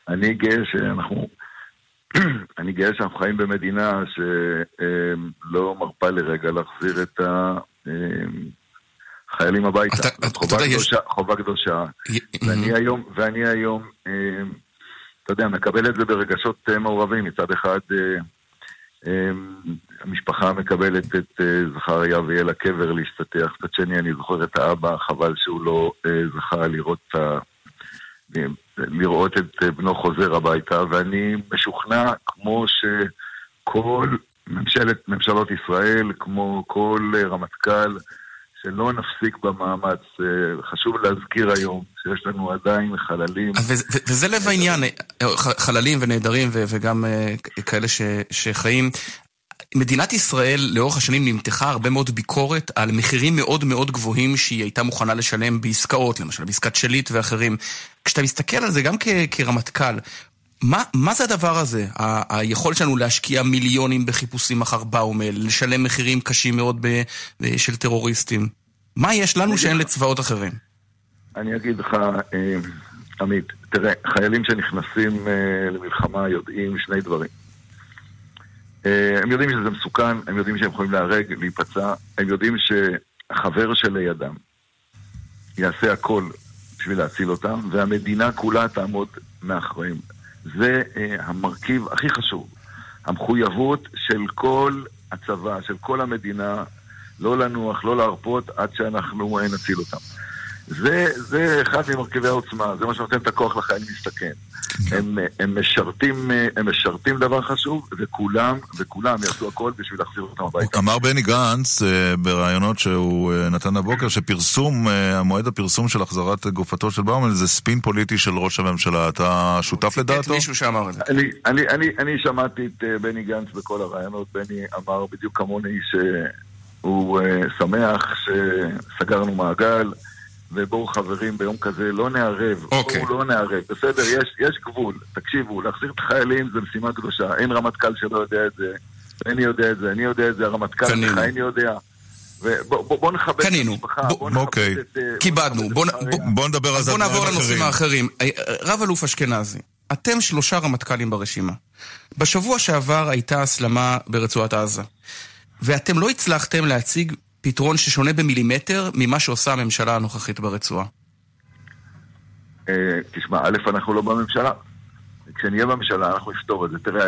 אני גאה שאנחנו... אני גאה שאנחנו חיים במדינה שלא מרפה לרגע להחזיר את החיילים הביתה. זאת חובה יודע, יש- קדושה, חובה קדושה. ואני היום, ואני היום, אה, אתה יודע, מקבל את זה ברגשות אה, מעורבים. מצד אחד, אה, אה, המשפחה מקבלת את אה, זכריה ויהיה לה קבר להשתטח. מצד שני, אני זוכר את האבא, חבל שהוא לא אה, זכה לראות את ה... לראות את אה, בנו חוזר הביתה, ואני משוכנע, כמו שכל ממשלת, ממשלות ישראל, כמו כל אה, רמטכ"ל, שלא נפסיק במאמץ. אה, חשוב להזכיר היום שיש לנו עדיין חללים. וזה- וזה לב העניין, אה, חללים ונעדרים וגם אה, כאלה ש- שחיים. מדינת ישראל לאורך השנים נמתחה הרבה מאוד ביקורת על מחירים מאוד מאוד גבוהים שהיא הייתה מוכנה לשלם בעסקאות, למשל בעסקת שליט ואחרים. כשאתה מסתכל על זה גם כרמטכ"ל, מה, מה זה הדבר הזה? ה- היכולת שלנו להשקיע מיליונים בחיפושים אחר באומל, לשלם מחירים קשים מאוד ב- ב- של טרוריסטים. מה יש לנו שאין לצבאות אחרים? אני אגיד לך, אה, עמית, תראה, חיילים שנכנסים אה, למלחמה יודעים שני דברים. אה, הם יודעים שזה מסוכן, הם יודעים שהם יכולים להיהרג, להיפצע, הם יודעים שהחבר שלידם יעשה הכל בשביל להציל אותם, והמדינה כולה תעמוד מאחוריהם. זה אה, המרכיב הכי חשוב. המחויבות של כל הצבא, של כל המדינה, לא לנוח, לא להרפות, עד שאנחנו אה, נציל אותם. זה, זה אחד ממרכיבי העוצמה, זה מה שנותן את הכוח לחיילים להסתכן. הם, אה, הם, משרתים, אה, הם משרתים דבר חשוב, וכולם, וכולם יעשו הכל בשביל להחזיר אותם הביתה. אמר בני גנץ אה, בראיונות שהוא נתן הבוקר שפרסום, המועד הפרסום של החזרת גופתו של באומל זה ספין פוליטי של ראש הממשלה. אתה שותף לדעתו? מישהו שאמר את זה. אני, אני, אני, אני שמעתי את בני גנץ בכל הרעיונות, בני אמר בדיוק כמוני שהוא שמח שסגרנו מעגל, ובואו חברים ביום כזה לא נערב, אוקיי. בואו לא נערב, בסדר, יש, יש גבול, תקשיבו, להחזיר את החיילים זה משימה קדושה, אין רמטכ"ל שלא יודע את זה, בני יודע את זה, אני יודע את זה, הרמטכ"ל קנינו. מכהן יודע. ובוא בוא, בוא נכבד את. המשפחה, בוא נכבד אוקיי. את... אה, קיבדנו. בוא, בוא, בוא נדבר על זה בוא על נעבור לנושאים אחרים. האחרים. אה, רב אלוף אשכנזי, אתם שלושה רמטכ"לים ברשימה. בשבוע שעבר הייתה הסלמה ברצועת עזה, ואתם לא הצלחתם להציג פתרון ששונה במילימטר ממה שעושה הממשלה הנוכחית ברצועה. אה, תשמע, א', אנחנו לא בממשלה. כשנהיה בממשלה אנחנו נפתור את זה. תראה,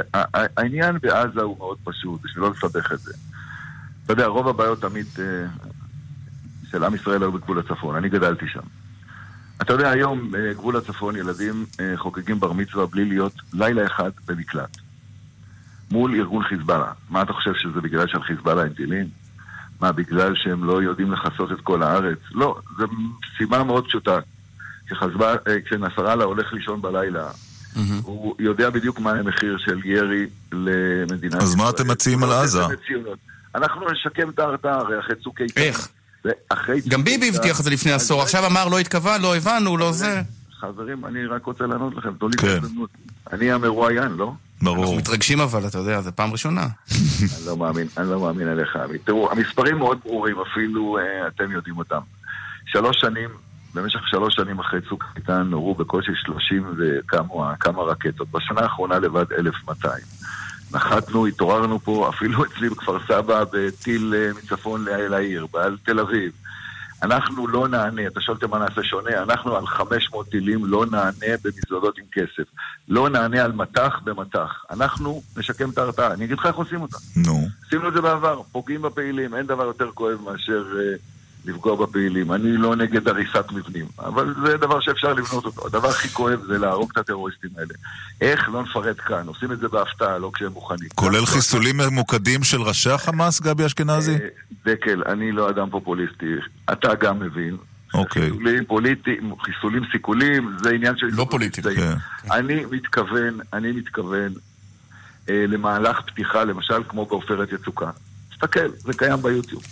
העניין בעזה הוא מאוד פשוט, בשביל לא לסבך את זה. אתה יודע, רוב הבעיות תמיד אה, של עם ישראל היו בגבול הצפון, אני גדלתי שם. אתה יודע, היום בגבול הצפון ילדים אה, חוגגים בר מצווה בלי להיות לילה אחד במקלט. מול ארגון חיזבאללה. מה אתה חושב שזה בגלל שעל חיזבאללה אין טילים? מה, בגלל שהם לא יודעים לכסות את כל הארץ? לא, זו סיבה מאוד פשוטה. כשחזבאללה- אה, כשנסראללה הולך לישון בלילה, הוא יודע בדיוק מה המחיר של ירי למדינת אז מה אתם מציעים על עזה? ציונות. אנחנו נשקם את ההרתעה הרי אחרי צוק איתן. איך? גם ביבי הבטיח את זה לפני עשור, עכשיו אמר לא התכוון, לא הבנו, לא זה. חברים, אני רק רוצה לענות לכם, תנו לי את כן. ההזדמנות. אני המרואיין, לא? ברור. אנחנו מתרגשים אבל, אתה יודע, זו פעם ראשונה. אני לא מאמין, אני לא מאמין עליך, עמית. תראו, המספרים מאוד ברורים, אפילו אה, אתם יודעים אותם. שלוש שנים, במשך שלוש שנים אחרי צוק איתן נורו בקושי 30 וכמה כמה רקטות. בשנה האחרונה לבד 1,200. נחתנו, התעוררנו פה, אפילו אצלי בכפר סבא, בטיל אה, מצפון לעיר, על תל אביב. אנחנו לא נענה, אתה שואל אותי מה נעשה שונה, אנחנו על 500 טילים לא נענה במזוודות עם כסף. לא נענה על מטח במטח. אנחנו נשקם את ההרתעה. אני אגיד לך איך עושים אותה. נו. עשינו את זה בעבר, פוגעים בפעילים, אין דבר יותר כואב מאשר אה, לפגוע בפעילים. אני לא נגד הריסת מבנים, אבל זה דבר שאפשר לבנות אותו. הדבר הכי כואב זה להרוג את הטרוריסטים האלה. איך לא נפרט כאן, עושים את זה בהפתעה, לא כשהם מוכנים. כולל חיסולים ממוקדים של ראשי החמאס, גבי אשכנזי? אה, דקל, אני לא אדם פופוליסטי, אתה גם מבין. אוקיי. חיסולים פוליטיים, חיסולים סיכולים, זה עניין של... לא פוליטיים. כן. אני מתכוון, אני מתכוון אה, למהלך פתיחה, למשל כמו בעופרת יצוקה. תסתכל, זה קיים ביוטיוב.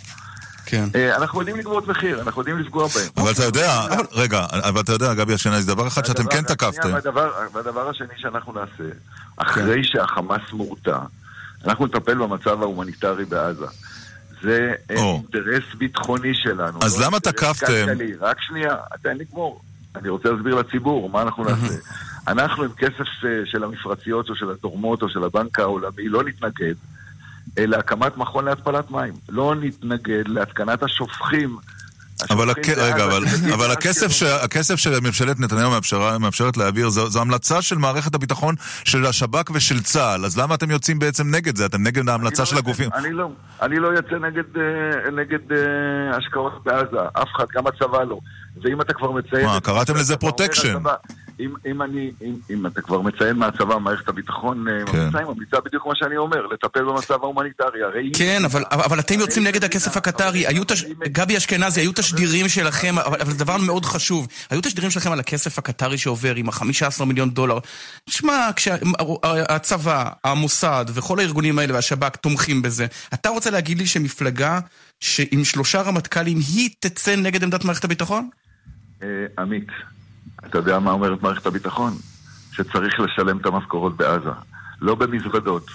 כן. אה, אנחנו יודעים לגבות מחיר, אנחנו יודעים לפגוע בהם. אבל אתה יודע, רגע, אבל אתה יודע, גבי אשכנזי, דבר אחד שאתם כן תקפתם. והדבר, השני שאנחנו נעשה, אחרי שהחמאס מורתע, אנחנו נטפל במצב ההומניטרי בעזה. זה אה. אינטרס ביטחוני שלנו. אז לא למה תקפתם? רק שנייה, תן לגמור. אני רוצה להסביר לציבור מה אנחנו נעשה. אנחנו עם כסף אה, של המפרציות או של התורמות או של הבנק העולמי לא נתנגד להקמת מכון להתפלת מים. לא נתנגד להתקנת השפכים. אבל, הכ... רגע, אבל, אבל. הכסף, ש... הכסף שממשלת נתניהו מאפשרה, מאפשרת להעביר, זו, זו המלצה של מערכת הביטחון של השב"כ ושל צה"ל. אז למה אתם יוצאים בעצם נגד זה? אתם נגד ההמלצה של הגופים? אני לא, אני לא יוצא נגד, אה, נגד אה, השקעות בעזה, אף אחד, גם הצבא לא. ואם אתה כבר מציין... מה, את קראתם לזה פרוטקשן. אם, אם, אני, אם, אם אתה כבר מציין מהצבא, מערכת הביטחון אה, כן. היא ממליצה בדיוק מה שאני אומר, לטפל במצב ההומניטרי. הרי... כן, אבל, אבל אתם יוצאים נגד הכסף הקטרי. היו תש... גבי אשכנזי, היו תשדירים שלכם, אבל, אבל זה דבר מאוד חשוב. היו תשדירים שלכם על הכסף הקטרי שעובר עם ה-15 מיליון דולר. שמע, כשהצבא, המוסד וכל הארגונים האלה והשב"כ תומכים בזה, אתה רוצה להגיד לי שמפלגה שעם שלושה רמטכ"לים היא תצא נגד עמדת מערכת הביטחון? אה, עמית, אתה יודע מה אומרת מערכת הביטחון? שצריך לשלם את המשכורות בעזה, לא במזוודות.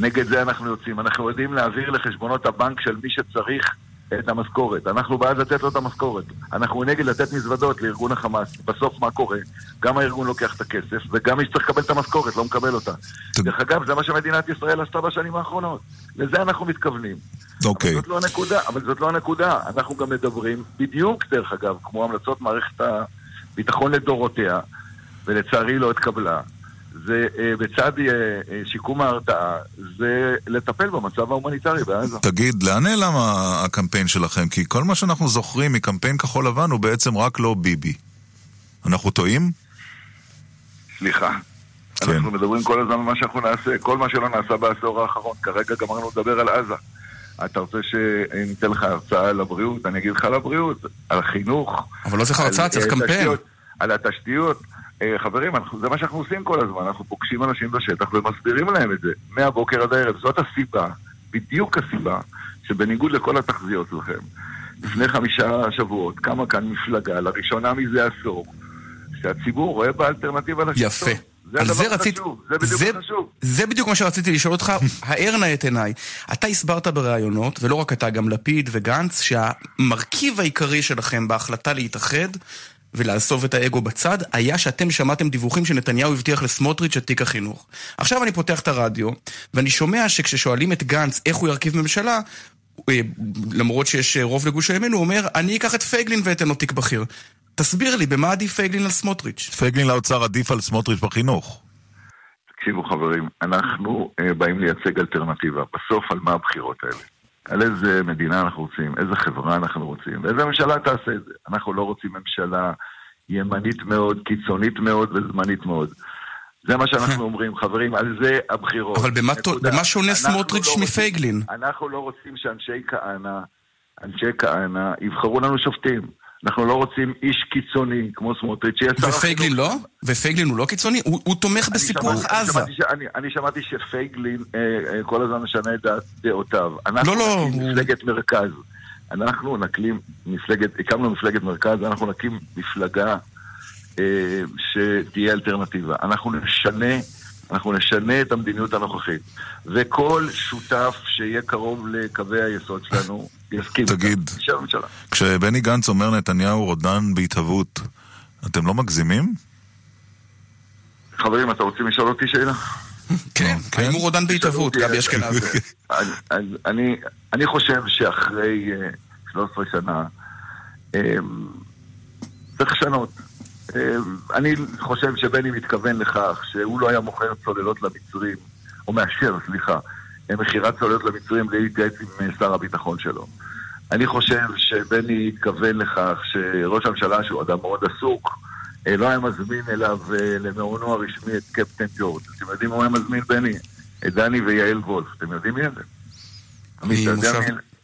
נגד זה אנחנו יוצאים. אנחנו יודעים להעביר לחשבונות הבנק של מי שצריך את המשכורת. אנחנו בעד לתת לו את המשכורת. אנחנו נגד לתת מזוודות לארגון החמאס. בסוף מה קורה? גם הארגון לוקח את הכסף, וגם מי שצריך לקבל את המשכורת לא מקבל אותה. דרך אגב, זה מה שמדינת ישראל עשתה בשנים האחרונות. לזה אנחנו מתכוונים. אוקיי. זאת לא הנקודה, אבל זאת לא הנקודה. אנחנו גם מדברים, בדיוק דרך אגב, כמו המלצות מערכת הביטחון לדורותיה, ולצערי לא התקבלה. זה אה, בצד אה, אה, שיקום ההרתעה, זה לטפל במצב ההומניטרי בעזה. תגיד, לאן נעלם הקמפיין שלכם? כי כל מה שאנחנו זוכרים מקמפיין כחול לבן הוא בעצם רק לא ביבי. אנחנו טועים? סליחה. כן. אנחנו מדברים כל הזמן על מה שאנחנו נעשה, כל מה שלא נעשה בעשור האחרון. כרגע גמרנו לדבר על עזה. אתה רוצה שניתן לך הרצאה על הבריאות? אני אגיד לך על הבריאות, על החינוך. אבל לא צריך הרצאה, צריך אה, קמפיין. תשתיות, על התשתיות. אה, חברים, אנחנו, זה מה שאנחנו עושים כל הזמן, אנחנו פוגשים אנשים בשטח ומסבירים להם את זה, מהבוקר עד הערב. זאת הסיבה, בדיוק הסיבה, שבניגוד לכל התחזיות שלכם, לפני חמישה שבועות קמה כאן מפלגה, לראשונה מזה עשור, שהציבור רואה בה אלטרנטיבה לשלטון. יפה. זה הדבר זה רצית- זה בדיוק זה- החשוב. זה בדיוק מה שרציתי לשאול אותך, האר נא את עיניי. אתה הסברת בראיונות, ולא רק אתה, גם לפיד וגנץ, שהמרכיב העיקרי שלכם בהחלטה להתאחד ולעזוב את האגו בצד, היה שאתם שמעתם דיווחים שנתניהו הבטיח לסמוטריץ' את תיק החינוך. עכשיו אני פותח את הרדיו, ואני שומע שכששואלים את גנץ איך הוא ירכיב ממשלה, למרות שיש אה, רוב לגוש הימין, הוא אומר, אני אקח את פייגלין ואתן לו תיק בכיר. תסביר לי, במה עדיף פייגלין על סמוטריץ'? פייגלין לאוצר עדיף על סמוטריץ' בחינוך. תקשיבו חברים, אנחנו אה, באים לייצג אלטרנטיבה. בסוף על מה הבחירות האלה? על איזה מדינה אנחנו רוצים, איזה חברה אנחנו רוצים, ואיזה ממשלה תעשה את זה. אנחנו לא רוצים ממשלה ימנית מאוד, קיצונית מאוד וזמנית מאוד. זה מה שאנחנו אומרים, חברים, על זה הבחירות. אבל במה, שונה סמוטריץ' לא מפייגלין? אנחנו לא רוצים שאנשי כהנא, אנשי כהנא, יבחרו לנו שופטים. אנחנו לא רוצים איש קיצוני כמו סמוטריץ', שיהיה שר ופייגלין לא? ופייגלין הוא לא קיצוני? הוא, הוא תומך בסיפוח אני עזה. אני, אני שמעתי שפייגלין אה, אה, כל הזמן משנה את דעותיו. אנחנו לא, לא, מפלגת מרכז. אנחנו נקים מפלגת, הקמנו מפלגת מרכז, אנחנו נקים מפלגה שתהיה אלטרנטיבה. אנחנו נשנה, אנחנו נשנה את המדיניות הנוכחית. וכל שותף שיהיה קרוב לקווי היסוד שלנו, יסכים. תגיד. כשבני גנץ אומר נתניהו רודן בהתהוות, אתם לא מגזימים? חברים, אתם רוצים לשאול אותי שאלה? כן, האם הוא רודן בהתהוות, גבי אשכנזי? אני- חושב שאחרי אה, 13 שנה אה, צריך לשנות. אה, אני חושב שבני מתכוון לכך שהוא לא היה מוכר צוללות למצרים, או מאשר, סליחה, מכירת צוללות למצרים בלי להתייעץ עם אה, שר הביטחון שלו. אני חושב שבני התכוון לכך שראש הממשלה, שהוא אדם מאוד עסוק, אה, לא היה מזמין אליו אה, למעונו הרשמי את קפטן ג'ורג'. אתם יודעים מה הוא היה מזמין, בני? את דני ויעל וולף. אתם יודעים מי זה?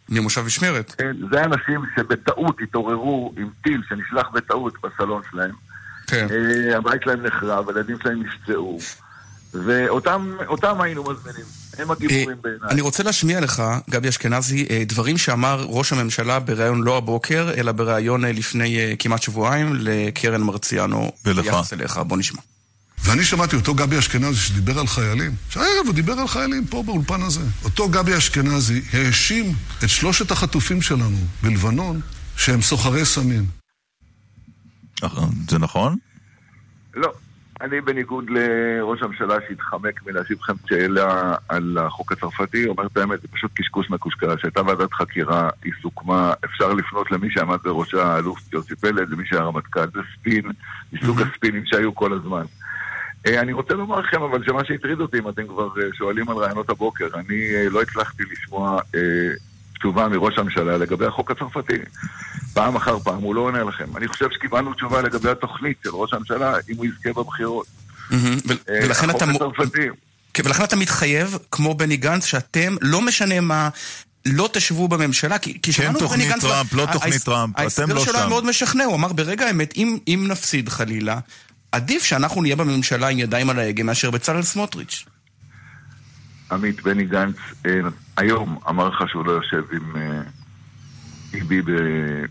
ממושב משמרת. כן, זה אנשים שבטעות התעוררו עם טיל שנשלח בטעות בסלון שלהם. כן. אה, הבית שלהם נחרב, הילדים שלהם נפצעו, ואותם אותם היינו מזמינים. הם הגיבורים בעיניי. אני רוצה להשמיע לך, גבי אשכנזי, אה, דברים שאמר ראש הממשלה בריאיון לא הבוקר, אלא בריאיון אה, לפני אה, כמעט שבועיים לקרן מרציאנו. ולך. ביחס אליך, בוא נשמע. ואני שמעתי אותו גבי אשכנזי שדיבר על חיילים, שהערב הוא דיבר על חיילים פה באולפן הזה. אותו גבי אשכנזי האשים את שלושת החטופים שלנו בלבנון שהם סוחרי סמים. זה נכון? לא. אני בניגוד לראש הממשלה שהתחמק מלהשיב לכם שאלה על החוק הצרפתי, אומר את האמת, זה פשוט קשקוש מקושקש. הייתה ועדת חקירה, היא סוכמה, אפשר לפנות למי שעמד בראשה, האלוף יוסי פלד, למי שהיה רמטכ"ל, זה ספין, מסוג הספינים שהיו כל הזמן. אה, אני רוצה לומר לכם, אבל שמה שהטריד אותי, אם אתם כבר אה, שואלים על רעיונות הבוקר, אני אה, לא הצלחתי לשמוע תשובה מראש הממשלה לגבי החוק הצרפתי. פעם אחר פעם הוא לא עונה לכם. אני חושב שקיבלנו תשובה לגבי התוכנית של ראש הממשלה, אם הוא יזכה בבחירות. אה, ולכן אתה... כן, ולכן אתה מתחייב, כמו בני גנץ, שאתם, לא משנה מה, לא תשבו בממשלה, כי, כי שמענו את בני כן, תוכנית גנץ... טראמפ, לא תוכנית טראמפ, אתם ההסבר לא שלו היה שם. מאוד משכנע, הוא אמר ברגע האמת, אם, אם נפסיד חלילה, עדיף שאנחנו נהיה בממשלה עם ידיים על ההגה מאשר בצלאל סמוטריץ'. עמית בני גנץ אה, היום אמר לך שהוא לא יושב עם אה, ביבי ב-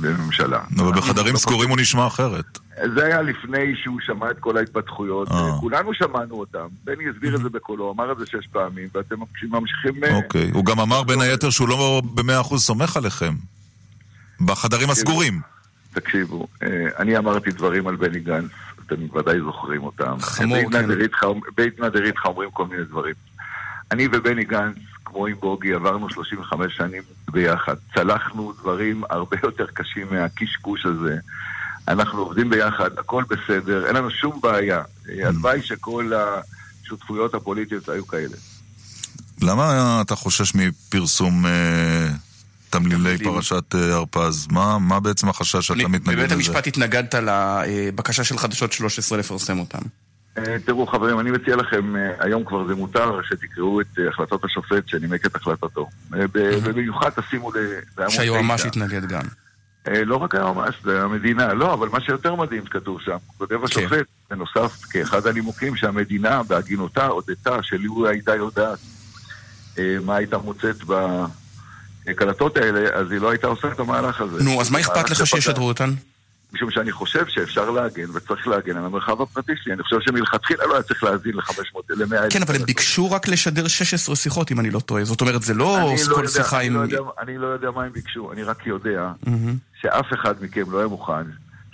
בממשלה. אבל בחדרים לא סגורים הוא נשמע אחרת. זה היה לפני שהוא שמע את כל ההתפתחויות, אה. כולנו שמענו אותם. בני הסביר את זה בקולו, אמר את זה שש פעמים, ואתם ממשיכים... אה, אוקיי. הוא גם אמר בין היתר שהוא לא במאה אחוז סומך עליכם. בחדרים הסגורים. תקשיבו, אה, אני אמרתי דברים על בני גנץ, אתם ודאי זוכרים אותם. חמור, כן. בית נדרית לך אומרים כל מיני דברים. אני ובני גנץ, כמו עם בוגי, עברנו 35 שנים ביחד. צלחנו דברים הרבה יותר קשים מהקשקוש הזה. אנחנו עובדים ביחד, הכל בסדר, אין לנו שום בעיה. אה, הלוואי שכל השותפויות הפוליטיות היו כאלה. למה אתה חושש מפרסום אה, תמלילי פרשת אה, הרפז? מה מה בעצם החשש שאתה מתנגד בבית לזה? המשפט התנגדת לבקשה של חדשות 13 לפרסם אותם. אה, תראו חברים, אני מציע לכם, אה, היום כבר זה מותר, שתקראו את אה, החלטות השופט שנימק את החלטתו. ב- ובמיוחד תשימו ל... שהיועמ"ש. התנגד גם. לא רק היועמ"ש, זה המדינה. לא, אבל מה שיותר מדהים שכתוב שם, כותב השופט, בנוסף, כאחד הנימוקים שהמדינה, בהגינותה, הודתה שלו הייתה יודעת מה הייתה מוצאת בהקלטות האלה, אז היא לא הייתה עושה את המהלך הזה. נו, אז מה אכפת לך. שישדרו אותן? משום שאני חושב שאפשר להגן וצריך להגן על המרחב הפרטי שלי. אני חושב שמלכתחילה לא היה צריך להאזין ל-500, ל-100 אלף. כן, אבל הם ביקשו רק לשדר 16 שיחות, אם אני לא טועה. זאת אומרת, זה לא אני לא כל יודע- שיחה אני עם... לא יודע- אני לא יודע מה הם ביקשו, אני רק יודע. שאף אחד מכם לא יהיה מוכן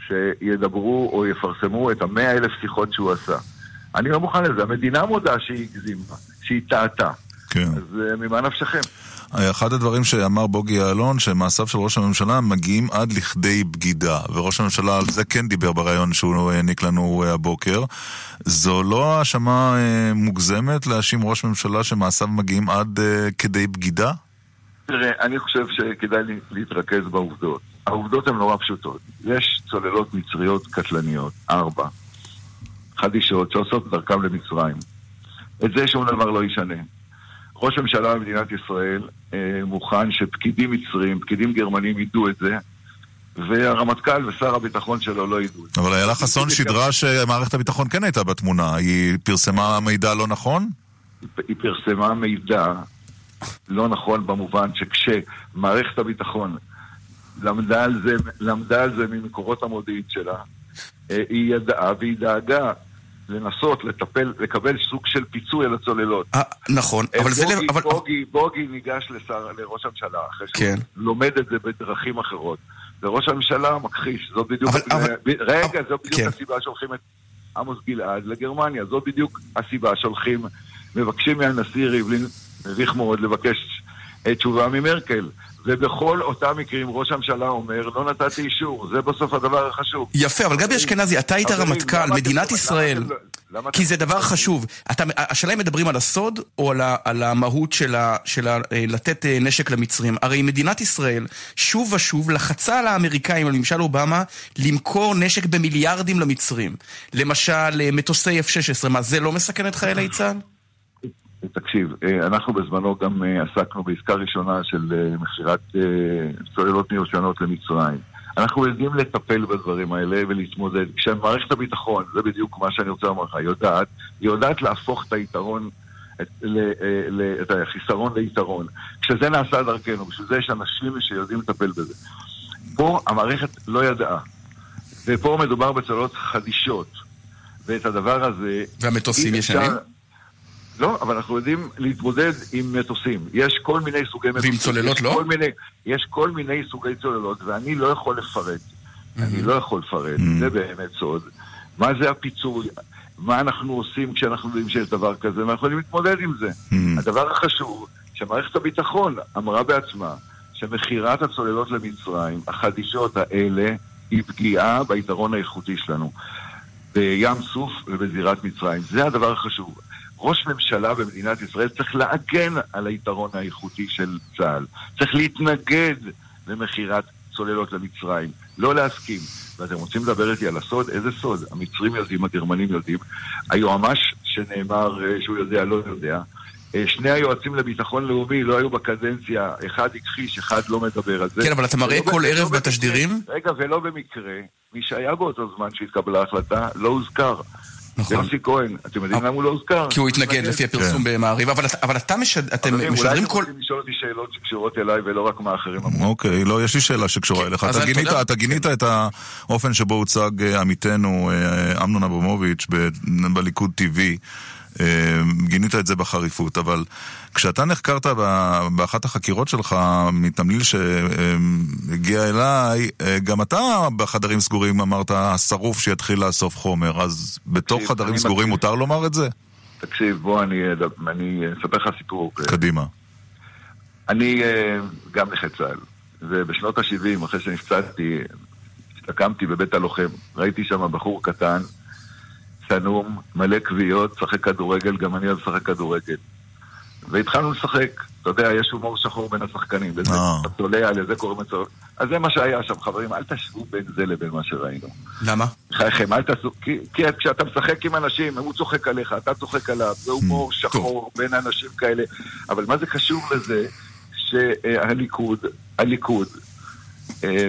שידברו או יפרסמו את המאה אלף שיחות שהוא עשה. אני לא מוכן לזה, המדינה מודה שהיא הגזימה, שהיא טעתה. כן. אז אה, ממה נפשכם? אחד הדברים שאמר בוגי יעלון, שמעשיו של ראש הממשלה מגיעים עד לכדי בגידה, וראש הממשלה על זה כן דיבר בריאיון שהוא העניק לנו הבוקר. זו לא האשמה אה, מוגזמת להאשים ראש ממשלה שמעשיו מגיעים עד אה, כדי בגידה? תראה, אני חושב שכדאי להתרכז בעובדות. העובדות הן נורא פשוטות. יש צוללות מצריות קטלניות, ארבע. חדישות שעושות דרכם למצרים. את זה שום דבר לא ישנה. ראש הממשלה במדינת ישראל אה, מוכן שפקידים מצרים, פקידים גרמנים ידעו את זה, והרמטכ"ל ושר הביטחון שלו לא ידעו את זה. אבל איילה חסון שידרה שמערכת הביטחון כן הייתה בתמונה. היא פרסמה מידע לא נכון? היא פרסמה מידע לא נכון במובן שכשמערכת הביטחון למדה על זה, למדה על זה ממקורות המודיעין שלה, אה, היא ידעה והיא דאגה לנסות לטפל, לקבל סוג של פיצוי על הצוללות. נכון, אה, אבל זה... בוגי, אבל- בוגי, בוגי ניגש לשר, לראש הממשלה אחרי שהוא כן. לומד את זה בדרכים אחרות. וראש הממשלה מכחיש, זו בדיוק... אבל- אבל, אבל- רגע, זו בדיוק כן. הסיבה שהולכים את עמוס גלעד לגרמניה. זו בדיוק הסיבה שהולכים, מבקשים מהנשיא ריבלין, מביך מאוד לבקש אה, תשובה ממרקל. ובכל אותם מקרים ראש הממשלה אומר, לא נתתי אישור, זה בסוף הדבר החשוב. יפה, אבל גבי אשכנזי, אתה היית רמטכ"ל, אתם- מדינת ישראל, לא- כי זה דבר חשוב. אתה- השאלה אם מדברים על הסוד או על המהות של אה, לתת אה, נשק למצרים. הרי מדינת ישראל שוב ושוב לחצה על האמריקאים, על ממשל אובמה, למכור נשק במיליארדים למצרים. למשל, אה, מטוסי F-16, מה, זה לא מסכן את חיילי צה"ל? תקשיב, אה, אנחנו בזמנו גם אה, עסקנו בעסקה ראשונה של אה, מכירת צוללות מיושנות למצרים. אנחנו יודעים לטפל בדברים האלה ולהתמודד. כשמערכת הביטחון, זה בדיוק מה שאני רוצה לומר לך, יודעת, היא יודעת להפוך את היתרון, את, ל, ל, את החיסרון ליתרון. כשזה נעשה דרכנו, בשביל זה יש אנשים שיודעים לטפל בזה. פה המערכת לא ידעה, ופה מדובר בצוללות חדישות, ואת הדבר הזה... והמטוסים ישנים? לא, אבל אנחנו יודעים להתמודד עם מטוסים. יש כל מיני סוגי מטוסים. צוללות יש לא? כל מיני, יש כל מיני סוגי צוללות, ואני לא יכול לפרט. אני לא יכול לפרט, זה באמת סוד. מה זה הפיצוי? מה אנחנו עושים כשאנחנו יודעים שיש דבר כזה, ואנחנו יכולים להתמודד עם זה. הדבר החשוב, שמערכת הביטחון אמרה בעצמה, שמכירת הצוללות למצרים, החדישות האלה, היא פגיעה ביתרון האיכותי שלנו. בים סוף ובזירת מצרים. זה הדבר החשוב. ראש ממשלה במדינת ישראל צריך להגן על היתרון האיכותי של צה"ל. צריך להתנגד למכירת צוללות למצרים, לא להסכים. ואתם רוצים לדבר איתי על הסוד? איזה סוד? המצרים יודעים, הגרמנים יודעים. היועמ"ש שנאמר אה, שהוא יודע, לא יודע. אה, שני היועצים לביטחון לאומי לא היו בקדנציה, אחד הכחיש, אחד לא מדבר על זה. כן, אבל אתה מראה ולא כל ב- ערב לא במקרה- בתשדירים? רגע, ולא במקרה, מי שהיה באותו זמן שהתקבלה ההחלטה, לא הוזכר. נכון. יוסי כהן, אתם יודעים למה הוא לא הוזכר? כי הוא התנגד לפי הפרסום במעריב, אבל אבל אתה משד- אתם חברים, אולי משדרים אתם כל... רוצים לשאול אותי שאלות שקשורות אליי ולא רק מה אחרים אמרו. אוקיי, לא, יש לי שאלה שקשורה אליך. אז אתה גינית- תודה. אתה גינית את האופן שבו הוצג אה, עמיתנו אה, אמנון אברמוביץ' בליכוד TV. אה, גינית את זה בחריפות, אבל כשאתה נחקרת באחת החקירות שלך מתמליל שהגיע אליי, אה, גם אתה בחדרים סגורים אמרת שרוף שיתחיל לאסוף חומר, אז בתוך תקשיב, חדרים סגורים מקשיב. מותר לומר את זה? תקשיב, בוא אני אד- אני אספר לך סיפור. קדימה. אני אה, גם נכה צה"ל, ובשנות ה-70, אחרי שנפצעתי, השתקמתי בבית הלוחם. ראיתי שם בחור קטן, צנום, מלא כוויות, שחק כדורגל, גם אני אוהב לשחק כדורגל. והתחלנו לשחק. אתה יודע, יש הומור שחור בין השחקנים. לזה אה. אתה צולע, לזה קוראים את זה. אז זה מה שהיה שם, חברים. אל תשוו בין זה לבין מה שראינו. למה? בחייכם, אל תעשו... כי, כי כשאתה משחק עם אנשים, הוא צוחק עליך, אתה צוחק עליו, זה הומור שחור בין אנשים כאלה. אבל מה זה קשור לזה שהליכוד, הליכוד, אה,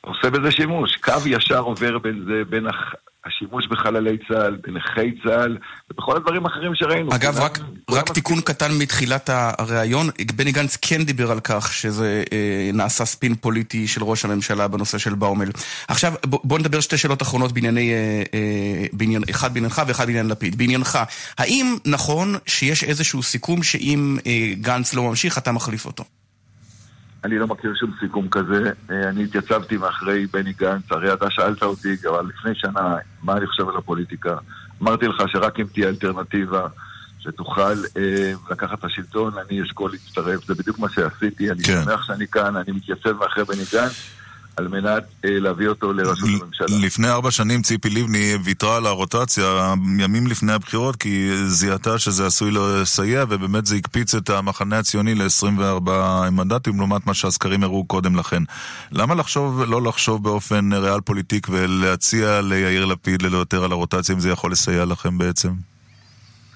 עושה בזה שימוש. קו ישר עובר בין זה, בין הח... השימוש בחללי צה"ל, בנכי צה"ל, ובכל הדברים האחרים שראינו. אגב, כולם- רק, כולם רק תיקון קטן מתחילת הריאיון, בני גנץ כן דיבר על כך שזה אה, נעשה ספין פוליטי של ראש הממשלה בנושא של באומל. עכשיו, ב, בוא נדבר שתי שאלות אחרונות בענייני, אה, אה, בעניין, אחד בעניינך ואחד בעניין לפיד. בעניינך, האם נכון שיש איזשהו סיכום שאם אה, גנץ לא ממשיך, אתה מחליף אותו? אני לא מכיר שום סיכום כזה. אה, אני התייצבתי מאחורי בני גנץ, הרי אתה שאלת אותי כבר לפני שנה מה אני חושב על הפוליטיקה. אמרתי לך שרק אם תהיה אלטרנטיבה שתוכל אה, לקחת את השלטון, אני אשקול להצטרף. זה בדיוק מה שעשיתי, אני כן. שמח שאני כאן, אני מתייצב מאחורי בני גנץ. על מנת אה, להביא אותו לראשות הממשלה. לפני ארבע שנים ציפי לבני ויתרה על הרוטציה ימים לפני הבחירות כי זיהתה שזה עשוי לסייע ובאמת זה הקפיץ את המחנה הציוני ל-24 מנדטים לעומת מה שהסקרים הראו קודם לכן. למה לחשוב, לא לחשוב באופן ריאל פוליטיק ולהציע ליאיר לפיד לוותר על הרוטציה אם זה יכול לסייע לכם בעצם?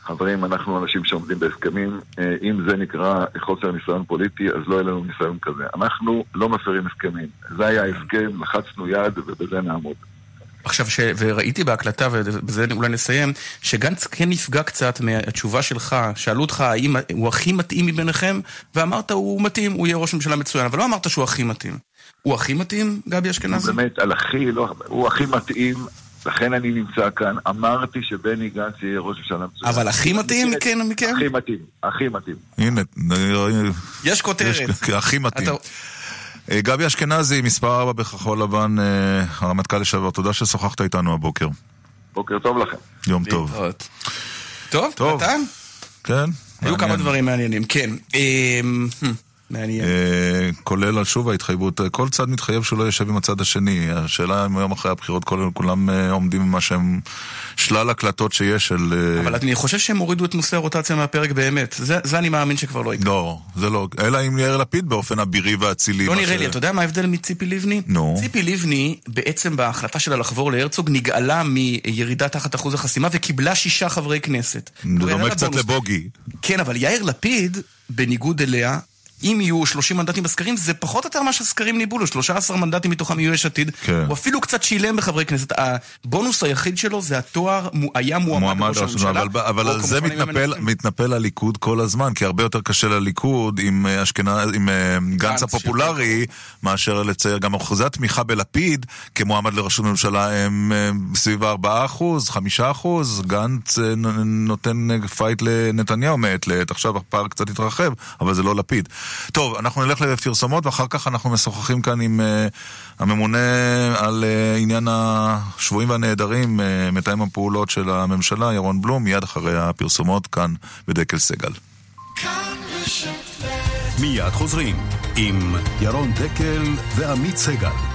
חברים, אנחנו אנשים שעומדים בהסכמים. אה, אם זה נקרא חוסר ניסיון פוליטי, אז לא יהיה לנו ניסיון כזה. אנחנו לא מפרים הסכמים. זה היה ההסכם, לחצנו יד ובזה נעמוד. עכשיו, ש... וראיתי בהקלטה, ובזה אולי נסיים, שגנץ כן נפגע קצת מהתשובה שלך, שאלו אותך האם הוא הכי מתאים מביניכם, ואמרת הוא מתאים, הוא יהיה ראש ממשלה מצוין, אבל לא אמרת שהוא הכי מתאים. הוא הכי מתאים, גבי אשכנזי? באמת, על הכי, לא, הוא הכי מתאים, לכן אני נמצא כאן. אמרתי שבני גנץ יהיה ראש ממשלה מצוין. אבל הכי מתאים מכן מכם? הכי מתאים, הכי מתאים. הנה, יש כותרת. הכי מתאים. אה, גבי אשכנזי, מספר 4 בכחול לבן, אה, הרמטכ"ל לשעבר, תודה ששוחחת איתנו הבוקר. בוקר טוב לכם. יום טוב. טוב. אתה? כן. היו כמה דברים מעניינים, כן. אה, מעניין. כולל על שוב ההתחייבות, כל צד מתחייב שהוא לא יושב עם הצד השני. השאלה אם היום אחרי הבחירות כולם עומדים עם מה שהם... שלל הקלטות שיש של... אבל אני חושב שהם הורידו את נושא הרוטציה מהפרק באמת. זה, זה אני מאמין שכבר לא יקרה. לא, זה לא. אלא אם יאיר לפיד באופן אבירי ואצילי. לא נראה לי, אתה יודע מה ההבדל מציפי לבני? נו. ציפי לבני, בעצם בהחלטה שלה לחבור להרצוג, נגאלה מירידה תחת אחוז החסימה וקיבלה שישה חברי כנסת. זה דומה קצת לבוגי. כן, אבל יאיר לפיד, בניגוד אליה, אם יהיו 30 מנדטים בסקרים, זה פחות או יותר מה שהסקרים ניבאו לו, 13 מנדטים מתוכם יהיו יש עתיד. כן. הוא אפילו קצת שילם בחברי כנסת. הבונוס היחיד שלו זה התואר, היה מועמד לראש הממשלה. אבל, אבל על זה מתנפל, מתנפל הליכוד כל הזמן, כי הרבה יותר קשה לליכוד עם, אשכנז, עם גנץ הפופולרי, מאשר לצייר גם אחוזי התמיכה בלפיד כמועמד לראשות ממשלה הם סביב 4 אחוז, 5 אחוז, גנץ נותן פייט לנתניהו מעת לעת, עכשיו הפער קצת התרחב, אבל זה לא לפיד. טוב, אנחנו נלך לפרסומות ואחר כך אנחנו משוחחים כאן עם uh, הממונה על אה, עניין השבויים והנעדרים, אה, מתאם הפעולות של הממשלה, ירון בלום, מיד אחרי הפרסומות כאן בדקל סגל. מיד חוזרים עם ירון דקל ועמית סגל.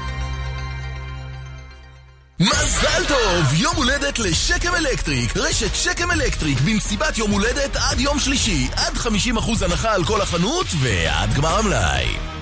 מזל טוב! יום הולדת לשקם אלקטריק! רשת שקם אלקטריק במסיבת יום הולדת עד יום שלישי עד 50% הנחה על כל החנות ועד גמר המלאי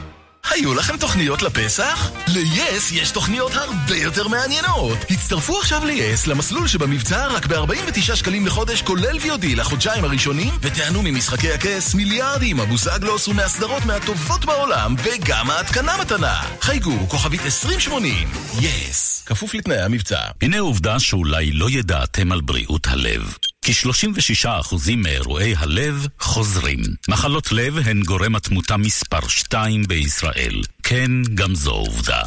היו לכם תוכניות לפסח? ל-yes יש תוכניות הרבה יותר מעניינות. הצטרפו עכשיו ל-yes למסלול שבמבצע רק ב-49 שקלים לחודש כולל VOD לחודשיים הראשונים ותענו ממשחקי הכס מיליארדים, אבוסגלוס ומהסדרות מהטובות בעולם וגם ההתקנה מתנה. חייגו, כוכבית 2080, yes, כפוף לתנאי המבצע. הנה עובדה שאולי לא ידעתם על בריאות הלב. כ-36% מאירועי הלב חוזרים. מחלות לב הן גורם התמותה מספר 2 בישראל. כן, גם זו עובדה.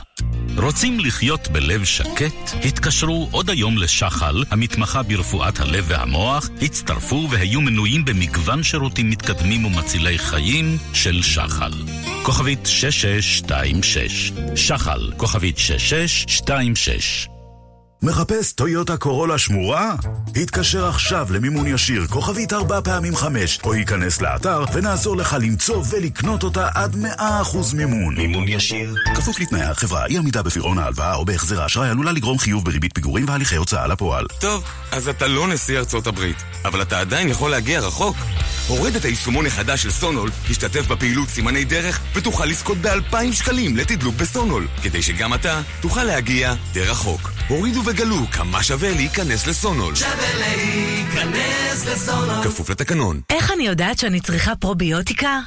רוצים לחיות בלב שקט? התקשרו עוד היום לשחל, המתמחה ברפואת הלב והמוח, הצטרפו והיו מנויים במגוון שירותים מתקדמים ומצילי חיים של שחל. כוכבית 6626 שחל, כוכבית 6626 מחפש טויוטה קורולה שמורה? התקשר עכשיו למימון ישיר כוכבית ארבע פעמים חמש או ייכנס לאתר ונעזור לך למצוא ולקנות אותה עד מאה אחוז מימון. מימון ישיר? כפוף לתנאי החברה, אי עמידה בפירעון ההלוואה או בהחזר האשראי עלולה לגרום חיוב בריבית פיגורים והליכי הוצאה לפועל. טוב, אז אתה לא נשיא ארצות הברית, אבל אתה עדיין יכול להגיע רחוק. הורד את היישומון החדש של סונול, תשתתף בפעילות סימני דרך ותוכל לזכות באלפיים שקלים לתדלוק בסונול, כדי שגם אתה תוכל להגיע די רחוק. הורידו וגלו כמה שווה להיכנס לסונול. שווה להיכנס לסונול. כפוף לתקנון. איך אני יודעת שאני צריכה פרוביוטיקה?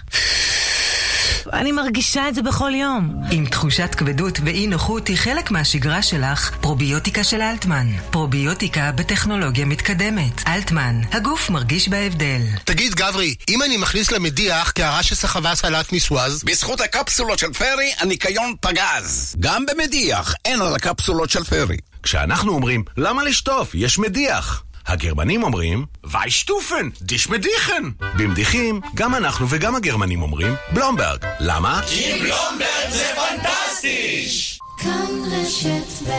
אני מרגישה את זה בכל יום. אם תחושת כבדות ואי נוחות היא חלק מהשגרה שלך, פרוביוטיקה של אלטמן. פרוביוטיקה בטכנולוגיה מתקדמת. אלטמן, הגוף מרגיש בהבדל. תגיד גברי, אם אני מכניס למדיח קערה שסחבה סלט מסווז... בזכות הקפסולות של פרי, הניקיון פגז. גם במדיח אין על הקפסולות של פרי. כשאנחנו אומרים, למה לשטוף? יש מדיח. הגרמנים אומרים, ויישטופן, דיש מדיחן. במדיחים, גם אנחנו וגם הגרמנים אומרים, בלומברג. למה? כי בלומברג זה פנטסטיש! כאן רשת ב'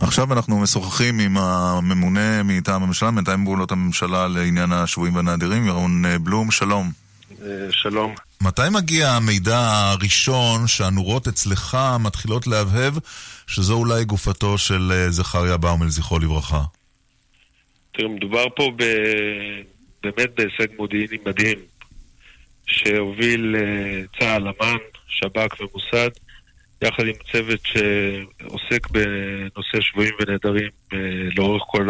עכשיו אנחנו משוחחים עם הממונה מטעם הממשלה, מתאם פעולות הממשלה לעניין השבויים והנעדרים, ירון בלום, שלום. שלום. מתי מגיע המידע הראשון שהנורות אצלך מתחילות להבהב שזו אולי גופתו של אה, זכריה באומל, זכרו לברכה? תראה, מדובר פה ב... באמת בהישג מודיעיני מדהים, שהוביל אה, צה"ל, אמ"ן, שב"כ ומוסד, יחד עם צוות שעוסק בנושא שבויים ונעדרים אה, לאורך כל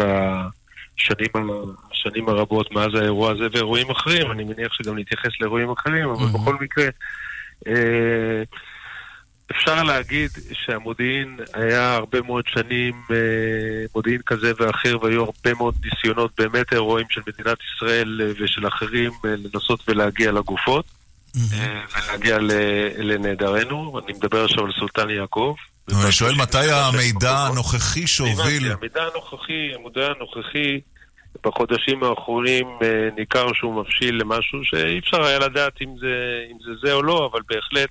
השנים, השנים הרבות מאז האירוע הזה ואירועים אחרים, אני מניח שגם נתייחס לאירועים אחרים, אבל בכל מקרה... אה, אפשר להגיד שהמודיעין היה הרבה מאוד שנים אה, מודיעין כזה ואחר, והיו הרבה מאוד ניסיונות, באמת אירועים של מדינת ישראל אה, ושל אחרים לנסות ולהגיע לגופות ולהגיע לנעדרנו. אני מדבר עכשיו על סולטן יעקב. אני שואל מתי המידע הנוכחי שהוביל... המידע הנוכחי, המידע הנוכחי בחודשים האחרונים ניכר שהוא מבשיל למשהו שאי אפשר היה לדעת אם זה, אם זה זה או לא, אבל בהחלט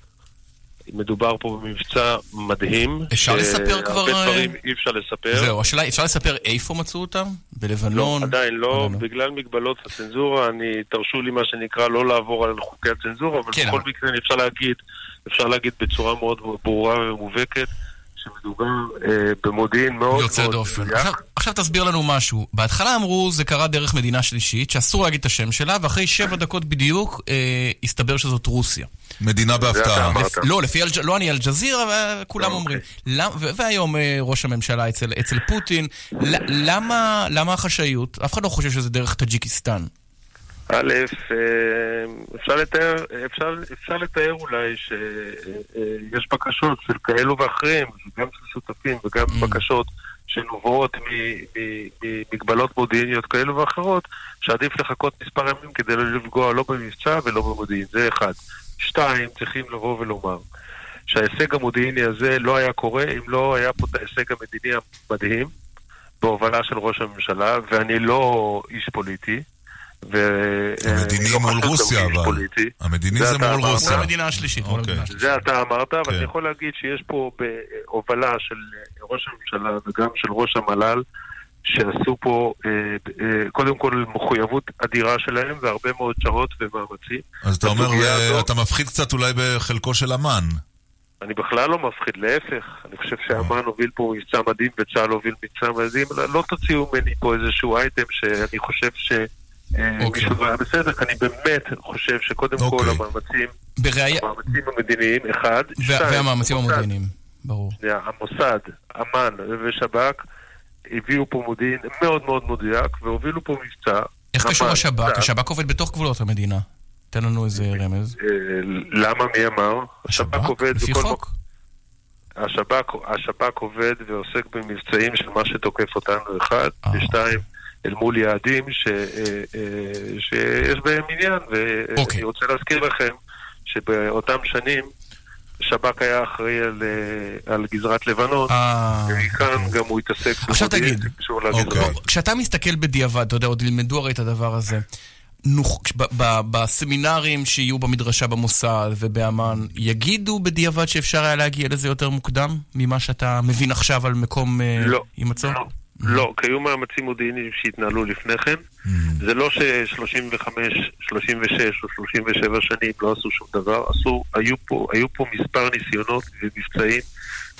מדובר פה במבצע מדהים. אפשר לספר כבר... הרבה דברים אי אפשר לספר. זהו, השאלה, אפשר לספר איפה מצאו אותם? בלבנון? לא, עדיין לא. בגלל מגבלות הצנזורה, אני, תרשו לי מה שנקרא לא לעבור על חוקי הצנזורה, אבל כן, בכל מקרה אפשר להגיד, אפשר להגיד בצורה מאוד ברורה ומובהקת. שמדובר אה, במודיעין מאוד יוצא דופן. עכשיו, עכשיו תסביר לנו משהו. בהתחלה אמרו זה קרה דרך מדינה שלישית, שאסור להגיד את השם שלה, ואחרי שבע דקות בדיוק אה, הסתבר שזאת רוסיה. מדינה בהפתעה. לא, לפי, לא אני אל-ג'זירה, כולם אומרים. והיום אה, ראש הממשלה אצל פוטין. למה החשאיות? אף אחד לא חושב שזה דרך טאג'יקיסטן. א', אה, אפשר לתאר, אפשר, אפשר לתאר אולי שיש בקשות של כאלו ואחרים, גם של שותפים וגם mm. בקשות שנובעות ממגבלות מודיעיניות כאלו ואחרות, שעדיף לחכות מספר ימים כדי לא לפגוע לא במבצע ולא במודיעין, זה אחד. שתיים, צריכים לבוא ולומר שההישג המודיעיני הזה לא היה קורה אם לא היה פה את ההישג המדיני המדהים בהובלה של ראש הממשלה, ואני לא איש פוליטי. המדיני לא מול רוסיה, אבל. המדיני זה מול רוסיה. זה המדינה השלישית. אוקיי. זה אתה אמרת, אבל אני כן. יכול להגיד שיש פה בהובלה של ראש הממשלה וגם של ראש המל"ל, שעשו פה אה, אה, קודם כל מחויבות אדירה שלהם והרבה מאוד שעות ומאמצים. אז אתה אומר, אה, אתה מפחיד קצת אולי בחלקו של אמ"ן. אני בכלל לא מפחיד, להפך. אני חושב שאמ"ן הוביל פה מבצע מדהים וצה"ל הוביל מבצע מדהים. לא תוציאו ממני פה איזשהו אייטם שאני חושב ש... אוקיי. מישהו היה בסדר, אני באמת חושב שקודם כל אוקיי. המאמצים, המאמצים המדיניים, אחד, שתיים, והמאמצים המודיעיניים, ברור. המוסד, אמ"ן ושב"כ הביאו פה מודיעין מאוד מאוד מדויק והובילו פה מבצע. איך קשור השב"כ? השב"כ עובד בתוך גבולות המדינה. תן לנו איזה רמז. אה, למה? מי אמר? השב"כ עובד לפי חוק? השב"כ, השב"כ עובד ועוסק במבצעים של מה שתוקף אותנו, אחד, אה. ושתיים, אל מול יעדים ש, אה, שיש בהם עניין, ואני אוקיי. רוצה להזכיר לכם שבאותם שנים שב"כ היה אחראי על, אה, על גזרת לבנון, אה, ומכאן אוקיי. גם הוא התעסק עכשיו תגיד, אוקיי. כשאתה מסתכל בדיעבד, אתה יודע, עוד ילמדו הרי את הדבר הזה. נוח, ב, ב, בסמינרים שיהיו במדרשה במוסד ובאמ"ן, יגידו בדיעבד שאפשר היה להגיע לזה יותר מוקדם ממה שאתה מבין עכשיו על מקום אה, לא, הימצאו? לא, לא, כי היו מאמצים מודיעיניים שהתנהלו לפני כן. Mm. זה לא ש-35, 36 או 37 שנים לא עשו שום דבר, עשו, היו פה, היו פה מספר ניסיונות ומבצעים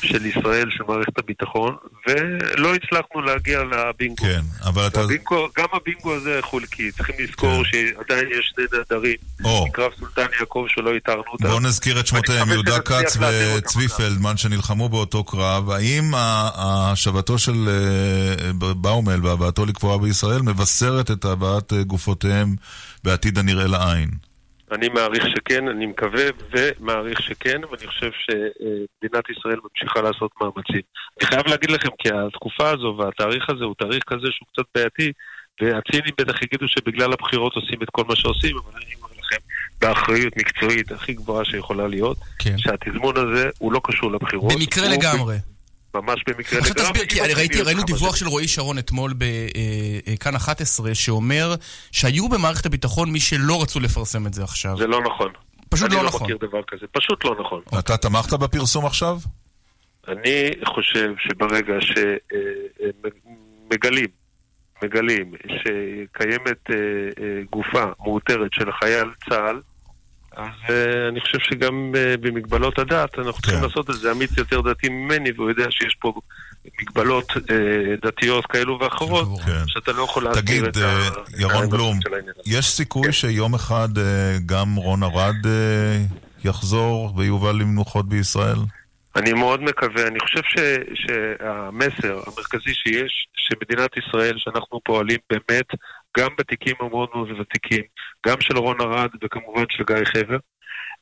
של ישראל, של מערכת הביטחון, ולא הצלחנו להגיע לבינגו. כן, אבל אתה... הבינגו, גם הבינגו הזה חולקי, צריכים לזכור כן. שעדיין יש שני נדרים, מקרב סולטן יעקב שלא איתרנו אותם. בואו נזכיר את שמותיהם, יהודה כץ וצבי פלדמן, שנלחמו באותו קרב. האם השבתו של אה, באומל והבאתו לקבורה בישראל מבשרת את הבאת אה, גופותיהם בעתיד הנראה לעין? אני מעריך שכן, אני מקווה ומעריך שכן, ואני חושב שמדינת ישראל ממשיכה לעשות מאמצים. אני חייב להגיד לכם, כי התקופה הזו והתאריך הזה הוא תאריך כזה שהוא קצת בעייתי, והצינים בטח יגידו שבגלל הבחירות עושים את כל מה שעושים, אבל אני אומר לכם, באחריות מקצועית הכי גבוהה שיכולה להיות, כן. שהתזמון הזה הוא לא קשור לבחירות. במקרה לגמרי. ממש במקרה לגמרי. עכשיו תסביר, כי ראיתי, ראינו דיווח של רועי שרון אתמול בכאן 11, שאומר שהיו במערכת הביטחון מי שלא רצו לפרסם את זה עכשיו. זה לא נכון. פשוט לא, לא נכון. אני לא מכיר דבר כזה, פשוט לא נכון. אתה תמכת בפרסום עכשיו? אני חושב שברגע שמגלים, מגלים שקיימת אה, אה, גופה מאותרת של חייל צה"ל, אז uh, אני חושב שגם uh, במגבלות הדת אנחנו צריכים לעשות את זה. עמית יותר דתי ממני, והוא יודע שיש פה מגבלות uh, דתיות כאלו ואחרות, שאתה לא יכול להסביר תגיד, את אה, ה... ירון בלום. יש סיכוי שיום אחד אה, גם רון ארד אה, יחזור ויובל למנוחות בישראל? אני מאוד מקווה, אני חושב ש, שהמסר המרכזי שיש, שמדינת ישראל, שאנחנו פועלים באמת גם בתיקים המאוד מאוד ותיקים, גם של רון ארד וכמובן של גיא חבר,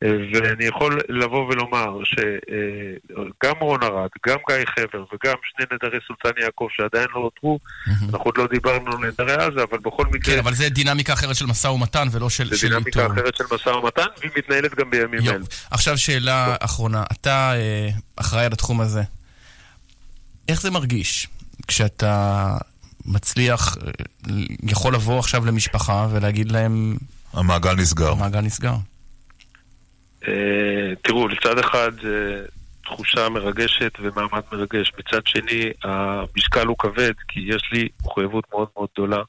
אה, ואני יכול לבוא ולומר שגם רון ארד, גם גיא חבר וגם שני נדרי סולטן יעקב שעדיין לא אותרו, אנחנו עוד לא דיברנו על נדרי עזה, אבל בכל מקרה... כן, אבל זה דינמיקה אחרת של משא ומתן ולא של זה דינמיקה. אחרת של משא ומתן, והיא מתנהלת גם בימים. אלו. עכשיו שאלה אחרונה, אתה אה, אחראי על התחום הזה. איך זה מרגיש כשאתה מצליח, אה, יכול לבוא עכשיו למשפחה ולהגיד להם... המעגל נסגר. המעגל נסגר. אה, תראו, לצד אחד אה, תחושה מרגשת ומעמד מרגש. מצד שני, המשקל הוא כבד, כי יש לי מחויבות מאוד מאוד גדולה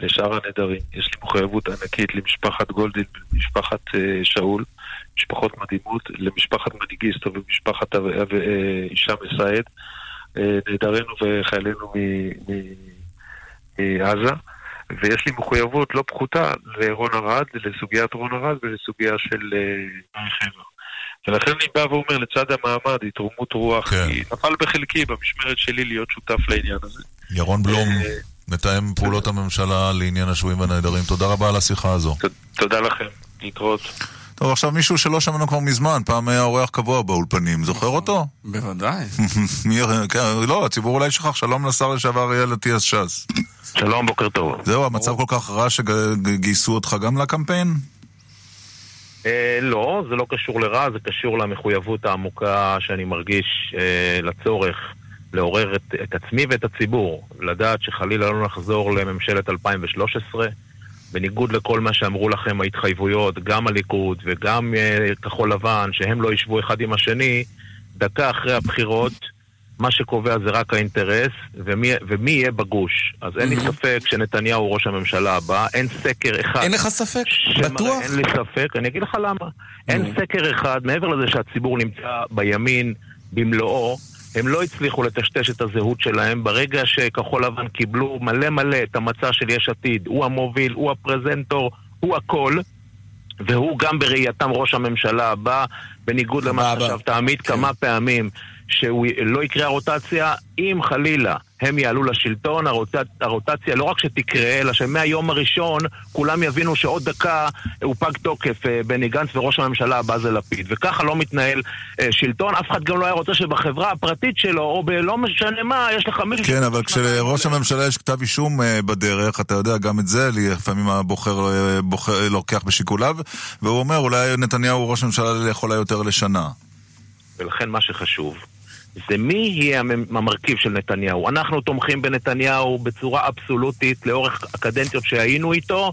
לשאר הנדרים. יש לי מחויבות ענקית למשפחת גולדין ולמשפחת שאול, משפחות מדהימות, למשפחת מנהיגיסטו ומשפחת הישאם א-סייד, נעדרינו וחיילינו מעזה. ויש לי מחויבות לא פחותה לרון ארד, לסוגיית רון ארד ולסוגיה של אה, גיא חבר. ולכן אני בא ואומר, לצד המעמד, התרומות רוח, כן. כי נפל בחלקי במשמרת שלי להיות שותף לעניין הזה. ירון בלום, אה, מתאם פעולות הממשלה לעניין השבויים והנעדרים, תודה רבה על השיחה הזו. תודה לכם, להתראות. טוב, עכשיו מישהו שלא שמענו כבר מזמן, פעם היה אורח קבוע באולפנים, זוכר אותו? בוודאי. כן, לא, הציבור אולי שכח, שלום לשר לשעבר אריאל אטיאס ש"ס. שלום, בוקר טוב. זהו, המצב כל כך רע שגייסו אותך גם לקמפיין? אה, לא, זה לא קשור לרע, זה קשור למחויבות העמוקה שאני מרגיש אה, לצורך לעורר את עצמי ואת הציבור, לדעת שחלילה לא נחזור לממשלת 2013, בניגוד לכל מה שאמרו לכם ההתחייבויות, גם הליכוד וגם אה, כחול לבן, שהם לא ישבו אחד עם השני, דקה אחרי הבחירות, מה שקובע זה רק האינטרס, ומי, ומי יהיה בגוש. אז אין לי ספק שנתניהו הוא ראש הממשלה הבא, אין סקר אחד. אין לך ספק? בטוח? אין לי ספק, אני אגיד לך למה. אין סקר אחד, מעבר לזה שהציבור נמצא בימין במלואו, הם לא הצליחו לטשטש את הזהות שלהם ברגע שכחול לבן קיבלו מלא מלא את המצע של יש עתיד. הוא המוביל, הוא הפרזנטור, הוא הכל. והוא גם בראייתם ראש הממשלה הבא, בניגוד למה שחשבת עמית כמה פעמים, שהוא לא יקרה הרוטציה, אם חלילה הם יעלו לשלטון, הרוטצ... הרוטציה לא רק שתקרה, אלא שמהיום הראשון כולם יבינו שעוד דקה הוא פג תוקף, אה, בני גנץ וראש הממשלה הבא זה לפיד. וככה לא מתנהל אה, שלטון, אף אחד גם לא היה רוצה שבחברה הפרטית שלו, או בלא משנה מה, יש לך מישהו... כן, אבל כשלראש הממשלה יש כתב אישום אה, בדרך, אתה יודע, גם את זה לפעמים הבוחר בוחר- לוקח בשיקוליו, והוא אומר, אולי נתניהו הוא ראש ממשלה לכל היותר לשנה. ולכן מה שחשוב זה מי יהיה המ- המרכיב של נתניהו. אנחנו תומכים בנתניהו בצורה אבסולוטית לאורך הקדנציות שהיינו איתו,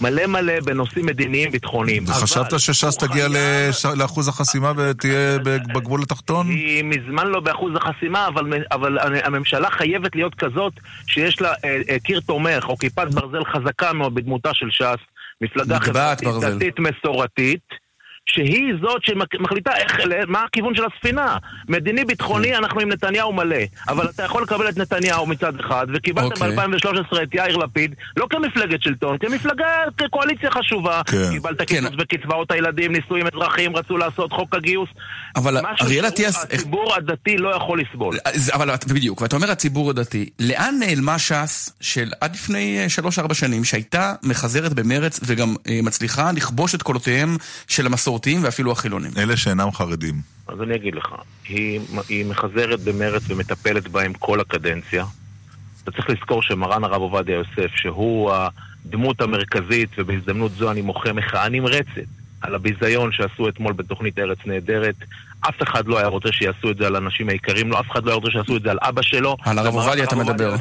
מלא מלא בנושאים מדיניים ביטחוניים. וחשבת שש"ס תגיע לש- לאחוז החסימה ותהיה בגבול התחתון? היא מזמן לא באחוז החסימה, אבל, אבל הממשלה חייבת להיות כזאת שיש לה אה, אה, קיר תומך או כיפת ברזל חזקה מאוד בדמותה של ש"ס, מפלגה חברתית מסורתית. שהיא זאת שמחליטה איך, מה הכיוון של הספינה. מדיני-ביטחוני, אנחנו עם נתניהו מלא. אבל אתה יכול לקבל את נתניהו מצד אחד, וקיבלת אוקיי. ב-2013 את יאיר לפיד, לא כמפלגת שלטון, כמפלגה, כקואליציה חשובה. כן. קיבלת קיצוץ בקצבאות הילדים, נישואים אזרחיים, רצו לעשות חוק הגיוס. אבל אריאל אטיאס- הציבור הדתי לא יכול לסבול. אבל בדיוק, ואתה אומר הציבור הדתי, לאן נעלמה ש"ס של עד לפני אה, שלוש-ארבע שנים, שהייתה מחזרת במרץ וגם אה, מצליחה לכבוש את קולותיהם של המסורתיים ואפילו החילונים? אלה שאינם חרדים. אז אני אגיד לך, היא, היא מחזרת במרץ ומטפלת בהם כל הקדנציה. אתה צריך לזכור שמרן הרב עובדיה יוסף, שהוא הדמות המרכזית, ובהזדמנות זו אני מוחה מחאה נמרצת על הביזיון שעשו אתמול בתוכנית ארץ נהדרת. אף אחד לא היה רוצה שיעשו את זה על האנשים היקרים לו, אף אחד לא היה רוצה שיעשו את זה על אבא שלו. על הרב עובדיה אתה מדבר.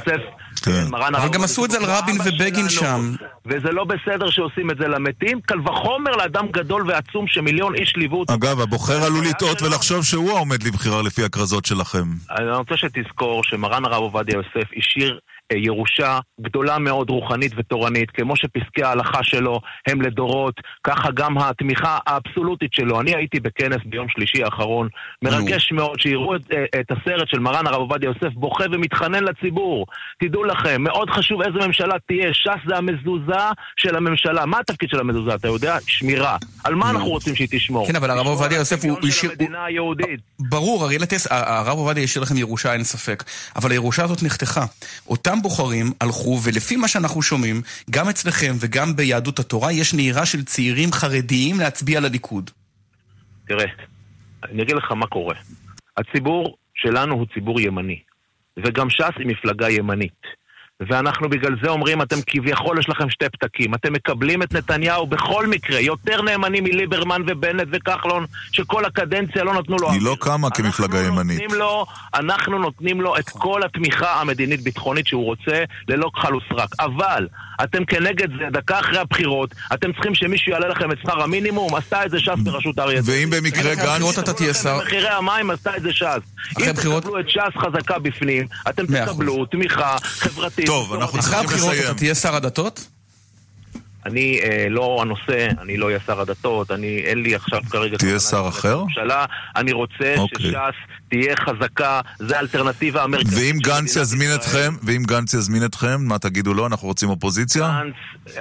מרן אבל גם עשו את זה על רבין ובגין שם. וזה לא בסדר שעושים את זה למתים, קל וחומר לאדם גדול ועצום שמיליון איש ליוו אותו. אגב, הבוחר עלול לטעות ולחשוב שהוא העומד לבחירה לפי הכרזות שלכם. אני רוצה שתזכור שמרן הרב עובדיה יוסף השאיר ירושה גדולה מאוד רוחנית ותורנית, כמו שפסקי ההלכה שלו הם לדורות, ככה גם התמיכה האבסולוטית שלו. אני הייתי בכנס ביום שלישי האחרון, מרגש מאוד, שיראו את, אה, את הסרט של מרן הרב עובדיה יוסף בוכה ומתחנן לציבור. תדעו לכם, מאוד חשוב איזה ממשלה תהיה, ש"ס זה המזוזה של הממשלה. מה התפקיד של המזוזה, אתה יודע? שמירה. על מה אנחנו רוצים שהיא תשמור? כן, אבל הרב עובדיה יוסף הוא השאיר... ברור, הרב עובדיה השאיר לכם ירושה, אין ספק. אבל הירושה הזאת נחתכה. אותם בוחרים הלכו, ולפי מה שאנחנו שומעים, גם אצלכם וגם ביהדות התורה, יש נהירה של צעירים חרדיים להצביע לליכוד. תראה, אני אגיד לך מה קורה. הציבור שלנו הוא ציבור ימני, וגם ש"ס היא מפלגה ימנית. ואנחנו בגלל זה אומרים, אתם כביכול יש לכם שתי פתקים. אתם מקבלים את נתניהו בכל מקרה, יותר נאמנים מליברמן ובנט וכחלון, שכל הקדנציה לא נתנו לו... היא לא קמה כמפלגה ימנית. לו, אנחנו נותנים לו את כל התמיכה המדינית-ביטחונית שהוא רוצה, ללא כחל וסרק. אבל, אתם כנגד זה, דקה אחרי הבחירות, אתם צריכים שמישהו יעלה לכם את שכר המינימום, עשתה את זה ש"ס בראשות אריה דרעי. ואם במקרה אחרי הבחירות אתה תהיה שר. מחירי המים עשתה את זה ש"ס. אם הבחירות- תקבלו את ש"ס חזקה בפנים, אתם. תקבלו תמיכה חברתית. טוב, אנחנו אחרי צריכים הבחירות לסיים. אתה תהיה שר הדתות? אני אה, לא הנושא, אני לא אהיה שר הדתות, אני, אין לי עכשיו כרגע... תהיה שר אחר? אני רוצה אוקיי. שש"ס תהיה חזקה, זה האלטרנטיבה המרכזית. ואם גנץ יזמין ישראל. אתכם, ואם גנץ יזמין אתכם, מה תגידו לו? אנחנו רוצים אופוזיציה? גנץ,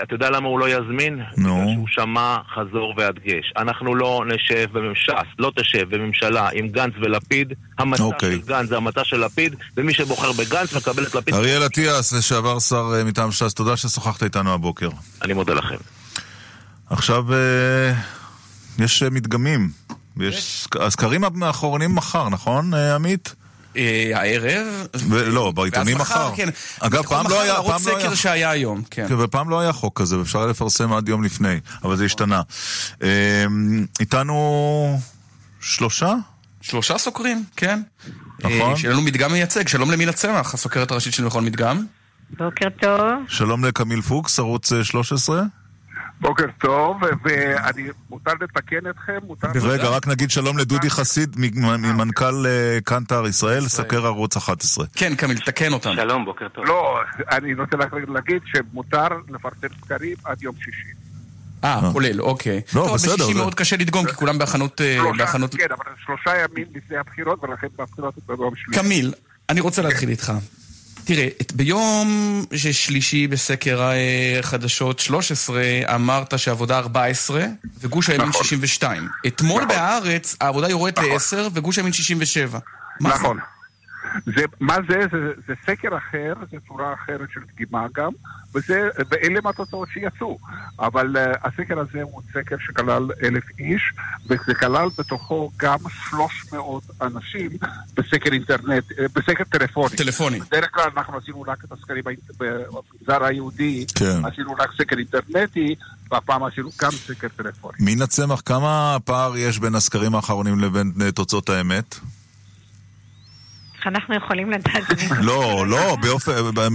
אתה יודע למה הוא לא יזמין? נו. בגלל שהוא שמע חזור והדגש. אנחנו לא נשב בממשלה, לא תשב בממשלה עם גנץ ולפיד. המצע אוקיי. של גנץ זה המצע של לפיד, ומי שבוחר בגנץ מקבל את לפיד. אריאל אטיאס, לשעבר שר אה, מטעם ש"ס, תודה ששוחחת איתנו הבוקר. אני מודה לכם. עכשיו אה, יש אה, מדגמים. יש הסקרים האחרונים מחר, נכון, אה, עמית? אה, הערב. לא, בעיתונים מחר. כן. אגב, פעם לא היה... להראות פעם לא סקר היה- שהיה היום, כן. כן, ופעם לא היה חוק כזה, ואפשר היה לפרסם עד יום לפני, אבל זה השתנה. אה, איתנו שלושה? שלושה סוקרים, כן. נכון. אה, שיהיה לנו מדגם מייצג, שלום למינה צמח, הסוקרת הראשית של מכון מדגם. בוקר טוב. שלום לקמיל פוקס, ערוץ אה, 13. בוקר טוב, ואני, מותר לתקן אתכם? מותר... רגע, רק נגיד שלום לדודי חסיד, מ- ממנכ"ל אה, קנטר ישראל, סקר ערוץ 11. כן, קמיל, תקן אותנו. שלום, בוקר טוב. לא, אני רוצה רק להגיד שמותר לפרסם סקרים עד יום שישי. אה, כולל, אוקיי. לא, טוב, בסדר, בשישי מאוד קשה לדגום, כי כולם בהכנות... אה. כן, אבל שלושה ימים לפני הבחירות, ולכן בבחירות זה ביום שלישי. קמיל, אני רוצה להתחיל איתך. תראה, ביום שלישי בסקר אה, חדשות 13 אמרת שעבודה 14 וגוש הימין 62. אתמול בהארץ העבודה יורדת ל-10 וגוש הימין 67. מה זה? נכון. זה, מה זה? זה? זה סקר אחר, זה צורה אחרת של דגימה גם, וזה, ואלה הם התוצאות שיצאו. אבל uh, הסקר הזה הוא סקר שכלל אלף איש, וזה כלל בתוכו גם 300 אנשים בסקר אינטרנט, אה, בסקר טלפוני. טלפוני. בדרך כלל אנחנו עשינו רק את הסקרים במגזר היהודי, כן. עשינו רק סקר אינטרנטי, והפעם עשינו גם סקר טלפוני. מינה צמח, כמה פער יש בין הסקרים האחרונים לבין אה, תוצאות האמת? איך אנחנו יכולים לדעת? לא, לא, באופן...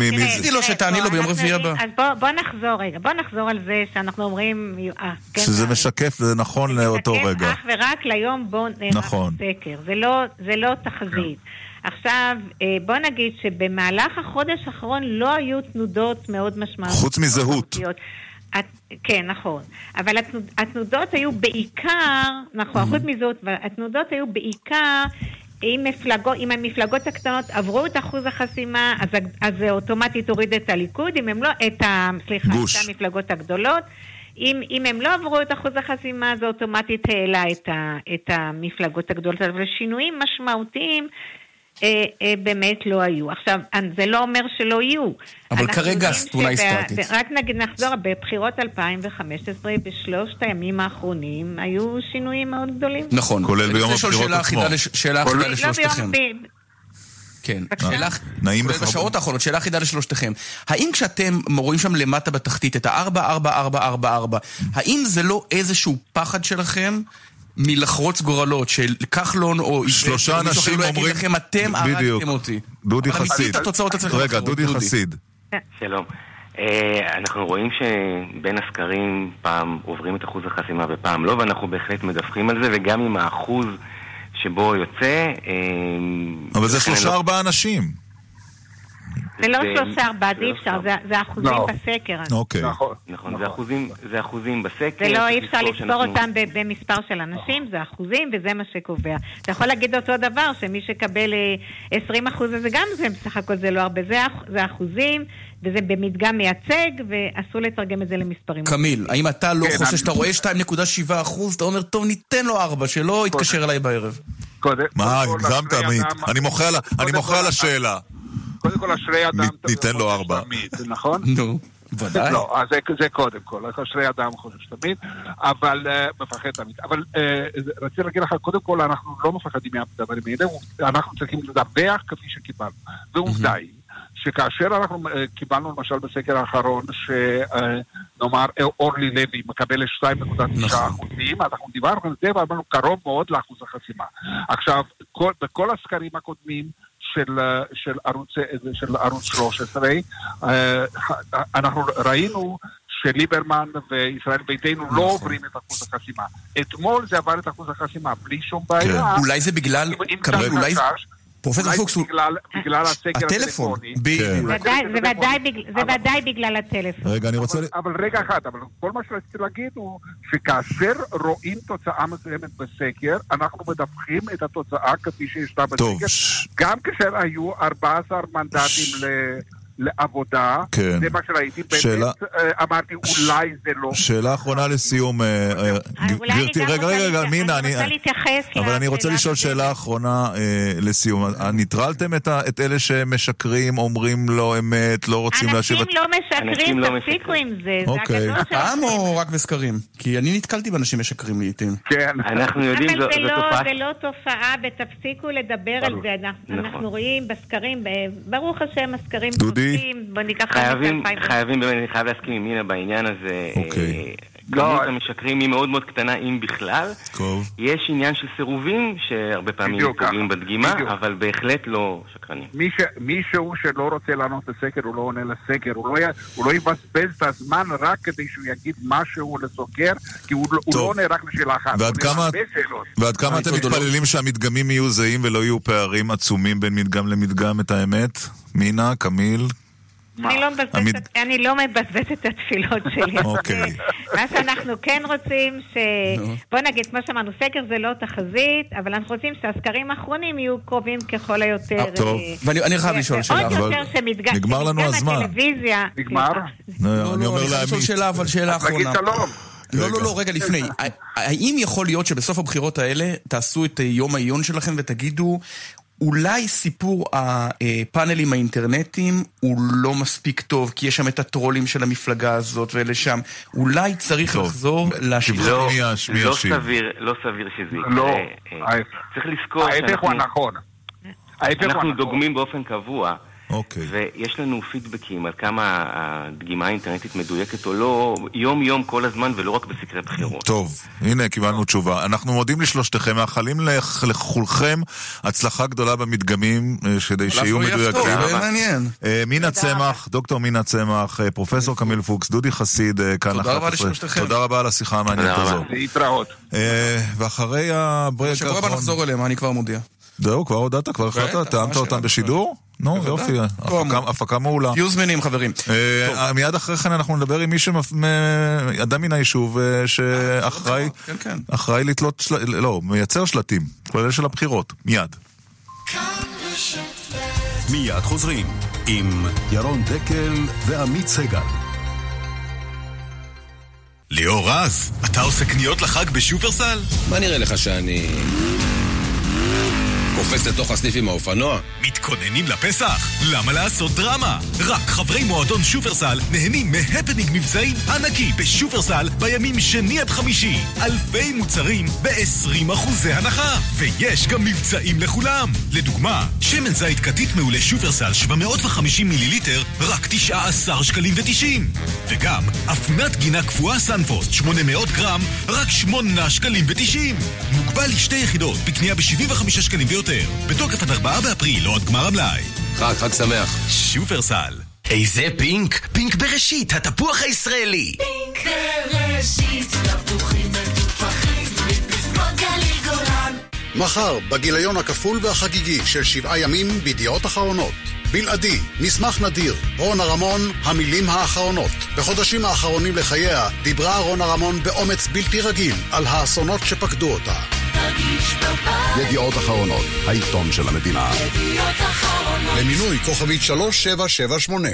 תגידי לו שתעני לו ביום רביעי הבא. אז בוא- נחזור רגע, בוא נחזור על זה שאנחנו אומרים... אה, כן, שזה משקף, זה נכון לאותו משקף רגע. אך ורק ליום בו נערך נכון. הסקר, זה לא, זה לא תחזית. עכשיו, אה, בוא נגיד שבמהלך החודש האחרון לא היו תנודות מאוד משמעותיות. חוץ מזהות. כן, נכון. אבל התנוד, התנודות היו בעיקר, נכון, חוץ מזאת, התנודות היו בעיקר אם, מפלגות, אם המפלגות הקטנות עברו את אחוז החסימה, אז, אז זה אוטומטית הוריד את הליכוד, אם הם לא, את ה... סליחה, גוש. את המפלגות הגדולות. אם, אם הם לא עברו את אחוז החסימה, זה אוטומטית העלה את, ה, את המפלגות הגדולות. אבל שינויים משמעותיים אה, אה, באמת לא היו. עכשיו, זה לא אומר שלא יהיו. אבל כרגע התמונה סטטית. רק נגיד, נחזור, בבחירות 2015, בשלושת הימים האחרונים, היו שינויים מאוד גדולים. נכון. כולל אני ביום רוצה לשאול הבחירות שאלה עצמו. אחידה לש- שאלה לא אחידה ביום- לשלושתכם. כן. שאלה, נעים לך- בשעות האחרונות, שאלה אחידה לשלושתכם. האם כשאתם רואים שם למטה בתחתית את ה-4-4-4-4-4, האם זה לא איזשהו פחד שלכם מלחרוץ גורלות של כחלון או איווט, שלושה מישהו אחר אנשים לא יגיד אומרים- לכם, אתם בדיוק. הרגתם אותי. דודי אבל אמיתית חסיד. התוצאות אצלכם רגע, אחרות. דודי חסיד. שלום. אה, אנחנו רואים שבין הסקרים פעם עוברים את אחוז החסימה ופעם לא, ואנחנו בהחלט מדווחים על זה, וגם עם האחוז שבו יוצא... אה, אבל זה לכן שלושה אני לא- ארבעה אנשים. זה לא שלושה ארבעה, זה אי אפשר, זה- אחוזים לא. בסקר. אוקיי. נכון. נכון, זה אחוזים- זה אחוזים בסקר. זה לא, אי אפשר לספור אותם ב- במספר של אנשים, זה אחוזים וזה מה שקובע. אתה יכול להגיד אותו דבר, שמי שקבל אה, 20 אחוז, זה גם זה, בסך הכל זה לא הרבה, זה אח- זה אחוזים, וזה במדגם מייצג, ואסור לתרגם את זה למספרים. קמיל, האם אתה לא כן, חושב שאתה רואה 2.7 אחוז, אתה אומר, טוב, ניתן לו 4, שלא יתקשר אליי בערב. קודם- מה, הגזמת, עמית? אני מוחה על השאלה. קודם כל, אשרי אדם... ניתן לו ארבע. נכון? נו, ודאי. לא, אז זה, זה קודם כל, אשרי אדם חושב תמיד, אבל uh, מפחד תמיד. אבל uh, רציתי להגיד לך, קודם כל אנחנו לא מפחדים מהדברים האלה, אנחנו צריכים לדווח כפי שקיבלנו. ועובדה היא, שכאשר אנחנו uh, קיבלנו למשל בסקר האחרון, שנאמר אורלי לוי מקבלת 2.9 אחוזים, אנחנו דיברנו על זה ואמרנו קרוב מאוד לאחוז החסימה. עכשיו, כל, בכל הסקרים הקודמים, של, אה, של, ערוץ, של ערוץ 13, אה, אנחנו ראינו שליברמן וישראל ביתנו לא עוברים את אחוז החסימה. אתמול זה עבר את אחוז החסימה בלי שום בעיה. אולי זה בגלל, אולי... פרופסור פוקס, הוא- בגלל, בגלל הסקר הטלפון, הטלפוני. בדיוק. זה ודאי- זה ודאי בגלל- זה ודאי בגלל הטלפון. רגע, אני רוצה... אבל רגע אחד, אבל כל מה שרציתי להגיד הוא שכאשר רואים תוצאה מסוימת בסקר, אנחנו מדווחים את התוצאה כפי שישנה טוב, בסקר. גם כאשר היו 14 מנדטים ל- לעבודה, כן. זה מה שראיתי, שאלה- באמת אה, אמרתי אולי זה לא... שאלה אחרונה לסיום, אה, אה, גברתי, רגע, רגע, רגע, מינה, אני רוצה להתייחס אבל אני רוצה לשאול שאלה אחרונה לסיום. ניטרלתם את אלה שמשקרים, אומרים לא אמת, לא רוצים להשיב... אנשים לא משקרים, לא תפסיקו עם זה, זה אוקיי. הגדול של... פעם או רק בסקרים? כי אני נתקלתי באנשים משקרים לעיתים. כן. אנחנו יודעים, אבל זו לא- תופעה... זה לא תופעה, ותפסיקו לדבר על זה. אנחנו- נכון. רואים בסקרים, ברוך השם, הסקרים דודי? צודקים. בוא ניקח... חייבים, את 2000. חייבים, באמת, אני חייב להסכים עם מינה בעניין הזה. אוקיי. כמות המשקרים היא מאוד מאוד קטנה, אם בכלל. טוב. יש עניין של סירובים, שהרבה פעמים פוגעים. בדגימה, בדיוק. אבל בהחלט לא שקרנים. מי ש... מישהו שלא רוצה לענות לסקר, הוא לא עונה לסקר, הוא לא, י... הוא לא יבזבז את הזמן רק כדי שהוא יגיד משהו לסוקר, כי הוא, לא- הוא לא עונה רק לשאלה אחת. ועד כמה אתם מתפללים שהמדגמים יהיו זהים ולא יהיו פערים עצומים בין מדגם למדגם, את האמת? מינה, קמיל? אני לא מבזבזת- אני לא מבזבזת את התפילות שלי. אוקיי. מה שאנחנו כן רוצים, ש... בוא נגיד, כמו שאמרנו, סקר זה לא תחזית, אבל אנחנו רוצים שהסקרים האחרונים יהיו קרובים ככל היותר. טוב. אה, ואני אני חייב לשאול שאלה. יותר לנו שמדגם הזמן. הטלוויזיה... נגמר? לא, אני לא, אומר אני חייב לשאול לעמית. שאלה, אבל שאלה אחרונה. שלום. לא, לא, לא, רגע לפני. האם יכול להיות שבסוף הבחירות האלה תעשו את אה, יום העיון שלכם ותגידו, אולי סיפור הפאנלים האינטרנטיים הוא לא מספיק טוב, כי יש שם את הטרולים של המפלגה הזאת ואלה שם. אולי צריך לחזור לשיטה. לא, לא סביר, לא סביר שזה יקרה. לא, אה, ההפך. צריך לזכור ההפך הוא הנכון. אנחנו. דוגמים באופן קבוע. אוקיי. ויש לנו פידבקים על כמה הדגימה האינטרנטית מדויקת או לא, יום-יום כל הזמן ולא רק בסקרי בחירות. טוב, הנה קיבלנו תשובה. אנחנו מודים לשלושתכם, מאחלים לכ- לכולכם הצלחה גדולה במדגמים, אה, כדי שיהיו לא מדויקים. אה, מינה צמח, דוקטור מינה צמח, אה, פרופסור קמיל פוקס, דודי חסיד, אה, כאן תודה רבה 11. לשלושתכם. תודה רבה על השיחה המעניינת תודה רבה. הזאת. להתראות. אה, ואחרי הברייק בשבוע הבא האחרון... נחזור אליהם, אני כבר מודיע. זהו, כבר הודעת? כבר החלטת? בטח, טעמת אותם שאלה. בשידור? נו. יופי. הפקה- מעולה. תהיו זמינים חברים. אה, מיד אחרי כן אנחנו נדבר עם מי שאדם מן היישוב אה, שאחראי כן, כן. אחראי לתלות, של- לא, מייצר שלטים, כולל של הבחירות, מיד. מיד חוזרים עם ירון דקל ועמית סגל. ליאור רז, אתה עושה קניות לחג בשופרסל? מה נראה לך שאני... קופץ לתוך הסניף עם האופנוע? מתכוננים לפסח? למה לעשות דרמה? רק חברי מועדון שופרסל נהנים מהפנינג מבצעי ענקי בשופרסל בימים שני עד חמישי. אלפי מוצרים ב-20 אחוזי הנחה. ויש גם מבצעים לכולם. לדוגמה, שמן זית כתית מעולה שופרסל 750 מיליליטר, רק 19 שקלים ו-90. וגם אפונת גינה קפואה סנפרוסט 800 גרם, רק 8 שקלים ו-90. מוגבל לשתי יחידות בקנייה ב-75 שקלים ויותר. בתוקף עד 4 באפריל או עד גמר המלאי. חג, חג שמח. שופרסל. איזה פינק? פינק בראשית, התפוח הישראלי. פינק בראשית, תפוחים מטופחים, מפסגות גליל גולן. מחר, בגיליון הכפול והחגיגי של שבעה ימים בידיעות אחרונות. בלעדי, מסמך נדיר, רונה רמון, המילים האחרונות. בחודשים האחרונים לחייה דיברה רונה רמון באומץ בלתי רגיל על האסונות שפקדו אותה. ידיעות אחרונות, העיתון של המדינה. למינוי כוכבית 3778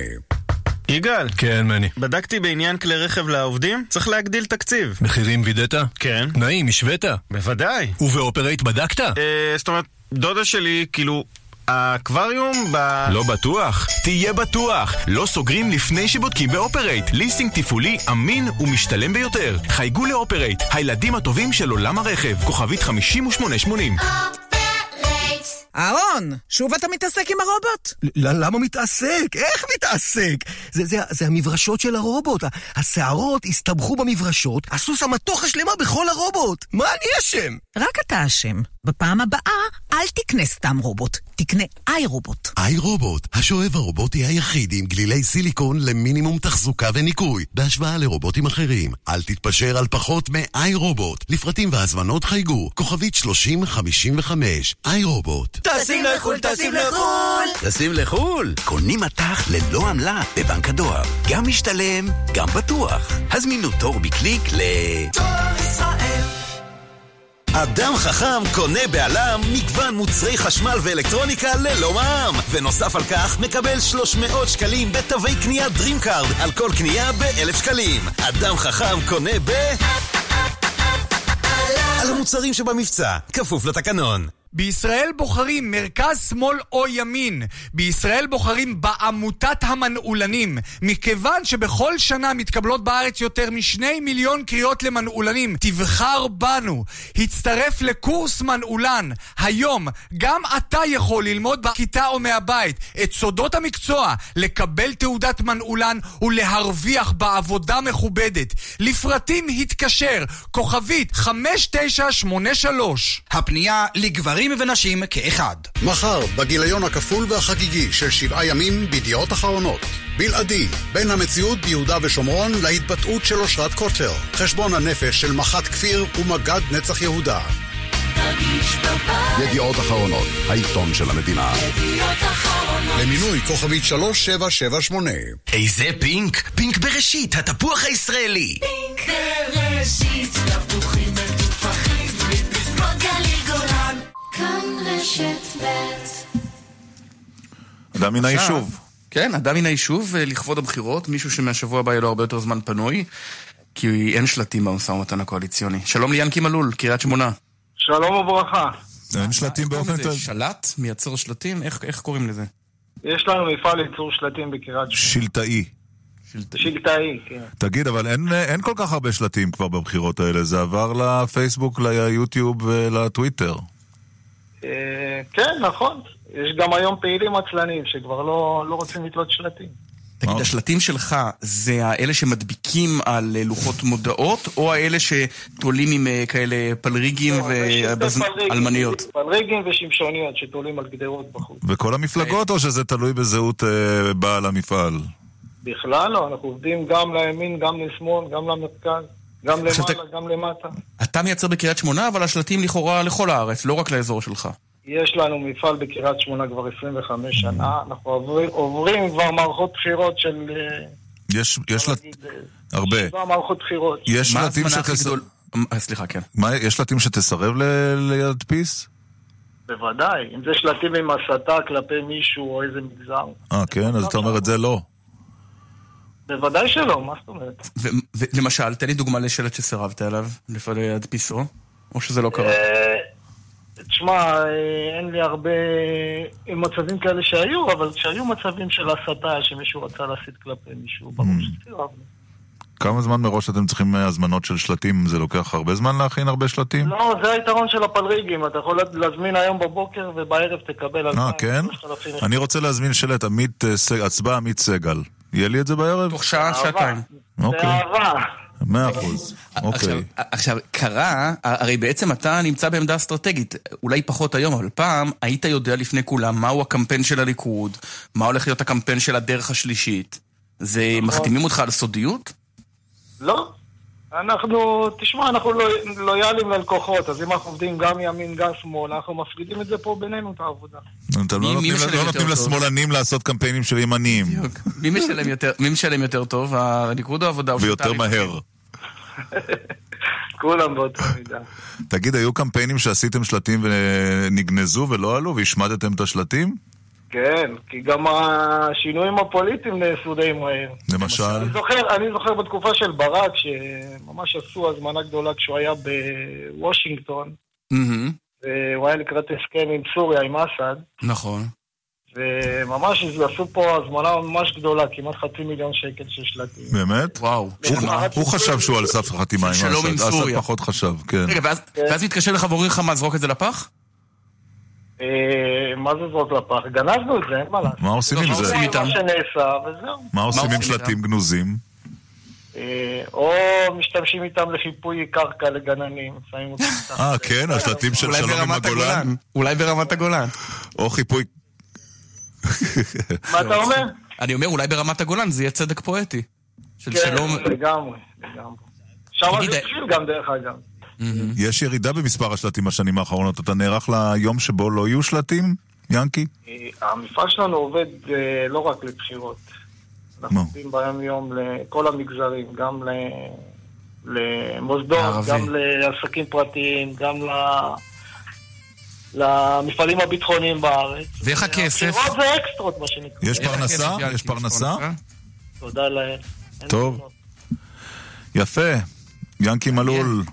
יגאל. כן, מני. בדקתי בעניין כלי רכב לעובדים, צריך להגדיל תקציב. מחירים וידאת? כן. נעים, השווית? בוודאי. ובאופרייט בדקת? אה, זאת אומרת, דודה שלי, כאילו, האקווריום ב... לא בטוח? תהיה בטוח! לא סוגרים לפני שבודקים באופרייט. ליסינג תפעולי אמין ומשתלם ביותר. חייגו לאופרייט, הילדים הטובים של עולם הרכב. כוכבית 5880 אהרון, שוב אתה מתעסק עם הרובוט? למה מתעסק? איך מתעסק? זה, זה, זה המברשות של הרובוט. השערות הסתבכו במברשות, עשו שם מתוחה שלמה בכל הרובוט. מה אני אשם? רק אתה אשם. בפעם הבאה, אל תקנה סתם רובוט, תקנה איי רובוט. איי רובוט, השואב הרובוטי היחיד עם גלילי סיליקון למינימום תחזוקה וניקוי, בהשוואה לרובוטים אחרים. אל תתפשר על פחות מאיי רובוט. לפרטים והזמנות חייגו, כוכבית 3055. איי רובוט. טסים לחו"ל, טסים לחו"ל! טסים לחו"ל? קונים מטח ללא עמלה בבנק הדואר. גם משתלם, גם בטוח. הזמינו תור בקליק ל... דואר ישראל אדם חכם קונה בעלם מגוון מוצרי חשמל ואלקטרוניקה ללא מע"מ. ונוסף על כך מקבל 300 שקלים בתווי קנייה DreamCard על כל קנייה ב-1,000 שקלים. אדם חכם קונה ב... על המוצרים שבמבצע, כפוף לתקנון בישראל בוחרים מרכז, שמאל או ימין. בישראל בוחרים בעמותת המנעולנים. מכיוון שבכל שנה מתקבלות בארץ יותר משני מיליון קריאות למנעולנים, תבחר בנו. הצטרף לקורס מנעולן. היום גם אתה יכול ללמוד בכיתה או מהבית את סודות המקצוע, לקבל תעודת מנעולן ולהרוויח בעבודה מכובדת. לפרטים התקשר, כוכבית 5983. הפנייה לגברים ונשים כאחד. מחר, בגיליון הכפול והחגיגי של שבעה ימים בידיעות אחרונות. בלעדי, בין המציאות ביהודה ושומרון להתבטאות של אושרת קוטלר. חשבון הנפש של מח"ט כפיר ומג"ד נצח יהודה. ידיעות אחרונות, העיתון של המדינה. למינוי כוכבית 3778 איזה פינק? פינק בראשית, התפוח הישראלי. פינק בראשית, תפוחים רשת ב' אדם מן היישוב. כן, אדם מן היישוב, אה, לכבוד הבחירות, מישהו שמהשבוע הבא יהיה לו הרבה יותר זמן פנוי, כי אין שלטים במשא ומתן הקואליציוני. שלום ליאנקי מלול, קריית שמונה. שלום וברכה. אין שלטים באופן... זה שלט? מייצר שלטים? איך, איך קוראים לזה? יש לנו מפעל ייצור שלטים בקריית שמונה. שלטאי. שלטאי, כן. תגיד, אבל אין, אין כל כך הרבה שלטים כבר בבחירות האלה, זה עבר לפייסבוק, ליוטיוב ולטוויטר. אה, כן, נכון. יש גם היום פעילים עצלנים שכבר לא, לא רוצים לתלות שלטים. תגיד, השלטים שלך זה האלה שמדביקים על אה, לוחות מודעות, או האלה שתולים עם אה, כאלה פלריגים ואלמניות? פלריגים ושמשוניות שתולים על גדרות בחוץ. וכל המפלגות, או שזה תלוי בזהות בעל המפעל? בכלל לא, אנחנו עובדים גם לימין, גם לשמאל, גם למרכז, גם למעלה, גם למטה. אתה מייצר בקריית שמונה, אבל השלטים לכאורה לכל הארץ, לא רק לאזור שלך. יש לנו מפעל בקריית שמונה כבר 25 שנה, אנחנו עוברים, עוברים כבר מערכות בחירות של... אה, יש, יש שלט... הרבה. שבע מערכות בחירות. יש מה שלטים הזמן הכי שתס... גדול? אה, סליחה, כן. מה, יש שלטים שתסרב ל- להדפיס? בוודאי, אם זה שלטים עם הסתה כלפי מישהו או איזה מגזר. אה, כן? אז אתה אומר את זה לא. בוודאי שלא, מה זאת אומרת? למשל, תן לי דוגמה לשלט שסירבת אליו, להדפיסו, או שזה לא קרה? אה, תשמע, אה, אין לי הרבה מצבים כאלה שהיו, אבל כשהיו מצבים של הסתה, שמישהו רצה להסית כלפי מישהו, ברור שסירבנו. כמה זמן מראש אתם צריכים אה, הזמנות של שלטים? זה לוקח הרבה זמן להכין הרבה שלטים? לא, זה היתרון של הפלריגים, אתה יכול להזמין היום בבוקר ובערב תקבל אה, 2,000, כן? 3,000. אני רוצה להזמין שלט אה, הצבעה עמית סגל. יהיה לי את זה בערב? תוך שעה, שעתיים. אוקיי. באהבה. מאה אחוז. אוקיי. עכשיו, קרה, הרי בעצם אתה נמצא בעמדה אסטרטגית, אולי פחות היום, אבל פעם היית יודע לפני כולם מהו הקמפיין של הליכוד, מה הולך להיות הקמפיין של הדרך השלישית. זה, נכון. מחתימים אותך על סודיות? לא. אנחנו, תשמע, אנחנו לא- לויאליים ללקוחות, אז אם אנחנו עובדים גם ימין, גם שמאל, אנחנו מפרידים את זה פה בינינו, את העבודה. אתם מי- לא נותנים- לא? לשמאלנים לעשות קמפיינים של ימניים. מי משלם יותר- מי משלם יותר טוב, הליכוד או העבודה? ויותר? מהר. כולם באותה מידה. תגיד, היו קמפיינים שעשיתם שלטים ונגנזו ולא עלו והשמדתם את השלטים? כן, כי גם השינויים הפוליטיים נעשו די מהר. למשל? אני זוכר, אני זוכר בתקופה של ברק, שממש עשו הזמנה גדולה כשהוא היה בוושינגטון, מהמם. והוא היה לקראת הסכם עם סוריה, עם אסד, נכון. וממש עשו פה הזמנה ממש גדולה, כמעט חצי מיליון שקל של שלטים. באמת? וואו. הוא- הוא חשב שהוא על סף החתימה עם שלום עם אסד, אסד. פחות חשב, כן. רגע, ואז- ואז מתקשר לך ואומרים לך מה, זרוק את זה לפח? אה, מה זה זרוק לפח? גנזנו את זה, אין מה לעשות. מה עושים עם לא, זה? זה מה שנעשה, וזהו. מה עושים עם שלטים גנוזים? אה, או משתמשים איתם לחיפוי קרקע לגננים, שמים אותם מתחת. אה, כן? השלטים של שלום עם ברמת הגולן? אולי ברמת הגולן. או חיפוי... מה אתה אומר? אני אומר, אולי ברמת הגולן זה יהיה צדק פואטי. של כן, שלום... לגמרי, לגמרי. שם זה התחיל גם, דרך אגב. יש ירידה במספר השלטים בשנים האחרונות. אתה נערך ליום שבו לא יהיו שלטים, ינקי? אה, המפעל שלנו עובד אה, לא רק לבחירות. אנחנו? עובדים ביום יום לכל המגזרים, גם ל... למוסדות. גם לעסקים פרטיים, גם ל... למפעלים הביטחוניים בארץ. ואיך הכסף? הבחירות זה אקסטרות, מה שנקרא. יש פרנסה? יש פרנסה? תודה לאל. טוב. יפה. ינקי מלול.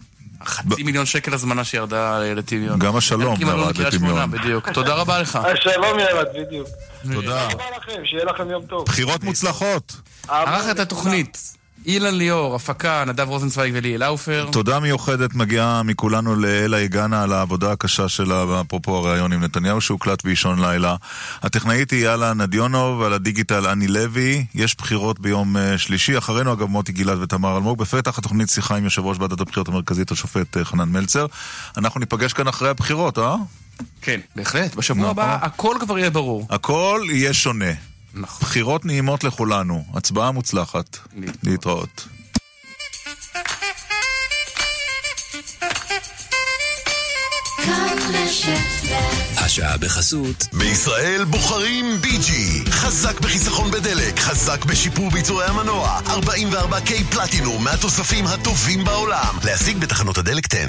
חצי מיליון שקל הזמנה שירדה לטמיון. גם השלום מלול ירד לטמיון. בדיוק. תודה רבה לך. שלום ירד, בדיוק. תודה. תודה לכם, שיהיה לכם יום טוב. בחירות מוצלחות. ערך את התוכנית. אילן ליאור, הפקה, נדב רוזנצוויג וליאל לאופר. תודה מיוחדת מגיעה מכולנו לאלה הגנה על העבודה הקשה שלה, אפרופו הריאיון עם נתניהו שהוקלט באישון לילה. הטכנאית היא יאלה נדיונוב, ועל הדיגיטל אני לוי. יש בחירות ביום אה, שלישי, אחרינו אגב מוטי גלעד ותמר אלמוג. בפתח התוכנית שיחה עם יושב ראש ועדת הבחירות המרכזית, השופט אה, חנן מלצר. אנחנו ניפגש כאן אחרי הבחירות, אה? כן, בהחלט. בשבוע. הבא הכל כבר יהיה ברור. הכל יהיה שונה. נכון. בחירות נעימות לכולנו. הצבעה מוצלחת. להתראות. השעה בחסות. בישראל בוחרים בי.ג'י. חזק בחיסכון בדלק, חזק בשיפור ביצורי המנוע. 44K פלטינום מהתוספים הטובים בעולם. להשיג בתחנות הדלק 10.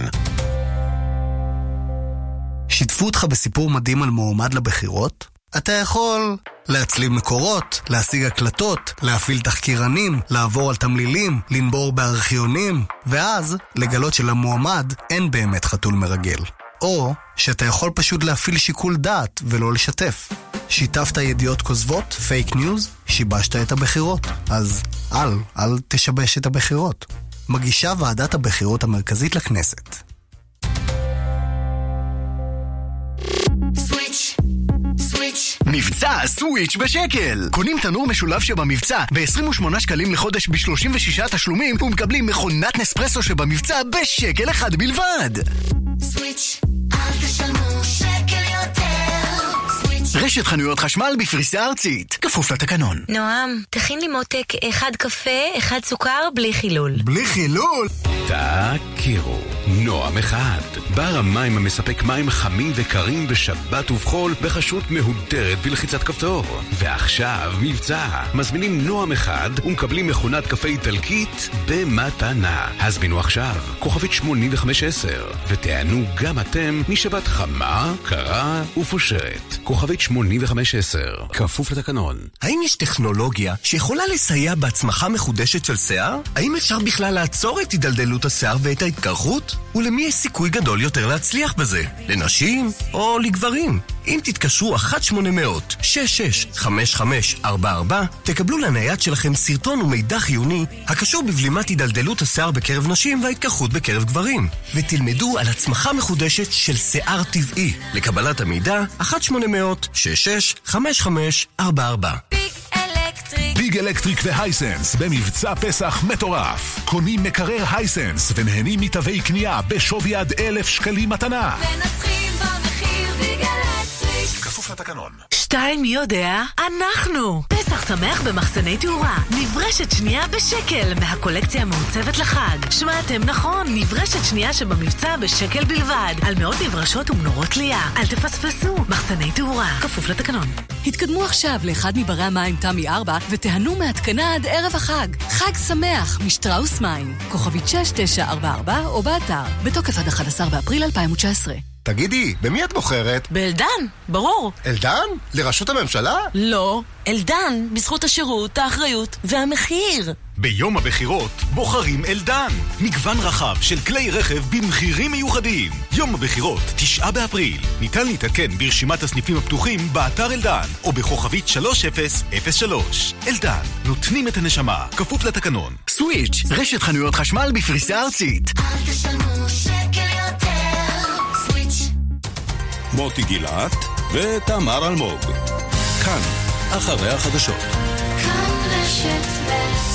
שיתפו אותך בסיפור מדהים על מועמד לבחירות? אתה יכול להצליב מקורות, להשיג הקלטות, להפעיל תחקירנים, לעבור על תמלילים, לנבור בארכיונים, ואז לגלות שלמועמד אין באמת חתול מרגל. או שאתה יכול פשוט להפעיל שיקול דעת ולא לשתף. שיתפת ידיעות כוזבות, פייק ניוז, שיבשת את הבחירות. אז אל, אל תשבש את הבחירות. מגישה ועדת הבחירות המרכזית לכנסת. מבצע סוויץ' בשקל! קונים תנור משולב שבמבצע ב-28 שקלים לחודש ב-36 תשלומים ומקבלים מכונת נספרסו שבמבצע בשקל אחד בלבד! סוויץ', אל תשלמו שקל. רשת חנויות חשמל בפריסה ארצית, כפוף לתקנון. נועם, תכין לי מותק אחד קפה, אחד סוכר, בלי חילול. בלי חילול? תכירו, נועם אחד, בר המים המספק מים חמים וקרים בשבת ובחול בחשות מהודרת בלחיצת כפתור. ועכשיו מבצע, מזמינים נועם אחד ומקבלים מכונת קפה איטלקית במתנה. הזמינו עכשיו, כוכבית 8510, ותיענו גם אתם משבת חמה, קרה ופושרת. כוכבית 8510, כפוף לתקנון. האם יש טכנולוגיה שיכולה לסייע בהצמחה מחודשת של שיער? האם אפשר בכלל לעצור את הידלדלות השיער ואת ההתקרחות? ולמי יש סיכוי גדול יותר להצליח בזה? לנשים או לגברים? אם תתקשרו 1-800-665544, תקבלו לנייד שלכם סרטון ומידע חיוני הקשור בבלימת הידלדלות השיער בקרב נשים וההתקרחות בקרב גברים, ותלמדו על הצמחה מחודשת של שיער טבעי. לקבלת המידע, 1-800-665544. אלקטריק. ביג אלקטריק והייסנס במבצע פסח מטורף. קונים מקרר הייסנס ונהנים מתווי קנייה בשווי עד אלף שקלים מתנה. מנצחים במחיר ביג אלקטריק. כפוף לתקנון. שתיים, מי יודע? אנחנו! פסח שמח במחסני תאורה. נברשת שנייה בשקל מהקולקציה המעוצבת לחג. שמעתם נכון, נברשת שנייה שבמבצע בשקל בלבד. על מאות נברשות ומנורות תלייה. אל תפספסו, מחסני תאורה. כפוף לתקנון. התקדמו עכשיו לאחד מברי המים תמי 4 ותיהנו מהתקנה עד ערב החג. חג שמח משטראוס מים. כוכבית 6944 או באתר. בתוקף עד 11 באפריל 2019. תגידי, במי את בוחרת? באלדן, ברור. אלדן? לראשות הממשלה? לא, אלדן, בזכות השירות, האחריות והמחיר. ביום הבחירות בוחרים אלדן. מגוון רחב של כלי רכב במחירים מיוחדים. יום הבחירות, תשעה באפריל. ניתן להתעדכן ברשימת הסניפים הפתוחים באתר אלדן, או בכוכבית 3003. אלדן, נותנים את הנשמה, כפוף לתקנון. סוויץ', רשת חנויות חשמל בפריסה ארצית. אל תשלמו שקל יותר. סוויץ'. מוטי גילת ותמר אלמוג. כאן, אחרי החדשות. כאן רשת ב'